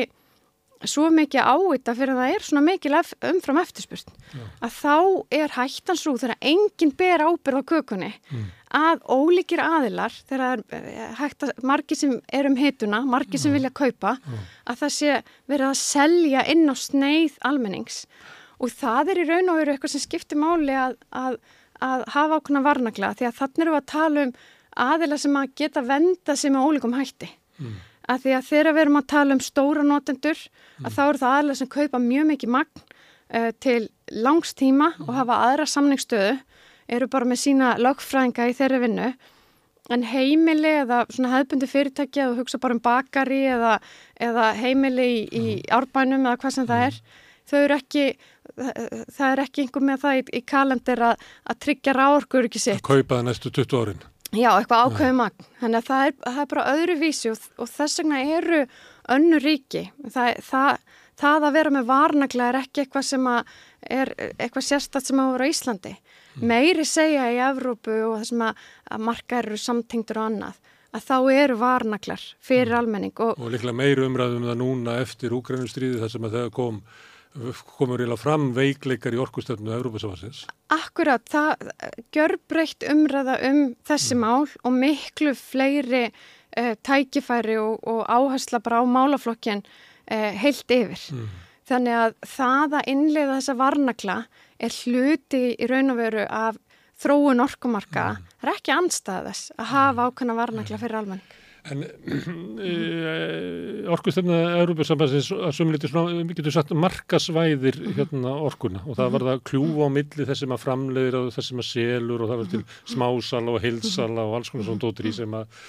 svo mikið á þetta fyrir að það er svona mikil umfram eftirspurn. Að þá er hættan svo þegar enginn ber ábyrð á kökunni að ólíkir aðilar þegar eh, hægt að margir sem er um hituna, margir sem vilja kaupa að það sé verið að selja inn á sneið almennings. Og það er í raun og veru eitthvað sem skiptir máli að, að, að hafa ákveðna varnagla því að þannig erum við að tala um aðila sem að geta venda sig með ólíkum hætti að því að þegar við erum að tala um stóra notendur að þá eru það aðlega sem kaupa mjög mikið magn uh, til langs tíma og hafa aðra samningsstöðu eru bara með sína lögfræðinga í þeirri vinnu. En heimili eða svona hefðbundi fyrirtæki eða hugsa bara um bakari eða, eða heimili í, í árbænum eða hvað sem það er þau eru ekki það, er ekki einhver með það í, í kalendir að, að tryggja ráorkur ekki sitt Kaupa það næstu 20 árin. Já, eitthvað ákveðu magn. Þannig að það er, það er bara öðruvísi og, og þess vegna eru önnu ríki. Það, það, það að vera með varnagla er ekki eitthvað sem að er eitthvað sérstatt sem að vera á Íslandi. Meiri segja í Evrópu og það sem að, að margar eru samtengdur og annað að þá eru varnaglar fyrir almenning og Og líklega meiri umræðum það núna eftir úgrænustríði þar sem að það kom komur eiginlega fram veikleikar í orkustöfnu Európa-savansins. Akkurat, það gjörbreytt umræða um þessi mál og miklu fleiri uh, tækifæri og, og áhersla bara á málaflokkin uh, heilt yfir. Þannig að það að innleiða þessa varnagla er hluti í raun og veru af þróun orkumarka. Það er ekki anstæðis að hafa ákveðna varnagla fyrir almenning. En e, orkustöfna Európa-sambansins að sumliti svona, við getum sagt markasvæðir hérna orkuna. Og það var það kljúfa á milli þessum að framleiðir og þessum að selur og það var til smásala og heilsala og alls konar svona dótri sem að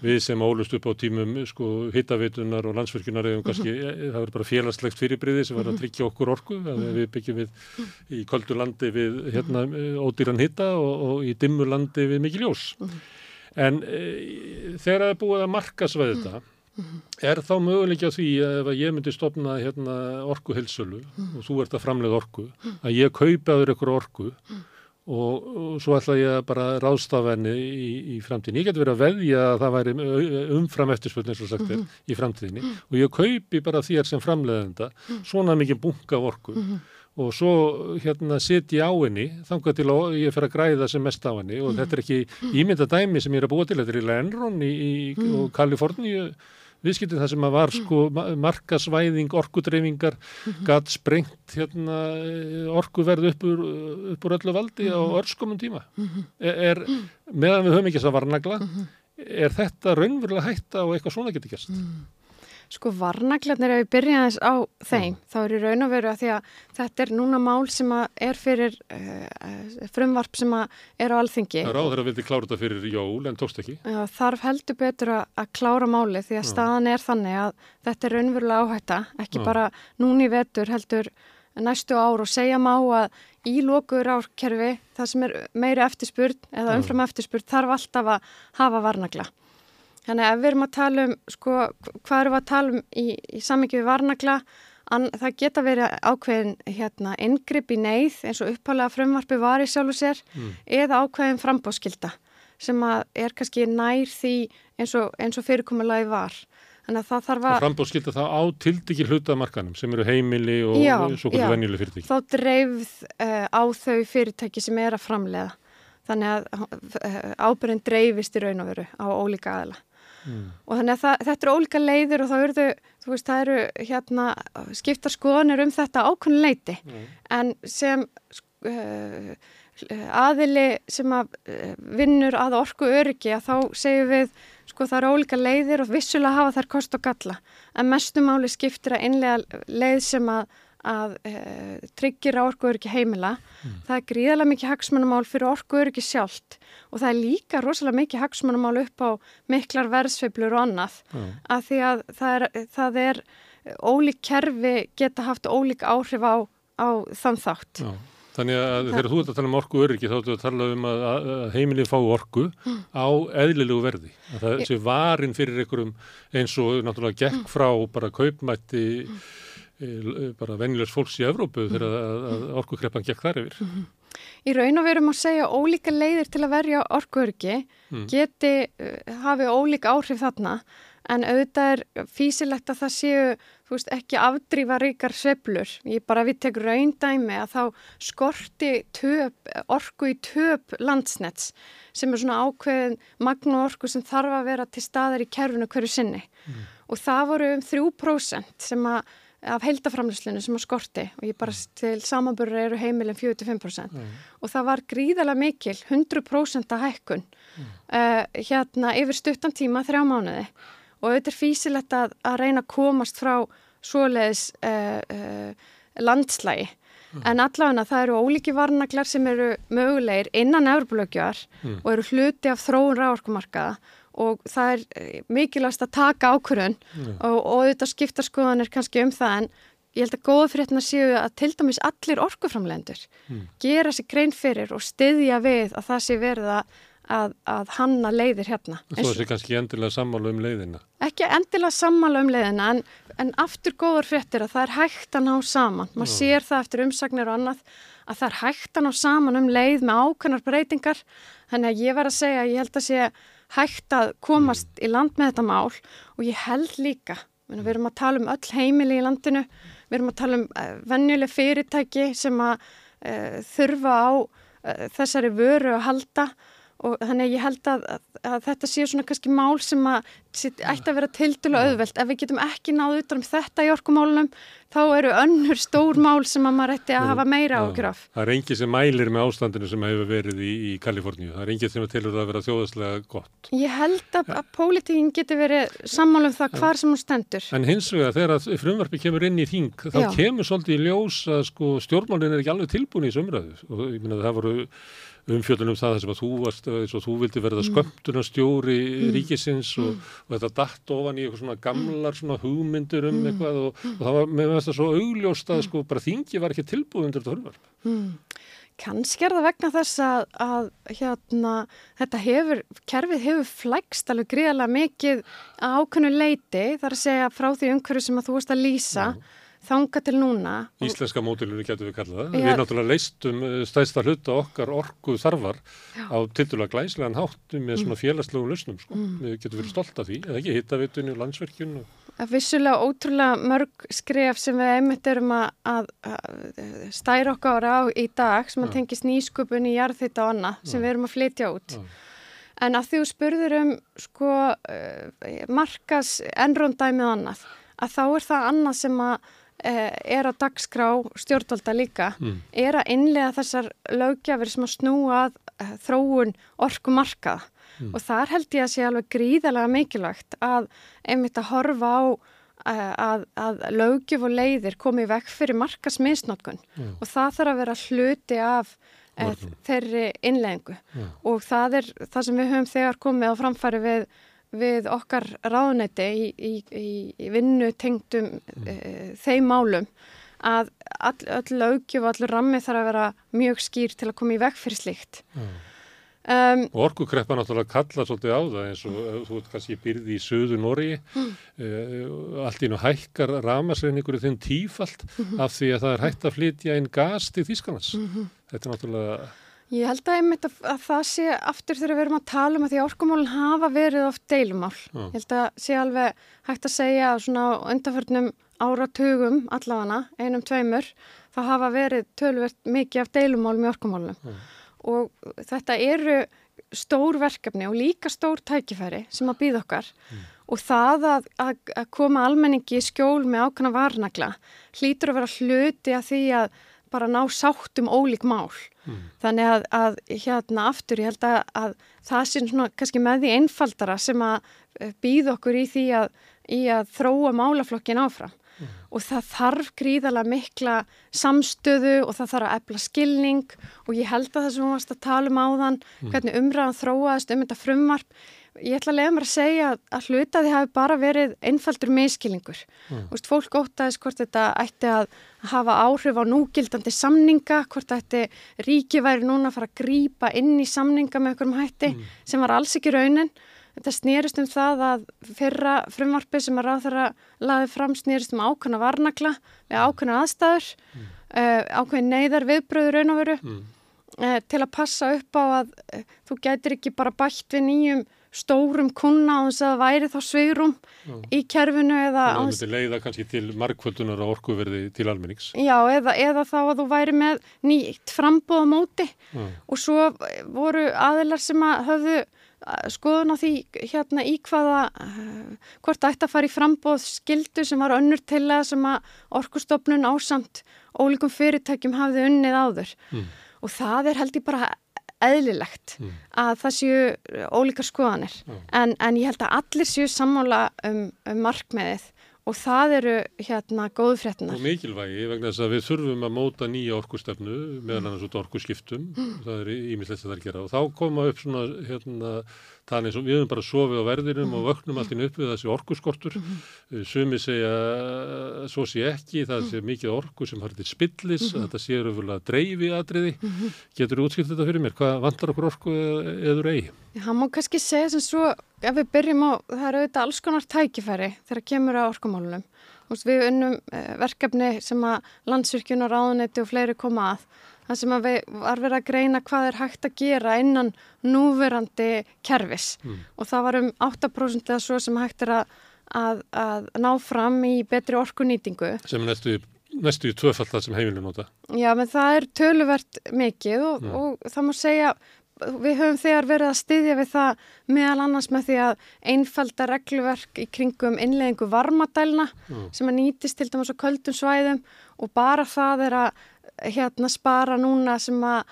við sem ólust upp á tímum sko hittavitunar og landsverkjunar eða kannski, það verður bara félagslegt fyrirbriði sem verður að tryggja okkur orku. Við byggjum við í köldu landi við hérna ódýran hitta og, og í dimmu landi við mikið ljós en e, þegar það er búið að markasvæði þetta er þá möguleik á því að ef að ég myndi stopna hérna orkuhilsölu og þú ert að framlega orku að ég kaupa þér ykkur orku og, og svo ætla ég að bara ráðstafa henni í, í framtíðin. Ég get verið að veðja að það væri umfram eftirspöldin og sagt er í framtíðinni og ég kaupi bara þér sem framleiðenda svona mikið bunga orku og svo hérna setji á henni þangað til að ég fer að græða sem mest á henni. Og þetta er ekki ímynda dæmi sem ég er að búa til, þetta er í Lenron í, í, og Kaliforníu viðskiptið það sem að var sko markasvæðing, orkudreyfingar gatt sprengt hérna orkuverð upp úr, upp úr öllu valdi á örskomum tíma. Er, er meðan við höfum ekki þess að varnagla er þetta raunverulega hætta og eitthvað svona getur gerst Sko varnaglarnir ef við byrja aðeins á þeim, þá er í raun og veru að því að þetta er núna mál sem er fyrir uh, frumvarp sem er á alþingi. Það er áður að vildi klára þetta fyrir jól en tókst ekki. Já, þarf heldur betur að, að klára máli því að staðan er þannig að þetta er raunverulega áhætta, ekki Já. bara núni vetur heldur næstu ár og segja má að í lokuður árkerfi það sem er meiri eftirspurn eða umfram eftirspurn þarf alltaf að hafa varnagla. Þannig að ef við erum að tala um, sko, hvað erum við að tala um í, í samingi við varnagla, an, það geta verið ákveðin hérna, ingripp í neyð eins og upphálega frumvarpi var í sjálfu sér eða ákveðin frambóðskilda sem er kannski nær því eins og, eins og fyrirkomulagi var. Þannig að það þarf að frambóðskilda þá á tildekir hlutamarkanum sem eru heimili og svo kvöldu venjuleg fyrirtæki. þá dreifð uh, á þau fyrirtæki sem er að framleiða. Þannig að uh, ábyrðin dreifist í raun og veru á ólíka aðila. Mm. Og þannig að það, þetta eru ólíka leiðir og þá eru veist, það eru hérna skiptar skoðanir um þetta ákveðin leiti. En sem uh, aðili sem að uh, vinnur að orku öryggi að þá segjum við, sko það eru ólíka leiðir og vissulega hafa þær kost og galla. En mestumáli skiptir að innlega leið sem að að e, tryggir á orkuöryggi heimila. Það er gríðarlega mikið hagsmunamál fyrir orkuöryggi sjálft og það er líka rosalega mikið hagsmunamál upp á miklar verðsveiflur og annað Já. að því að það er, það er ólík kerfi geta haft ólík áhrif á, á þann þátt. Já. Þannig að þegar þú ert að tala um orku öryggi þá ertu að tala um að, heimilið fá orku á eðlilegu verði. Að það sé varin fyrir einhverjum eins og náttúrulega gekk frá bara kaupmætti e, bara venjulegs fólks í Evrópu þegar að, að orkukreppan gekk þar yfir. Í raun og verum að segja ólíka leiðir til að verja orkuöryggi geti uh, hafi ólík áhrif þarna en auðvitað er físilegt að það séu veist, ekki afdrífa ríkar sveplur. Ég bara við tek raundæmi að þá skorti töp, orku í töp landsnets sem er svona ákveðin magnu orku sem þarf að vera til staðar í kerfinu hverju sinni. Og það voru um 3% sem að af heldaframlýslinu sem að skorti og ég bara til samanburður eru heimilin 45% og það var gríðalega mikil 100% að hækkun uh, hérna yfir stuttan tíma þrjá mánuði. Og auðvitað er físilegt að, að reyna að komast frá svoleiðis uh, uh, landslægi en allavega það eru ólíki varnaglar sem eru mögulegir innan Európa-lögjar og eru hluti af þróun ráorkumarkaða og það er eh, mikilvægast að taka ákvörðun og, og auðvitað skipta skoðanir kannski um það en ég held að góða fréttina séu að til dæmis allir orkuframlendur gera sér grein fyrir og styðja við að það sé verið að, að, að hanna leiðir hérna. Þó þessi kannski endilega sammála um leiðina. Ekki endilega sammála um leiðina en, en aftur góður fréttir að það er hægt að ná saman. Maður sér það eftir umsagnir og annað að það er hægt að ná saman um leið með ákveðnar breytingar. Þannig að ég verð að segja að ég held að sé hægt að komast í land með þetta mál og ég held líka, við erum að tala um öll heimili í landinu, við erum að tala um uh, venjuleg fyrirtæki sem að uh, þurfa á uh, þessari vöru að halda og þannig að ég held að, að, að þetta sé svona kannski mál sem að sitt, ætti að vera tildulega auðvelt. Ef við getum ekki náðu utan um þetta í orkumálunum þá eru önnur stór mál sem að maður ætti að hafa meira ágjur af. Það er engið sem mælir með ástandinu sem hefur verið í, í Kaliforníu. Það er engið sem tilur að vera þjóðaslega gott. Ég held að, að pólitíkin geti verið sammála um það hvar sem hún stendur. En hins vegar þegar að frumvarpi kemur inn í þing þá Já. kemur svolítið í ljós að sko, stjórnmálinn er ekki alveg tilbúin í sömræðu minna það sem að þú varst, eins og þú vildi verða skömmtunarstjóri ríkisins og, og þetta datt ofan í eitthvað svona gamlar svona hugmyndur um eitthvað og, og það var með þetta svo augljóst að sko bara þingi var ekki tilbúin undir þetta frumvarp. Kannski er það vegna þess að, að hérna, þetta hefur, kerfið hefur flækst alveg gríðarlega mikið að ákveðnu leiti, þar að segja frá því umhverju sem að þú varst að lýsa, þanga til núna. Íslenska mótilinu getur við kallað það. Já. Við náttúrulega leistum eh, stæðsta hluta okkar orku þarfar á tildulega glæslegan hátt með svona félagslegum lausnum. Sko. Við getum verið stolt af því, eða ekki hittavitunni og landsverkjun. Og... að vissulega ótrúlega mörg skref sem við einmitt erum að, að, að stæra okkar á í dag sem að tengist nýsköpun í jarðhýtta og annað sem við erum að flytja út. Já. En að því þú spurður um sko uh, markas enróndæmið og annað, að þá er það annað sem að er á dagskrá stjórnvalda líka, er að innlega þessar lögjafir sem að snúa að uh, þróun orkumarkaða. Og þar held ég að sé alveg gríðalega mikilvægt að einmitt að horfa á uh, að, að lögjöf og leiðir komi vekk fyrir markasmisnótkun og það þarf að vera hluti af Vörnum. þeirri innleggingu og það er það sem við höfum þegar komið á framfæri við, við okkar ráðneyti í, í, í, í vinnu tengdum uh, þeim málum að all, öll lögjöf og allur rammi þarf að vera mjög skýr til að koma í vekk fyrir slíkt. Um, Og orkukreppa náttúrulega kalla svolítið á það eins og þú ert kannski byrði í söðu Nóri, uh, allt í nú hækkar ramasreiningur í þeim tífalt af því að það er hægt að flytja inn gas til Þýskanans. Þetta er náttúrulega Ég held að, einmitt að, að það sé aftur þegar við erum að tala um að því að orkumálinn hafa verið oft deilumál. Já. Ég held að sé alveg hægt að segja að svona á undanförnum áratugum allavega, einum tveimur, það hafa verið tölvert mikið af deilumálum í orkumálunum. Já. Og þetta eru stór verkefni og líka stór tækifæri sem að býða okkar og það að, að, að koma almenningi í skjól með ákveðna varnagla hlýtur að vera hluti að því að bara ná sátt um ólík mál. Þannig að, að hérna aftur ég held að, að það sé svona kannski með því einfaldara sem að býða okkur í því að, í að þróa málaflokkin áfram. Og það þarf gríðalega mikla samstöðu og það þarf að efla skilning og ég held að það sem hún varst að tala um áðan, hvernig umræðan þróaðist um þetta frumvarp, ég ætla að lega mér að segja að hluta því hafi bara verið einfaldur miskilningur. Mm. Vist, fólk óttaðist hvort þetta ætti að hafa áhrif á núgildandi samninga, hvort ætti ríki væri núna að fara að grípa inn í samninga með einhverjum hætti sem var alls ekki raunin. Þetta snýrist um það að fyrra frumvarpi sem að ráðara laði fram snýrist um ákveðna varnagla við ákveðna aðstæður, mm. uh, ákveðin neyðar viðbröður raun og veru mm. uh, til að passa upp á að uh, þú gætir ekki bara bætt við nýjum stórum kuna á þess að væri þá sveirum í kerfinu eða... Það myndi leiða kannski til markvöldunar og orkuverði til almennings. Já, eða, eða þá að þú væri með nýtt frambóða móti og svo voru aðilar sem að höfðu skoðun á því hérna í hvaða uh, hvort ætti að fara í frambóð skildu sem var önnur til að sem að orkustofnun ásamt ólíkum fyrirtækjum hafði unnið áður mm. og það er held ég bara eðlilegt mm. að það séu ólíkar skoðanir mm. en, en ég held að allir séu sammála um, um markmiðið og það eru hérna góðu fréttinar. Og mikilvægi vegna þess að við þurfum að móta nýja orkustefnu meðan annars út orkuskiptum, það er ímislegt að það er gera og þá koma upp svona hérna eins og við höfum bara sofið á verðinum og vöknum alltaf upp við þessi orkuskortur. Sumi segja svo sé ekki, það sé mikið orku sem har til spillis, að þetta sé röfulega dreifi atriði, getur þú útskilt þetta fyrir mér, hvað vantar okkur orku eður eigi? Það má kannski segja sem svo, ef við byrjum á, það eru auðvitað alls konar tækifæri þegar kemur á orkumálunum. Við unnum verkefni sem að landsvirkjun og ráðunetti og fleiri koma að það sem að við var verið að greina hvað er hægt að gera innan núverandi kerfis mm. og það var um 8% eða svo sem hægt er að, að, að ná fram í betri orkunýtingu. Sem næstu, næstu í tvöfall það sem heimilinu nota. Já, menn það er töluvert mikið og, mm. og það má segja við höfum þegar verið að styðja við það meðal annars með því að einfalda regluverk í kringum innleggingu varmadælna mm. sem að nýtist til dæmis á köldum svæðum og bara það er að hérna spara núna sem að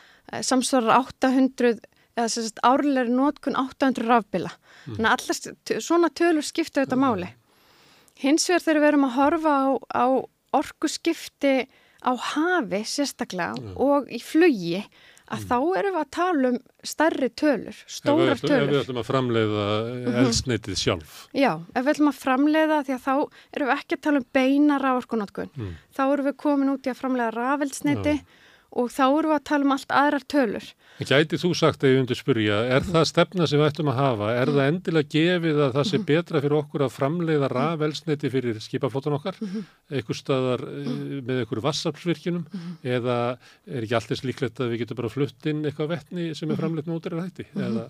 samsvarar 800 eða sem sagt árlega nótkun 800 rafbila. Mm. Þannig að allast svona tölur skipta þetta máli. Hins vegar þegar við erum að horfa á, á orgu skipti á hafi sérstaklega mm. og í flugi að mm. þá erum við að tala um stærri tölur, stórar ef við, tölur. Ef við ætlum að framleiða eldsneitið sjálf. Já, ef við ætlum að framleiða því að þá erum við ekki að tala um beina rávorkunotkun. Mm. Þá erum við komin út í að framleiða rafeldsneiti og þá erum við að tala um allt aðrar tölur. Gæti þú sagt að ég undir spyrja, er það stefna sem við ættum að hafa? Er það endilega gefið að það sé betra fyrir okkur að framleiða rafelsniti fyrir skipaflótan okkar, einhver staðar með einhverju vassaflsvirkjunum eða er ekki alltaf líklegt að við getum bara flutt inn eitthvað vettni sem er framleitt með útræðar hætti? Eða...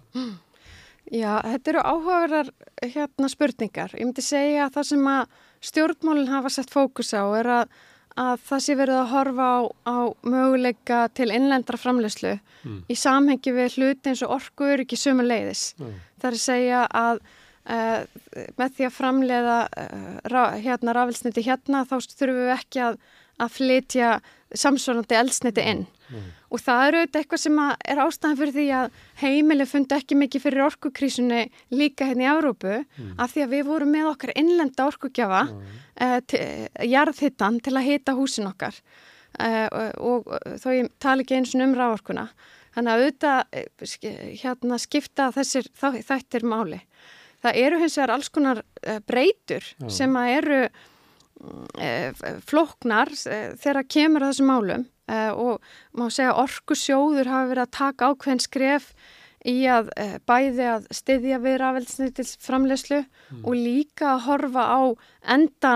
Já, þetta eru áhugaverðar hérna spurningar. Ég myndi segja að það sem að stjórnmólinn hafa sett fókus á er að að það sé verið að horfa á, á möguleika til innlendra framlegslu mm. í samhengi við hluti eins og orkur ekki sumu leiðis. Mm. Það er að segja að uh, með því að framleiða uh, ra, hérna rafelsniti hérna þá þurfum við ekki að, að flytja samsvarandi eldsniti inn. Mm. Og það eru auðvitað eitthvað sem er ástæðan fyrir því að heimili fundi ekki mikið fyrir orkukrísunni líka hérna í Árópu mm. af því að við vorum með okkar innlenda orkugjafa mm. uh, jarðhittan til að hita húsin okkar uh, og, og þó ég tala ekki eins og um ráorkuna. Þannig að auðvitað hérna, skipta þessir þættir máli. Það eru hins vegar alls konar breytur sem að eru floknar þegar kemur að þessum málum og má segja orkusjóður hafa verið að taka ákveðin skref í að uh, bæði að styðja við rafelsnitils framlegslu mm. og líka að horfa á enda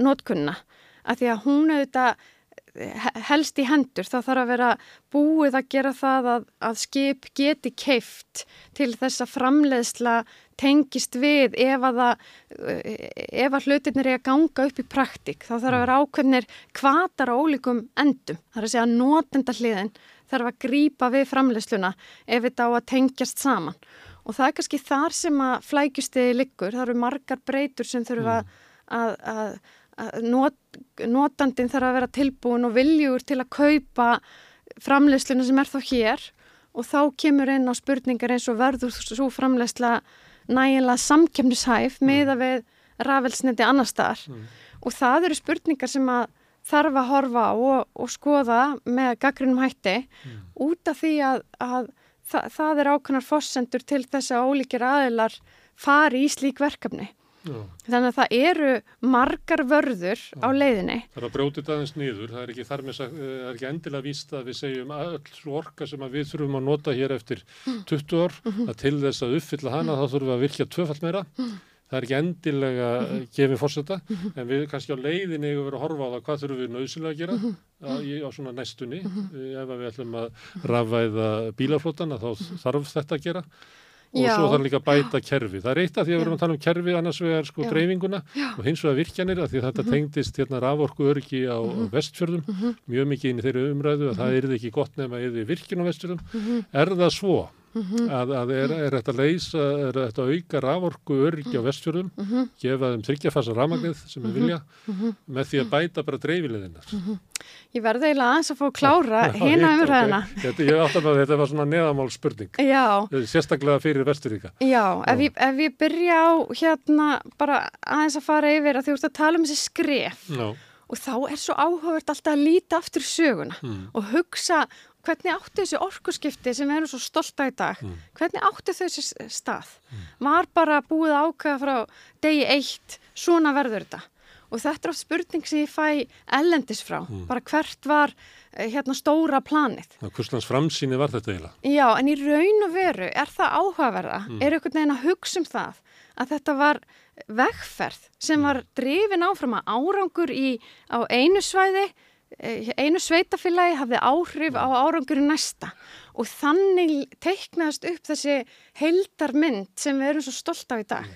notkunna að því að hún auðvitað he- helst í hendur. Það þarf að vera búið að gera það að, að skip geti keift til þess að framleiðsla tengist við ef að, að hlutirnir er að ganga upp í praktik. Þá þarf að vera ákveðnir kvatar á ólíkum endum. Það er að segja að notenda hliðin þarf að grípa við framleiðsluna ef þetta á að tengjast saman. Og það er kannski þar sem að flækjustiði liggur. Það eru margar breytur sem þurfa að, að, að not, notandin þarf að vera tilbúin og viljur til að kaupa framleiðsluna sem er þá hér og þá kemur inn á spurningar eins og verður svo framleiðsla nægilega samkemnishæf meða við rafelsniti annar staðar. Og það eru spurningar sem að þarf að horfa á og, og skoða með gaggrinum hætti út af því að, að það, það er ákveðnar fossendur til þess að ólíkir aðilar fari í slík verkefni. Já. Þannig að það eru margar vörður á leiðinni. Það er að brjóta þetta aðeins niður, það er ekki þar með sagt, eh, það er ekki endilega víst að við segjum að öll orka sem að við þurfum að nota hér eftir 20 ár, að til þess að uppfylla hana þá þurfum við að virkja tvöfalt meira. Það er ekki endilega gefið fórseta, en við kannski á leiðinni eigum við að horfa á það hvað þurfum við nöðsynlega að gera á, í- á svona næstunni. Eh, Ef að við ætlum að rafvæða bílaflótana þá þarf þetta að gera og Já. svo þarf líka að bæta kerfi. Það er eitt af því að við erum að tala um kerfi annars vegar sko Já. dreifinguna og hins vegar virkjanir af því að þetta tengdist hérna raforku öryggi á vestfjörðum mjög mikið inn í þeirri umræðu að það er ekki gott nefn að yfir virkjun á vestfjörðum. Er það svo að, að er, er þetta leysa, er þetta auka raforku öryggi á vestfjörðum, gefa þeim þryggjafassa ramagnið sem við vilja með því að bæta bara dreifileðinnar. Ég verði eiginlega aðeins að fá að klára Já, hina ég- umræðina. ok. Þetta, ég átt að með þetta var svona neðamál spurning, Já, sérstaklega fyrir vesturíka. já, ef ég, ef ég byrja á hérna bara aðeins að fara yfir að þú ert að tala um þessi skref Já, og þá er svo áhugavert alltaf að líta aftur söguna Mm. og hugsa hvernig áttu þessi orkuskipti sem við erum svo stolta í dag, Mm. hvernig þau þessi stað? Var bara búið að ákveða frá degi eitt, svona verður þetta? Og þetta er oft spurning sem ég fæ ellendis frá, Mm. bara hvert var eh, hérna stóra planið? hvurslans framsýni var þetta eiginlega? Já, en í raun og veru er það áhugaverða, Mm. er einhvern veginn að hugsa um það að þetta var vegferð sem Mm. var drifin áfram að árangur í, á einu svæði, einu sveitafélagi hafði áhrif á árangur í næsta og þannig teiknaðist upp þessi heildarmynd sem við erum svo stolt af í dag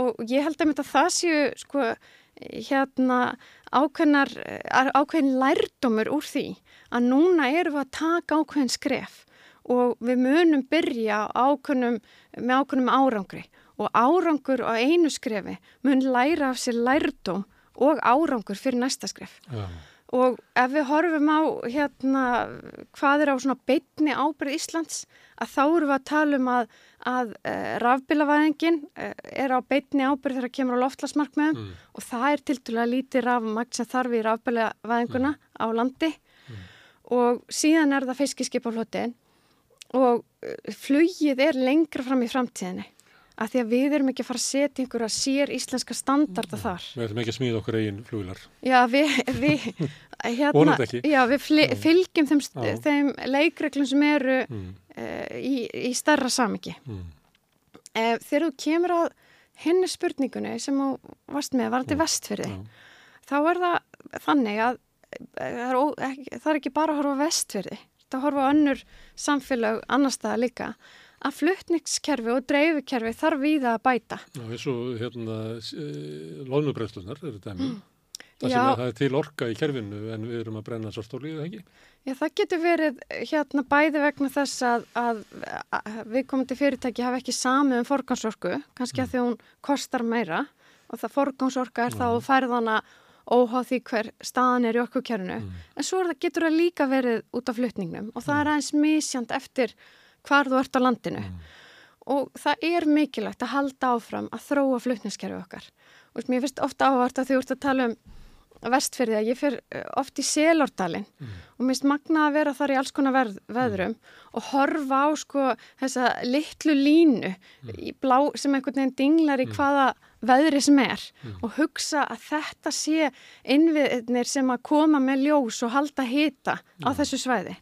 og ég held að það séu sko hérna ákveðnar, eh, ákveðin lærdómur úr því að núna erum við að taka ákveðin skref og við munum byrja ákveðnum, með ákveðnum árangri og árangur á einu skrefi mun læra af sér lærdóm og árangur fyrir næsta skref. Já. Og ef við horfum á hérna hvað er á svona beitni ábyrð Íslands að þá erum við að tala um að, að uh, rafbílavæðingin uh, er á beitni ábyrð þegar kemur á loftlasmarkmiðum Mm. og það er tildulega lítið rafmagn sem þarf í rafbílavæðinguna á landi. Og síðan er það fiskiskipaflotin og uh, flugið er lengra fram í framtíðinni af því að við erum ekki að fara að setja einhverja sér íslenska standarda þar. Við ætlum ekki að smíða okkur eigin fluglar. Já, við, við, hérna, já, við fli, fylgjum þeim, þeim leikreglum sem eru Mm. uh, í, í starra samingi. Mm. Uh, þegar þú kemur að henni spurningunni sem þú varst með, var þetta vestfyrði, þá er það þannig að eh, það er, ekki, er bara að horfa vestfyrði, það horfa önnur samfélag annar staða líka, að flutningskerfi og dreifikerfi þarf við að bæta. Já, eins og hérna loðnubræðslunar eru dæmi. Það sem er, það er til orka í kerfinu en við erum að brenna svartóli, eða ekki? Já, það getur verið hérna bæði vegna þess að, að, að viðkomandi fyrirtæki hafa ekki samið um forgangsorku, kannski að því hún kostar meira og það forgangsorka er þá færðana óháð því hver staðan er í orkukerfinu. En svo er það, getur það líka verið út af flutningnum og það er aðeins misjant eftir hvar þú ert á landinu. Og það er mikilvægt að halda áfram að þróa flutningskerfi okkar. Og mér finnst ofta ávart að þú ert að tala um vestfyrði að ég fer eh, oft í Selordalinn og minnst magna að vera þar í alls konar verð, veðrum og horfa á sko þessa litlu línu í blá sem einhvern veginn dinglar í hvaða veðri sem er. Og hugsa að þetta sé innviðnir sem að koma með ljós og halda hita á þessu svæði.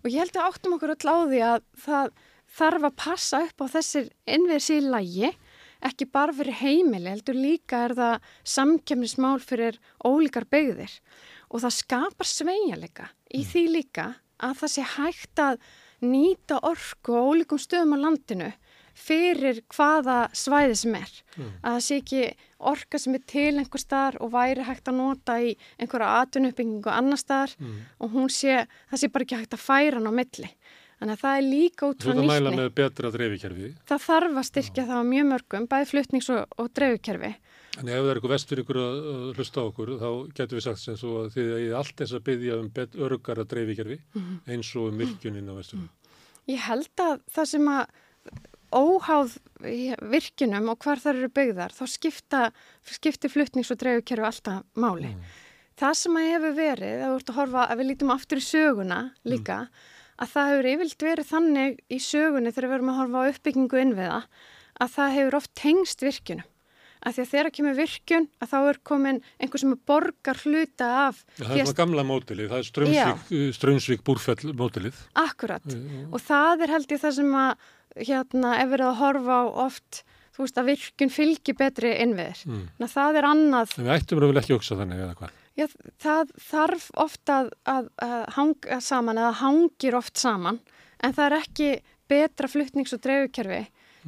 Og ég held að áttum okkur öll á því að það þarf að passa upp á þessir innviðir síð lægi ekki bara fyrir heimili, heldur líka er það samkemnismál fyrir ólíkar beigðir og það skapar sveigjanleika í því líka að það sé hægt að nýta orku á ólíkum stöðum á landinu fyrir hvaða svæði sem er. Að það sé ekki orka sem er til einhver staðar og væri hægt að nota í einhverja atvinnuppbyggingu annar staðar og hún sé, það sé bara ekki hægt að færa hann á milli. Þannig að það er líka út frá að dreifikerfi. Það þarf að styrkja það á mjög mörgum, bæði flutnings- og, og dreifukerfi. Þannig ef það er eitthvað vestur ykkur að, að hlusta á okkur, þá getur við sagt sem svo að þið eigið allt eins að byggja um bet- öruggara dreifikerfi eins og um virkjunin á vestur. Ég held að það sem að óháð virkinum og hvar þar eru byggðar, þá skipta, skipti flutnings- og dreifukerfi alltaf máli. Það sem að hefur verið, að, horfa, að við lítum aftur í söguna líka, að það hefur yfirlt verið þannig í sögunni þegar við erum að horfa á uppbyggingu innviða, að það hefur oft tengst virkinum. Að því að þegar kemur virkun, að þá er komin einhver sem borgar hluta af Það er svona gamla mótilið, það er Strömsvík, Strömsvík búrfell mótilið. Akkurat og það er held ég það sem að hérna ef verið að horfa á oft þú veist að virkun fylgir betri innviðir. Mm. Mm. Það er annað, En við ættum raunvel ekki að hugsa þannig eða hvað. já, það þarf oft að, að, að hanga saman eða hangir oft saman en það er ekki betra flutnings- og dreifukerfi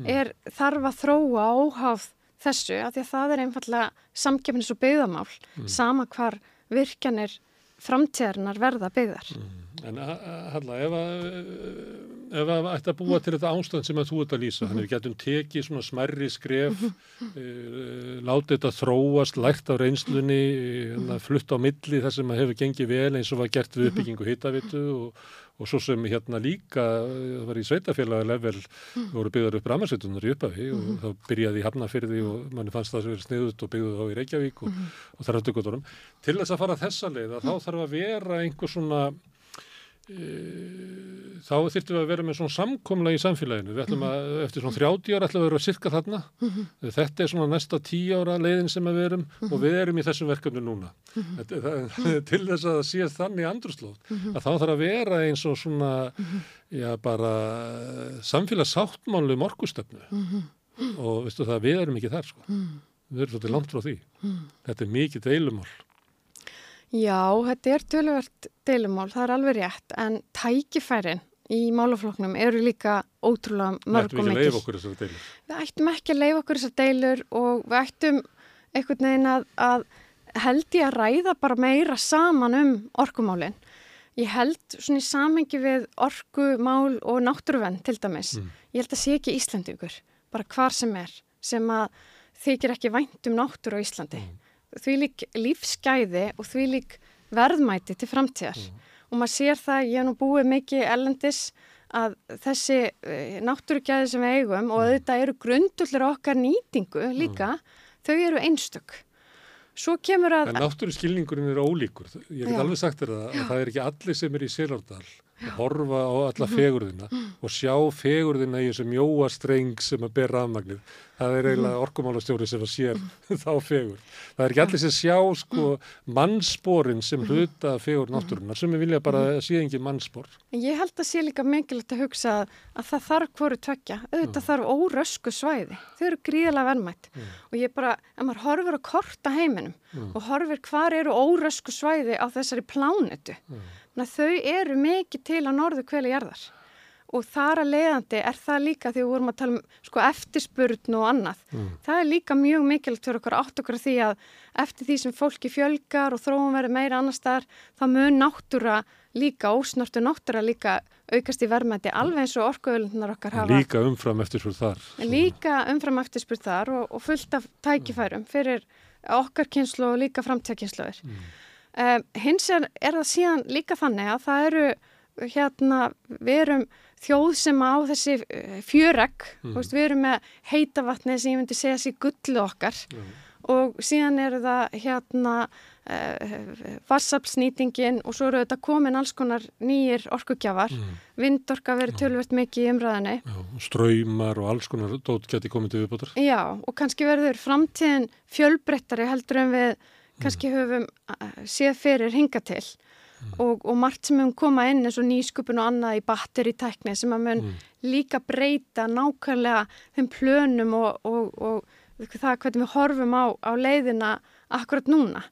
er þarf að þróa óháð þessu af því að það er einfallega samkefnis og byggðamál sama hvar virkjanir framtíðarinnar verða byggðar. En Halla, ef að, ætti að búa til þetta ástand sem að þú ert að lýsa, þannig við getum tekið svona smerri skref, uh, látið þetta þróast, lært á reynslunni, uh, flutt á milli þar sem að hefur gengið vel eins og var gert við uppbyggingu hittavitu og, og svo sem hérna líka, það var í sveitafélagi level, voru byggðar upp ramarsveitunar í upphafi og þá byrjaði í Hafnafyrði og manni fannst það að vera sniðut og byggðu þá í Reykjavík og, og þar hættu gottunum. Til þess að fara þessa leið að þá þarf að vera einhver svona e, þá þyrftum við að vera með svona samkomla í samfélaginu. Við ætlum að, eftir svona 30 ára ætlum við að vera cirka þarna. Þetta er svona næsta 10 ára leiðin sem við erum og við erum í þessum verkefni núna. Til þess að það sé þannig andrúslóð að þá þarf að vera eins og svona, já bara samfélagssáttmálu um orkustöfnu og veistu það, við erum ekki þar sko. Við erum svolítið langt frá því. Þetta er mikið deilumál. Já, þetta er töluvert deilumál, það er alveg rétt, en tækifærin í málafloknum eru líka ótrúlega Við mörg ættum og ekki að mikil. leifa okkur þessar deilur. Við ættum ekki að leifa okkur þessar deilur og við ættum einhvern veginn að, að held ég að ræða bara meira saman um orkumálin. Ég held svona í samengi við orkumál og náttúruvenn til dæmis. Ég held að sé ekki Íslandingur, bara hvar sem er, sem að þykir ekki vænt um náttúru á Íslandi. Því lík lífsgæði og því lík verðmæti til framtíðar. Og maður sér það, ég hef nú búið mikið ellendis að þessi eh, náttúrugæði sem við eigum og auðvitað eru grundullur okkar nýtingu líka, þau eru einstök. Svo kemur að... En náttúru skilningurinn er ólíkur. Ég get Já. alveg sagt þér það að það er ekki allir sem er í Selárdal að horfa á alla fegurðina og sjá fegurðina í þessu mjóa streng sem að ber rafmagnið. Það er eiginlega orkumálastjóri sem að sér þá fegur. Það er ekki allir sem sjá sko mannsporin sem hluta fegur náttúrunar sem við vilja bara að sé engin mannspor. Ég held að sé líka mikilvægt að hugsa að, að það þarf hvoru tvekja. Auðvitað þarf órösku svæði. Þau eru gríðalega verðmætt. Og ég bara, ef maður horfir að korta heiminum og horfir hvar eru órösku svæði á þessari plánetu, mm. Þau eru mikið til á norðu kveli jarðar. Og þar að leiðandi er það líka því við vorum að tala um sko, eftirspurn og annað. Það er líka mjög mikilvægt fyrir okkur átt okkur því að eftir því sem fólki fjölgar og þróum verið meira annar staðar, þá mun náttúra líka, ósnortu náttúra líka aukast í verðmæti alveg eins og orkuölunar okkar hafa. Líka umfram eftir svo þar. Líka umfram eftirspurn þar og, og fullt af tækifærum fyrir okkar kynslu og líka framtíðakynsluður. Um, hins er, er það síðan líka þannig að það eru hérna, við erum þjóð sem á þessi uh, fjöregg, mm. veist, við erum með heitavatni sem ég myndi segja sér gullu okkar og síðan eru það hérna uh, vassapsnýtingin og svo eru þetta komin alls konar nýjir orkugjafar, vindorka verið tölvert mikið í umræðinni. Ströymar og alls konar dót geti komið til viðbútar. Já, og kannski verður framtíðin fjölbreyttari heldur en við kannski höfum uh, séð fyrir hinga til og, og margt sem höfum koma inn eins og nýsköpun og annað í batteritækni sem að mun líka breyta nákvæmlega þeim plönum og, og, og það hvernig við horfum á, á leiðina akkurat núna.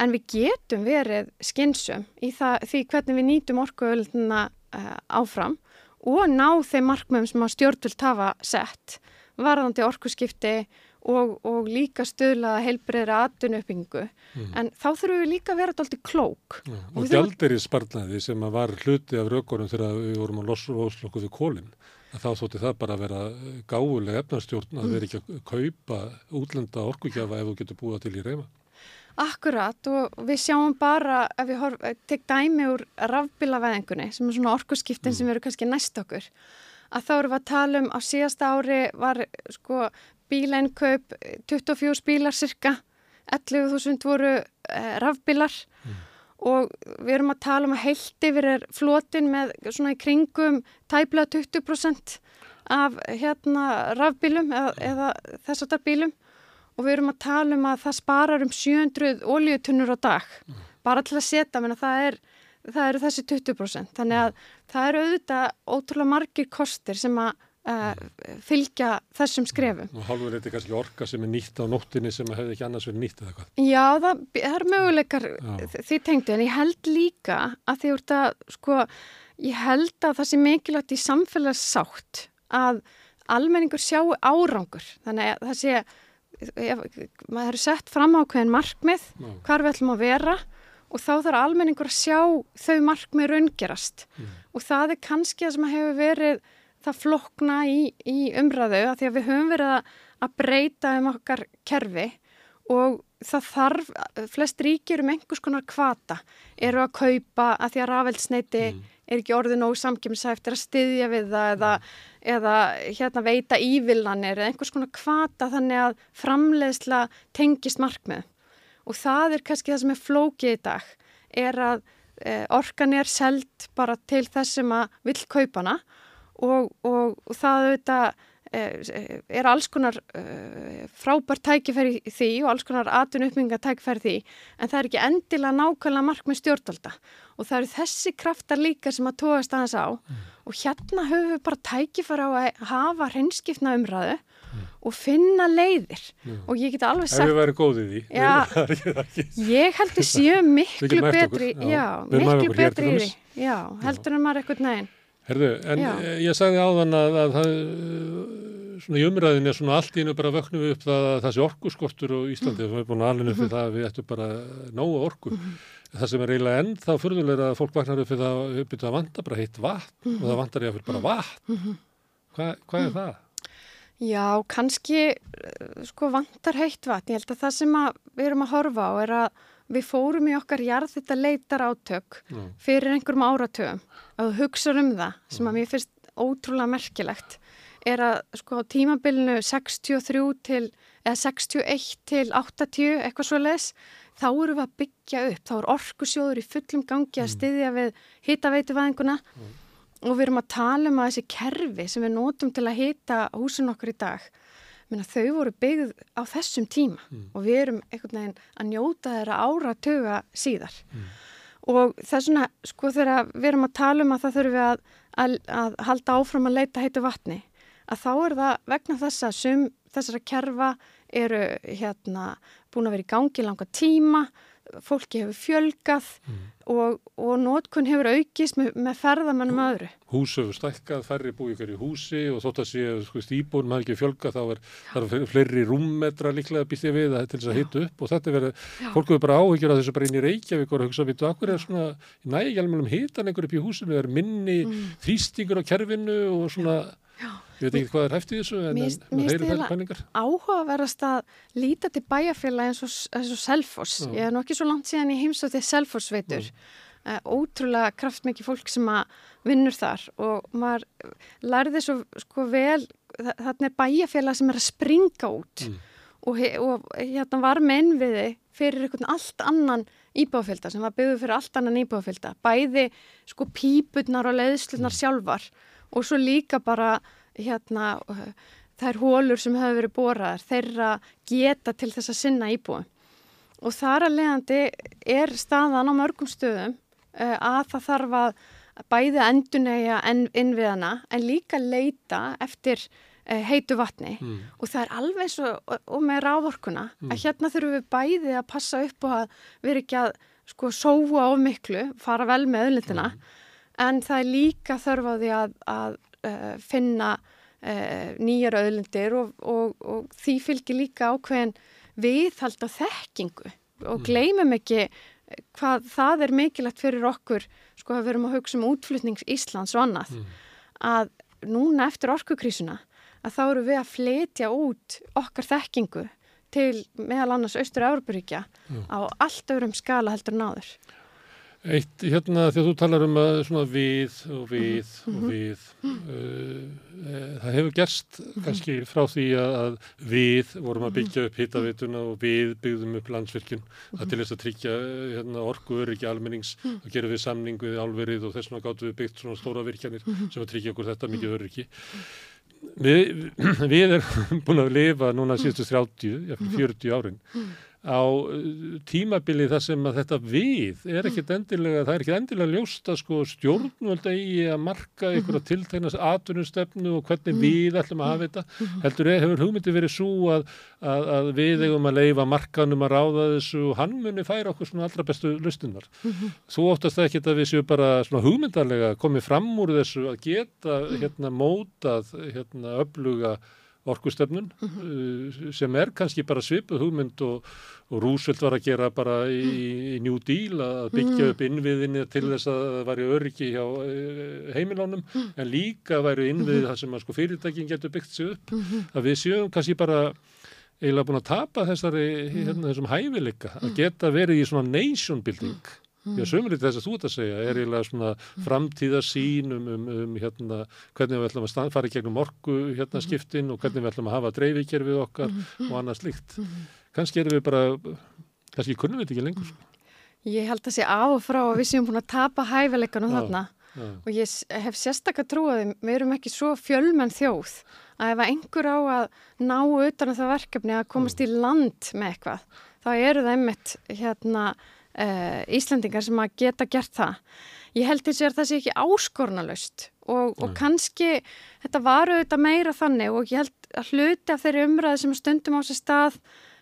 en við getum verið skynsum í það, því hvernig við nýtum orkuöldina uh, áfram og ná þeim markmöðum sem að stjórnvöld hafa sett varðandi orkuskipti og, og líka stöðlaða heilbreyðra atvinnuppbyggingu mm. en þá þurfum við líka að vera alltaf klók. Ja, og og gjaldir í sparnaði sem var hluti af raukorum þegar við vorum að loslokku við kólinn þá þótti það bara að vera gáðuleg efnarstjórn að vera ekki að kaupa útlenda orkugjafa ef þú getur búið til í reyma. Akkurat og við sjáum bara ef við tek dæmi úr rafbílaveðingunni sem er svona orkuskiptin mm. sem eru kannski næst okkur að þá eru við að tala um á síðasta ári var sko bíleinkaup 24 bílar cirka 11.000 voru eh, rafbílar. Mm. og við erum að tala um að heilt yfir er flotin með svona í kringum tæpla 20% af hérna rafbílum eða, eða þess að það bílum. Og við erum að tala um að það sparar um 700 ólíutunnur á dag. Mm. bara til að setja, menn að það er það eru þessi 20% þannig að það eru auðvitað ótrúlega margir kostir sem að uh, fylgja þessum skrefum. Og hálfur þetta er kannski orka sem er nýtt á nóttinni sem hefði ekki annars verið nýtt eða hvað? Já, það, það er möguleikar því tengdu en ég held líka að því úr það, sko, ég held að það sé mikilvægt í samfélagssátt að almenningur sjáu árangur þannig að það sé, maður eru sett fram á hvernig markmið, Já. hvar við ætlum að vera og þá þarf almenningur að sjá þau markmið raungerast mm. og það er kannski það sem hefur verið það flokna í, í umræðu að því að við höfum verið að, breyta um okkar kerfi og það þarf, flest ríkir um einhvers konar kvata eru að kaupa að því að rafelsneiti mm. er ekki orðið nógu samkjömsæftir að styðja við það eða, mm. eða hérna veita ívillanir eða einhvers konar kvata þannig að framleiðsla tengist markmið og það er kannski það sem er flókið í dag er að e, orkan er seld bara til þess sem að vill kaupana og, og, og það auðvitað e, er alls konar e, frábært tækifæri því og alls konar atun uppmynga tækifæri því en það er ekki endilega nákvæmlega markmið stjórnvalda. Og það eru þessi kraftar líka sem að tóast aðeins á. Mm. og hérna höfum við bara tækifæri á að hafa hreinskipna umræðu mm. og finna leiðir. Mm. og ég get alveg sagt Ef við væri góðið í já, Ég heldur séu miklu betri já, miklu betri í því. Heldur en maður eitthvað neginn Herðu, en já. ég sagði áðan að, að það svona í umræðinni svona allt í innu bara vöknum við upp það að þessi orkuskortur á Íslandi, mm. við erum búin að alveg upp við það að við ættum bara nógu orku mm. það sem er eiginlega enn þá fyrðulega að fólk vaknar upp við það að það vantar bara heitt vatn og það vantar ég að fyrir bara vatn Hva, hvað er það? Já, kannski eh, sko vantar heitt vatn. Ég held að það sem við erum að horfa á er að við fórum í okkar jarðitta leitar átök mm. fyrir einhverjum áratöfum. Að hugsa um það sem að mm. mér finnst ótrúlega merkilegt er að sko á tímabilinu 63 til, eða 61 til 80, eitthvað svo les, þá eru við að byggja upp. Þá er orkusjóður í fullum gangi að mm. styðja við hitaveituvæðinguna. Mm og við erum að tala um að þessi kerfi sem við nótum til að hýta húsin okkur í dag minna, þau voru byggð á þessum tíma mm. og við erum einhvern veginn að njóta þeirra áratöga síðar mm. og það er svona sko þegar við erum að tala um að það þurfum við að, að, að halda áfram að leita heitu vatni að þá er það vegna þess að sum þessara kerfa eru hérna búin að vera í gangi langa tíma fólki hefur fjölgað mm. og, og nótkunn hefur aukist með, með ferðamennum öðru. Hús hefur stækkað, færri búið ykkur í húsi og þótt að sé sko, íbúin maður ekki fjölgað þá er, er fleiri rúmmetra líklega býtt ég við til þess að hitta upp og þetta verður, fólk hefur bara áhyggjur að þessu bara inn í Reykjavík og hugsa við, akkur er svona nægjálmjölum hitan einhver upp í húsinu, það er minni mm. þýstingur á kerfinu og svona Já. Ég veit ekki hvað er hæft í þessu en það heyrir þær pælingar. Áhugaverðast að líta til bæjarfélag eins og, og Selfors. Ég er nú ekki svo langt síðan ég heimsótti Selfors veitur. Uh, ótrúlega kraftmikið fólk sem að vinnur þar og maður lærði svo sko vel þarna er bæjarfélag sem er að springa út mm. og, og hérna var menn við þið fyrir einhvern allt annan íbáfélta sem var byggðuð fyrir allt annan íbáfélta. Bæði sko pípurnar og leðslunar mm. sjálfar og svo líka bara hérna þær hólur sem hafa verið boraðar þeirra geta til þess að sinna íbúi og þar að leiðandi er staðan á mörgum stöðum uh, að það þarf að bæði endunæja innviðana en líka leita eftir uh, heitu vatni. Mm. og það er alveg eins og, og, með rávorkuna að hérna þurfum við bæði að passa upp og að vera ekki að sko sóa of miklu, fara vel með öðlindina en það er líka þörf á því að, að uh, finna uh, nýjar öðlindir og, og, og því fylgir líka ákveðin viðhald á þekkingu. Og gleymum ekki hvað það er mikilvægt fyrir okkur sko að við erum að hugsa um útflutnings Íslands og annað að núna eftir orkukrísuna að þá eru við að fletja út okkar þekkingu til meðal annars Austur-Európaríkja á allt öðrum skala heldur en áður. Eitt, hérna, þegar þú talar um að svona við og við og við, uh, uh, það hefur gerst kannski frá því að, að við vorum að byggja upp hittavituna og við byggðum upp landsvirkjun, það til þess að tryggja hérna, orku öryggi almennings og gerum við samning við álverið og þess vegna gáttum við byggt svona stóra virkjanir sem að tryggja okkur þetta mikið öryggi. Við, við erum búin að lifa núna síðustu 30, jafnvel 40 árin á uh, tímabili þar sem að þetta við er ekkit endilega, það er ekkit endilega ljóst að sko stjórnvöld eigi að marka einhverja tiltegnas atvinnustefnu og hvernig við ætlum að hafa þetta. Heldur er, hefur hugmyndi verið svo að, að, að við eigum að leifa markanum að ráða þessu? Og hann muni færa okkur svona allra bestu lustunar. Þú óttast ekkit að við séu bara svona hugmyndarlega komið fram úr þessu að geta hérna mótað hérna öfluga orkustefnun uh, sem er kannski bara svipuð hugmynd og, og Roosevelt var að gera bara í, í New Deal að byggja upp innviðinni til þess að það væri öryggi hjá uh, heimilónum en líka væri innviðið það sem sko fyrirtækin getur byggt sig upp. Að við séum kannski bara eiginlega búin að tapa þessari hérna, þessum hæfileika að geta verið í svona nation building Já, sömurinn þess að þú ert að segja er eiginlega svona framtíðasín um, um, um hérna, hvernig við ætlum að stand, fara í gegnum orku hérna skiptin og hvernig við ætlum að hafa dreifikerfið okkar og annað slíkt. Kannski erum við bara, kannski kunnum við þetta ekki lengur. Sko. Ég held að sé af og frá að við séum búin að tapa hæfileikanum þarna já. og ég hef sérstakka trúið, við erum ekki svo fjölmenn þjóð að ef einhver á að ná utan á það verkefni að komast í land með eitthvað, þá eru það einmitt hérna uh, Íslendingar sem að geta gert það. Ég held eins og að það sé ekki áskornalaust og, og kannski þetta var auðvitað meira þannig og ég held að hluti af þeirri umræði sem stundum á sér stað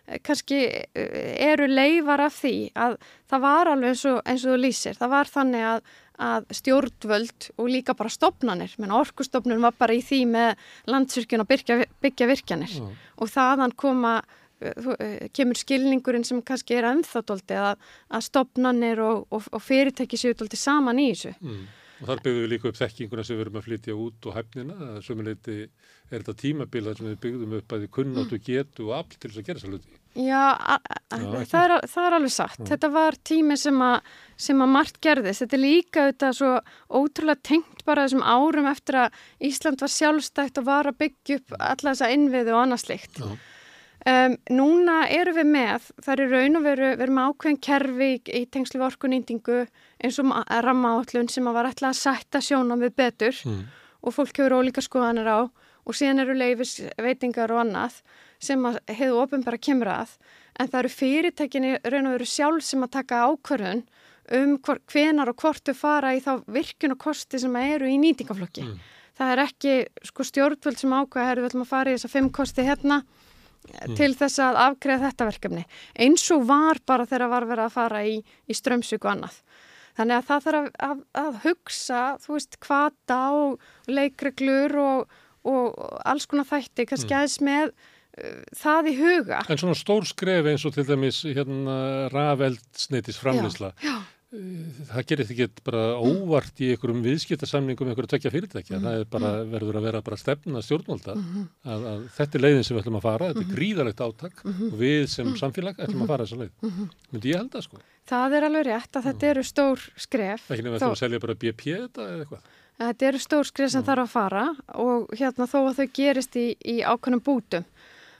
eh, kannski eh, eru leifar af því að það var alveg eins og, eins og þú lýsir. Það var þannig að, að stjórnvöld og líka bara stopnanir, menn orkustofnun var bara í því með landsvirkjun að byggja, virkjanir Já. og þaðan koma eh, eh, kemur skilningurinn sem kannski er ennþá dóldi að, að stopnanir og, og, og fyrirtæki séu dóldi saman í þessu. Mm. Og þar byggðum við líka upp þekkinguna sem við erum að flytja út og hæfnina. Sömuleyti er þetta tímabila sem við byggðum upp að við kunnáttu getu og afl til þess að gera þess að hluti. Já, það, er, það er alveg satt. Þetta var tími sem að, sem að margt gerðist. Þetta er líka þetta svo ótrúlega tengt bara þessum árum eftir að Ísland var sjálfstætt og var að byggja upp alla þessa innviði og annað slikt. Já. Um, núna erum við með, það er raun og veru, við erum ákveðin kerfi í, í tengslu við orkunýndingu eins og rammaállun sem að var ætla að sætta sjónum við betur Mm. og fólk hefur ólíka skoðanir á og síðan eru leifis veitingar og annað sem hefur ofinbara kemur að en það eru fyrirtækinni raun og veru sjálf sem að taka ákvörðun um hvenar og hvort þau fara í þá virkun og kosti sem eru í nýtingaflokki. Það er ekki sko stjórnvöld sem ákvæða, herru við ætlum að fara í þessa fimm kosti hérna til þess að afgreða þetta verkefni. Eins og var bara þegar var verið að fara í, í strömsvík og annað. Þannig að það þarf að, að, að hugsa, þú veist, kvata og leikreglur og, og alls konar þætti, kannski aðeins með uh, það í huga. En svona stór skref eins og til dæmis hérna rafeldsneitis framleysla. Já, Það gerir þetta ekki bara óvart í einhverjum viðskiptasamningum með einhverju tökja fyrirtækja. Það er bara, verður að vera bara stefna stjórnvalda að, að þetta er leiðin sem við ætlum að fara. Þetta er gríðalegt átak og við sem samfélag ætlum að fara þessa leið. Myndi ég held það sko. það er alveg rétt að þetta eru stór skref. Ekki nefnir að Þó- ætlum að selja bara BP þetta eða eitthvað. Þetta eru stór skrið sem þarf að fara og hérna þó að þau gerist í, í ákveðnum bútum.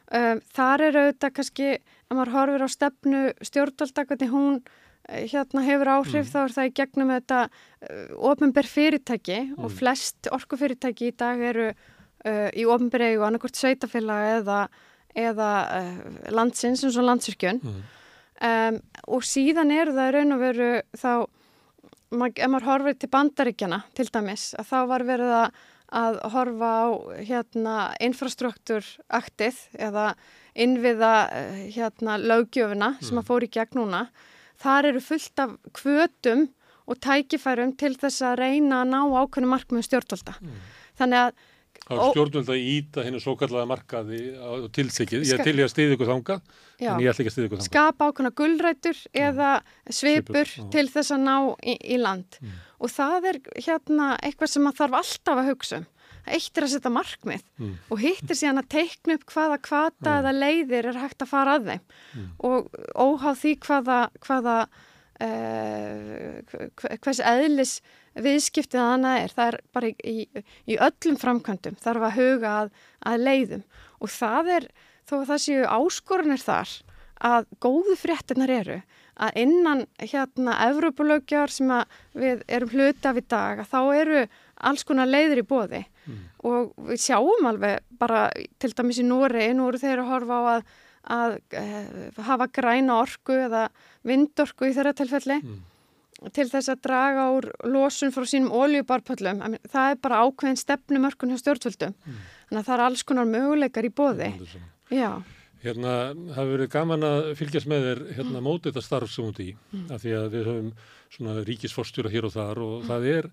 Um, þar er auðvitað kannski, að maður horfir á stefnu stjórnvalda, hvernig hún eh, hérna hefur áhrif, þá er það í gegnum þetta uh, ofinber fyrirtæki og flest orkufyrirtæki í dag eru uh, í ofinber eigu annarkort sveitafélag eða, eða uh, landsins eins og landsyrkjun. Um, og síðan eru það raun og veru þá ef maður horfir til bandaríkjana til dæmis að þá var verið að, að horfa á hérna infrastruktúraktið eða innviða eh, hérna löggjöfuna sem að fór í gegn núna. Þar eru fullt af kvötum og tækifærum til þess að reyna að ná ákveðinu markmiðum stjórnvalda. Þannig að Þá er stjórnvöld að íta henni svo kallaða markaði á tilsikið. Ég til í að stiði ykkur þangað, Já. en ég ætla ekki að stiði ykkur þangað. skapa ákveðna gullrætur eða svipur Svipur, til þess að ná í, í land og það er hérna eitthvað sem maður þarf alltaf að hugsa um eitt er að setja markmið og hitt er síðan að teikna upp hvaða kvata eða leiðir er hægt að fara að þeim. Og óháð því hvaða, hvaða uh, hvers eðlis viðskiptið að hana er, það er bara í, í, í öllum framkvæmdum þarf að huga að, að leiðum. Og það er, þó að það séu áskorunir þar að góðu fréttinar eru að innan hérna Evrópulögjar sem við erum hluti af í dag að þá eru alls konar leiðir í bóði og við sjáum alveg bara til dæmis í Núri, nú eru þeir að horfa á að, að e, hafa græna orku eða vindorku í þeirra tilfelli til þess að draga úr losun frá sínum oljubarpöllum, það er bara ákveðin stefnumörkun hjá stjórnvöldum. Þannig að það er alls konar möguleikar í bóði Já, Hérna, það hefur verið gaman að fylgjast með þér hérna mótið þetta starf sem út í, af því að við höfum svona ríkisforstjóra hér og þar og það er,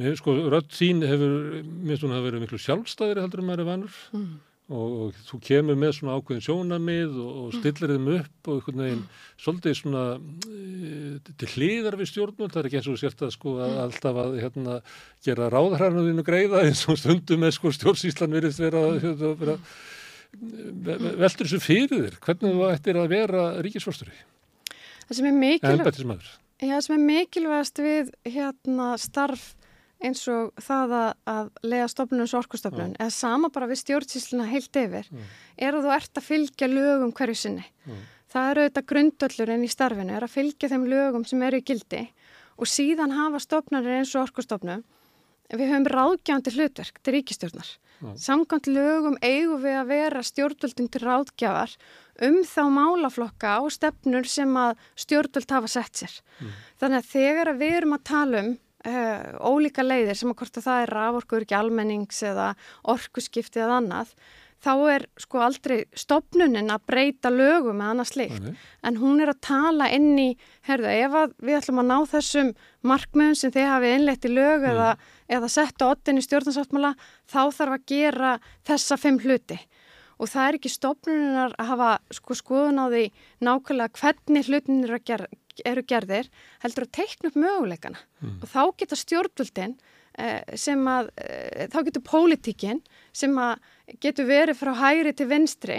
með, sko, rödd þín hefur, mér finnst hún að vera miklu sjálfstæðri heldur en maður er vanur. Og, og þú kemur með svona ákveðin sjónamið og, og stillir þeim upp og einhvern veginn svolítið svona e, til hliðar við stjórnmjöld, það er ekki eins og sért að sko að alltaf að hérna gera ráðhræðinu greiða eins og stundum með sko stjórnsýslan virðist vera, hérna, vera ve- ve- veltur þessu fyrir þér, hvernig þú ættir að vera er Já, það sem er mikilvægast við hérna starf eins og það að, að lega stofnun og orkustofnun, eða sama bara við stjórnsýsluna heilt yfir, er að þú ert að fylgja lögum hverju sinni. Það eru auðvitað grundöllurinn í starfinu, er að fylgja þeim lögum sem eru í gildi og síðan hafa stofnanir eins og orkustofnun við höfum ráðgjafandi hlutverk til ríkistjórnar. Samkvæmt lögum eigum við að vera stjórnvöldin til ráðgjafar um þá málaflokka og stefnur sem að stjórnvöld hafa sett sér. Þannig að þegar við erum að tala um uh, ólíka leiðir sem að hvort að það er raforkur ekki almennings eða orkuskipti eða annað, þá er sko aldrei stopnunin að breyta lögum eða annað slikt. En hún er að tala inn í, herðu, ef að við ætlum að ná þessum markmiðum sem þið hafið innleitt í lög eða, eða sett á ottin í stjórnarsáttmála, þá þarf að gera þessa fimm hluti. Og það er ekki stopnunar að hafa sko skoðun á því nákvæmlega hvernig hlutinir eru, að ger, eru gerðir, heldur að teikna upp möguleikana. Og þá geta stjórnvöldin eh, sem að, eh, þá getur pólitíkin sem getur verið frá hægri til vinstri,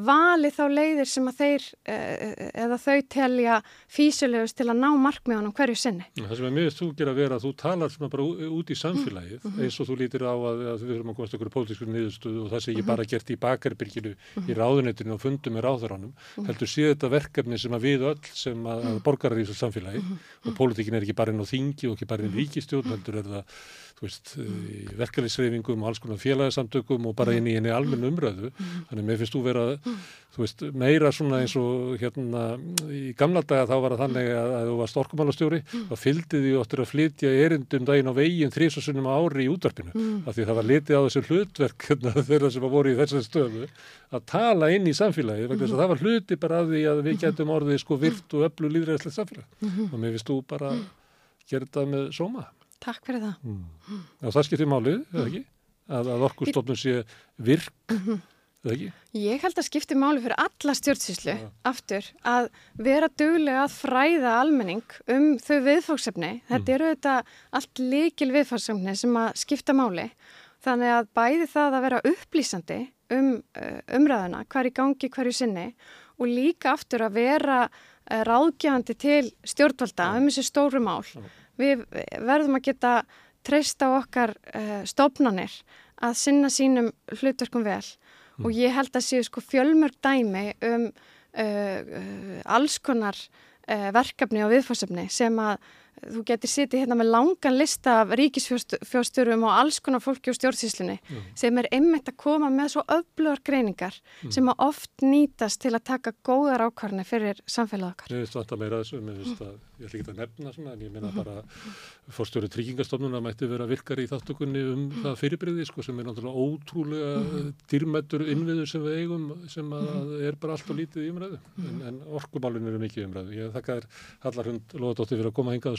valið þá leiðir sem að þeir eh, eða þau telja físulegust til að ná markmiðanum hverju sinni. Það sem er mjög gera að vera að þú talar svona bara út í samfélagið eins og þú lítir á að, að við erum að komast okkur pólitísku niðurstöðu og það sé ekki bara gert í bakarbyrginu í ráðunetinu og fundum með ráðuranum heldur sé þetta verkefni sem að við öll sem að, borgarar í þessu samfélagi og pólitíkin er ekki bara inn á þingi og ekki bara inn í ríkistjórn heldur er það veist, verkefnisreifingum og alls konar félagsamtökum og bara inn í henni almenn umræðu. Þannig mér finnst þú vera þú veist, meira svona eins og hérna í gamla daga þá var það þannig að, að þú varst orkumálastjóri þá fylgdi því áttur að flytja erindum daginn á veginn þrísasunum ári í útvarpinu. Af því það var litið á þessu hlutverk hérna, þeirra sem voru í þessari stöðu að tala inn í þess að það var hluti bara af því að við getum orðið sko virt og öllu líðræðislegt samfélag. Og mér finnst þú bara þetta með sóma Takk fyrir það. og það skiptir málið, eða ekki? Að, að orkustofnun sé virk eða ekki? Ég held að skipti máli fyrir alla stjórnsýslu aftur að vera duglega að fræða almenning um þau viðfóksefni. Þetta eru þetta allt líkil viðfóksefni sem að skipta máli. Þannig að bæði það að vera upplýsandi um uh, umræðuna, hver í gangi, hverju sinni og líka aftur að vera uh, ráðgjafandi til stjórnvalda um þessi stóru mál. Við verðum að geta treyst á okkar uh, stofnanir að sinna sínum hlutverkum vel. Og ég held að séu sko fjölmörg dæmi um uh, alls konar uh, verkefni og viðfórsefni sem að þú getur sitið hérna með langan lista af ríkisfjóstjórum og alls konar fólki á stjórnsýslunni sem er einmitt að koma með svo öflugar greiningar sem að oft nýtast til að taka góðar ákvarðanir fyrir samfélagið okkar. Mér finnst þetta meira þessu, finnst að, ég ætla ekki að nefna svona, en ég meina bara fórstjóri tryggingastofnuna mætti vera virkar í þáttökunni um það fyrirbriði, sko, sem er náttúrulega ótrúlega dýrmættur innviður sem við eigum, sem að er bara allt og lítið í umræðu, en, en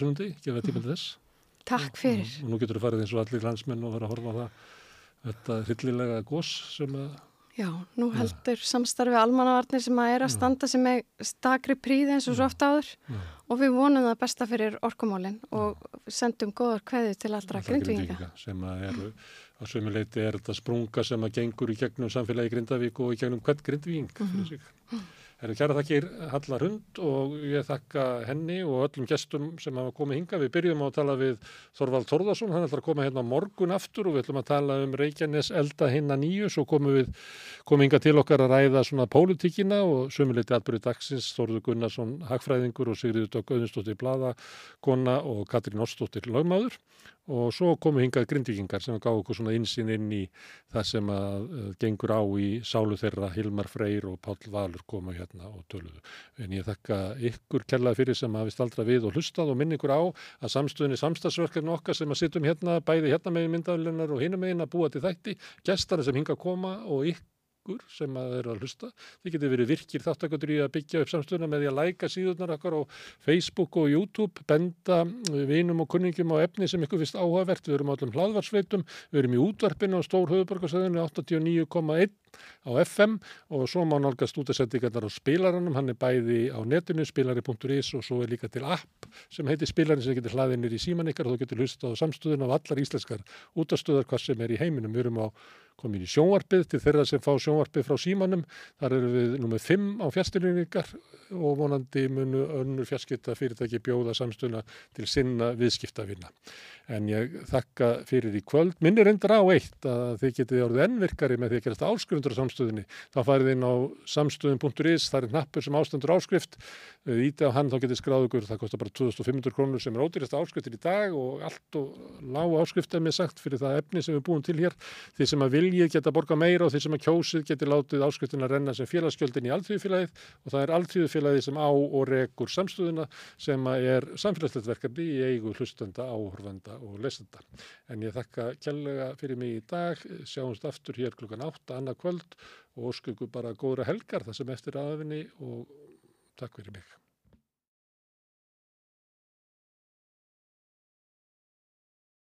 á sunnandi, gefa tíma til þess. Takk fyrir. Og nú getur þú farið eins og allir landsmenn og vera að horfa á það, þetta hryllilega gós sem að Já, nú heldur samstarfi almannavarnir sem að er að standa sem er stakri príði eins og svo oft áður Já. og við vonum það besta fyrir orkumálinn og sendum góðar kveði til allra grindvíkinga. Sem að eru að sömu leiti er þetta sprunga sem að gengur í gegnum samfélagi Grindavík og í gegnum hvert Grindvíking fyrir sig. Herru kæra þakkir Halla Hund og ég þakka henni og öllum gestum sem hafa komið hinga. Við byrjum á að tala við Þorvald Þorðarsson, hann ætlar að koma hérna morgun aftur og við ætlum að tala um Reykjanes elda hinna nýju, svo komum við komið hinga til okkar að ræða svona pólitíkina og sömuleiti atbyrði dagsins. Þorður Gunnarsson hagfræðingur og Sigriður Dögg Auðinsdóttir Bladakona og Katrín Óstóttir lögmaður og svo komu hingað grindvíkingar sem gáðu okkur svona insinn inn í það sem að uh, gengur á í sálu þeirra Hilmar Freyr og Páll Valur koma hérna og töluðu. En ég þakka ykkur kærlega fyrir sem hafist aldra við og hlustað og minn ykkur á að samstöðinni samstagsverkefni okkar sem að sittum hérna bæði hérna megin myndaðlunar og hinum megin að búa til þætti, gestara sem hinga að koma og ykkur sem að eru að hlusta. Þið getur verið virkir þáttakandur í að byggja upp samstöðuna með því að læka síðunar okkar á Facebook og YouTube, benda vinum og kunningum á efni sem ykkur finnst áhugavert. Við erum á allum hlaðvarsveitum, við erum í útvarpinu á Stór höfuborgarsæðinu 89,1 á FM og svo má nálgast útasendingarnar á spilaranum, hann er bæði á netinu, spilari.is og svo er líka til app sem heitir spilarin sem getur hlaðinir í síman ykkar og þú getur hlusta á samstöðun af allar íslenskar útastöðar hvað sem er í heiminum. Við erum á komin í sjónvarpið til þeirra sem fá sjónvarpið frá símanum. Þar eru við nummið 5 á fjastilíningar og vonandi munu önnur fjaskipta fyrirtæki bjóða samstöðuna til sinna viðskiptavinna. En ég þakka fyrir í kvöld. Minnir endur á eitt að þið getið orðið ennvirkari með því að gerast áskrifendur á samstöðunni. Þá farið inn á samstöðun.is, það er nappur sem ástendur áskrift. Íti á hann þá getið skráð ykkur, það kostar bara 2500 krónur sem er ódýrasta áskriftir í dag og allt og lág áskrift er mér sagt fyrir það efni sem við búum til hér. Þið sem að viljið geta borga meira og þið sem að kjósið geti látið áskriftina renna sem félagsgjöldin í alþjóðfélagið og það er alþjóðfélagið sem á og rekur samstöðuna sem að er samfélagslegt verkefni í eigu hlustenda, áhorfenda og lesenda. En ég þakka kjærlega fyrir mig í dag, sjáumst aftur hér klukkan 8 annað kvöld og óskuðu bara góðra helgar það sem eftir aðvinni og takk fyrir mig.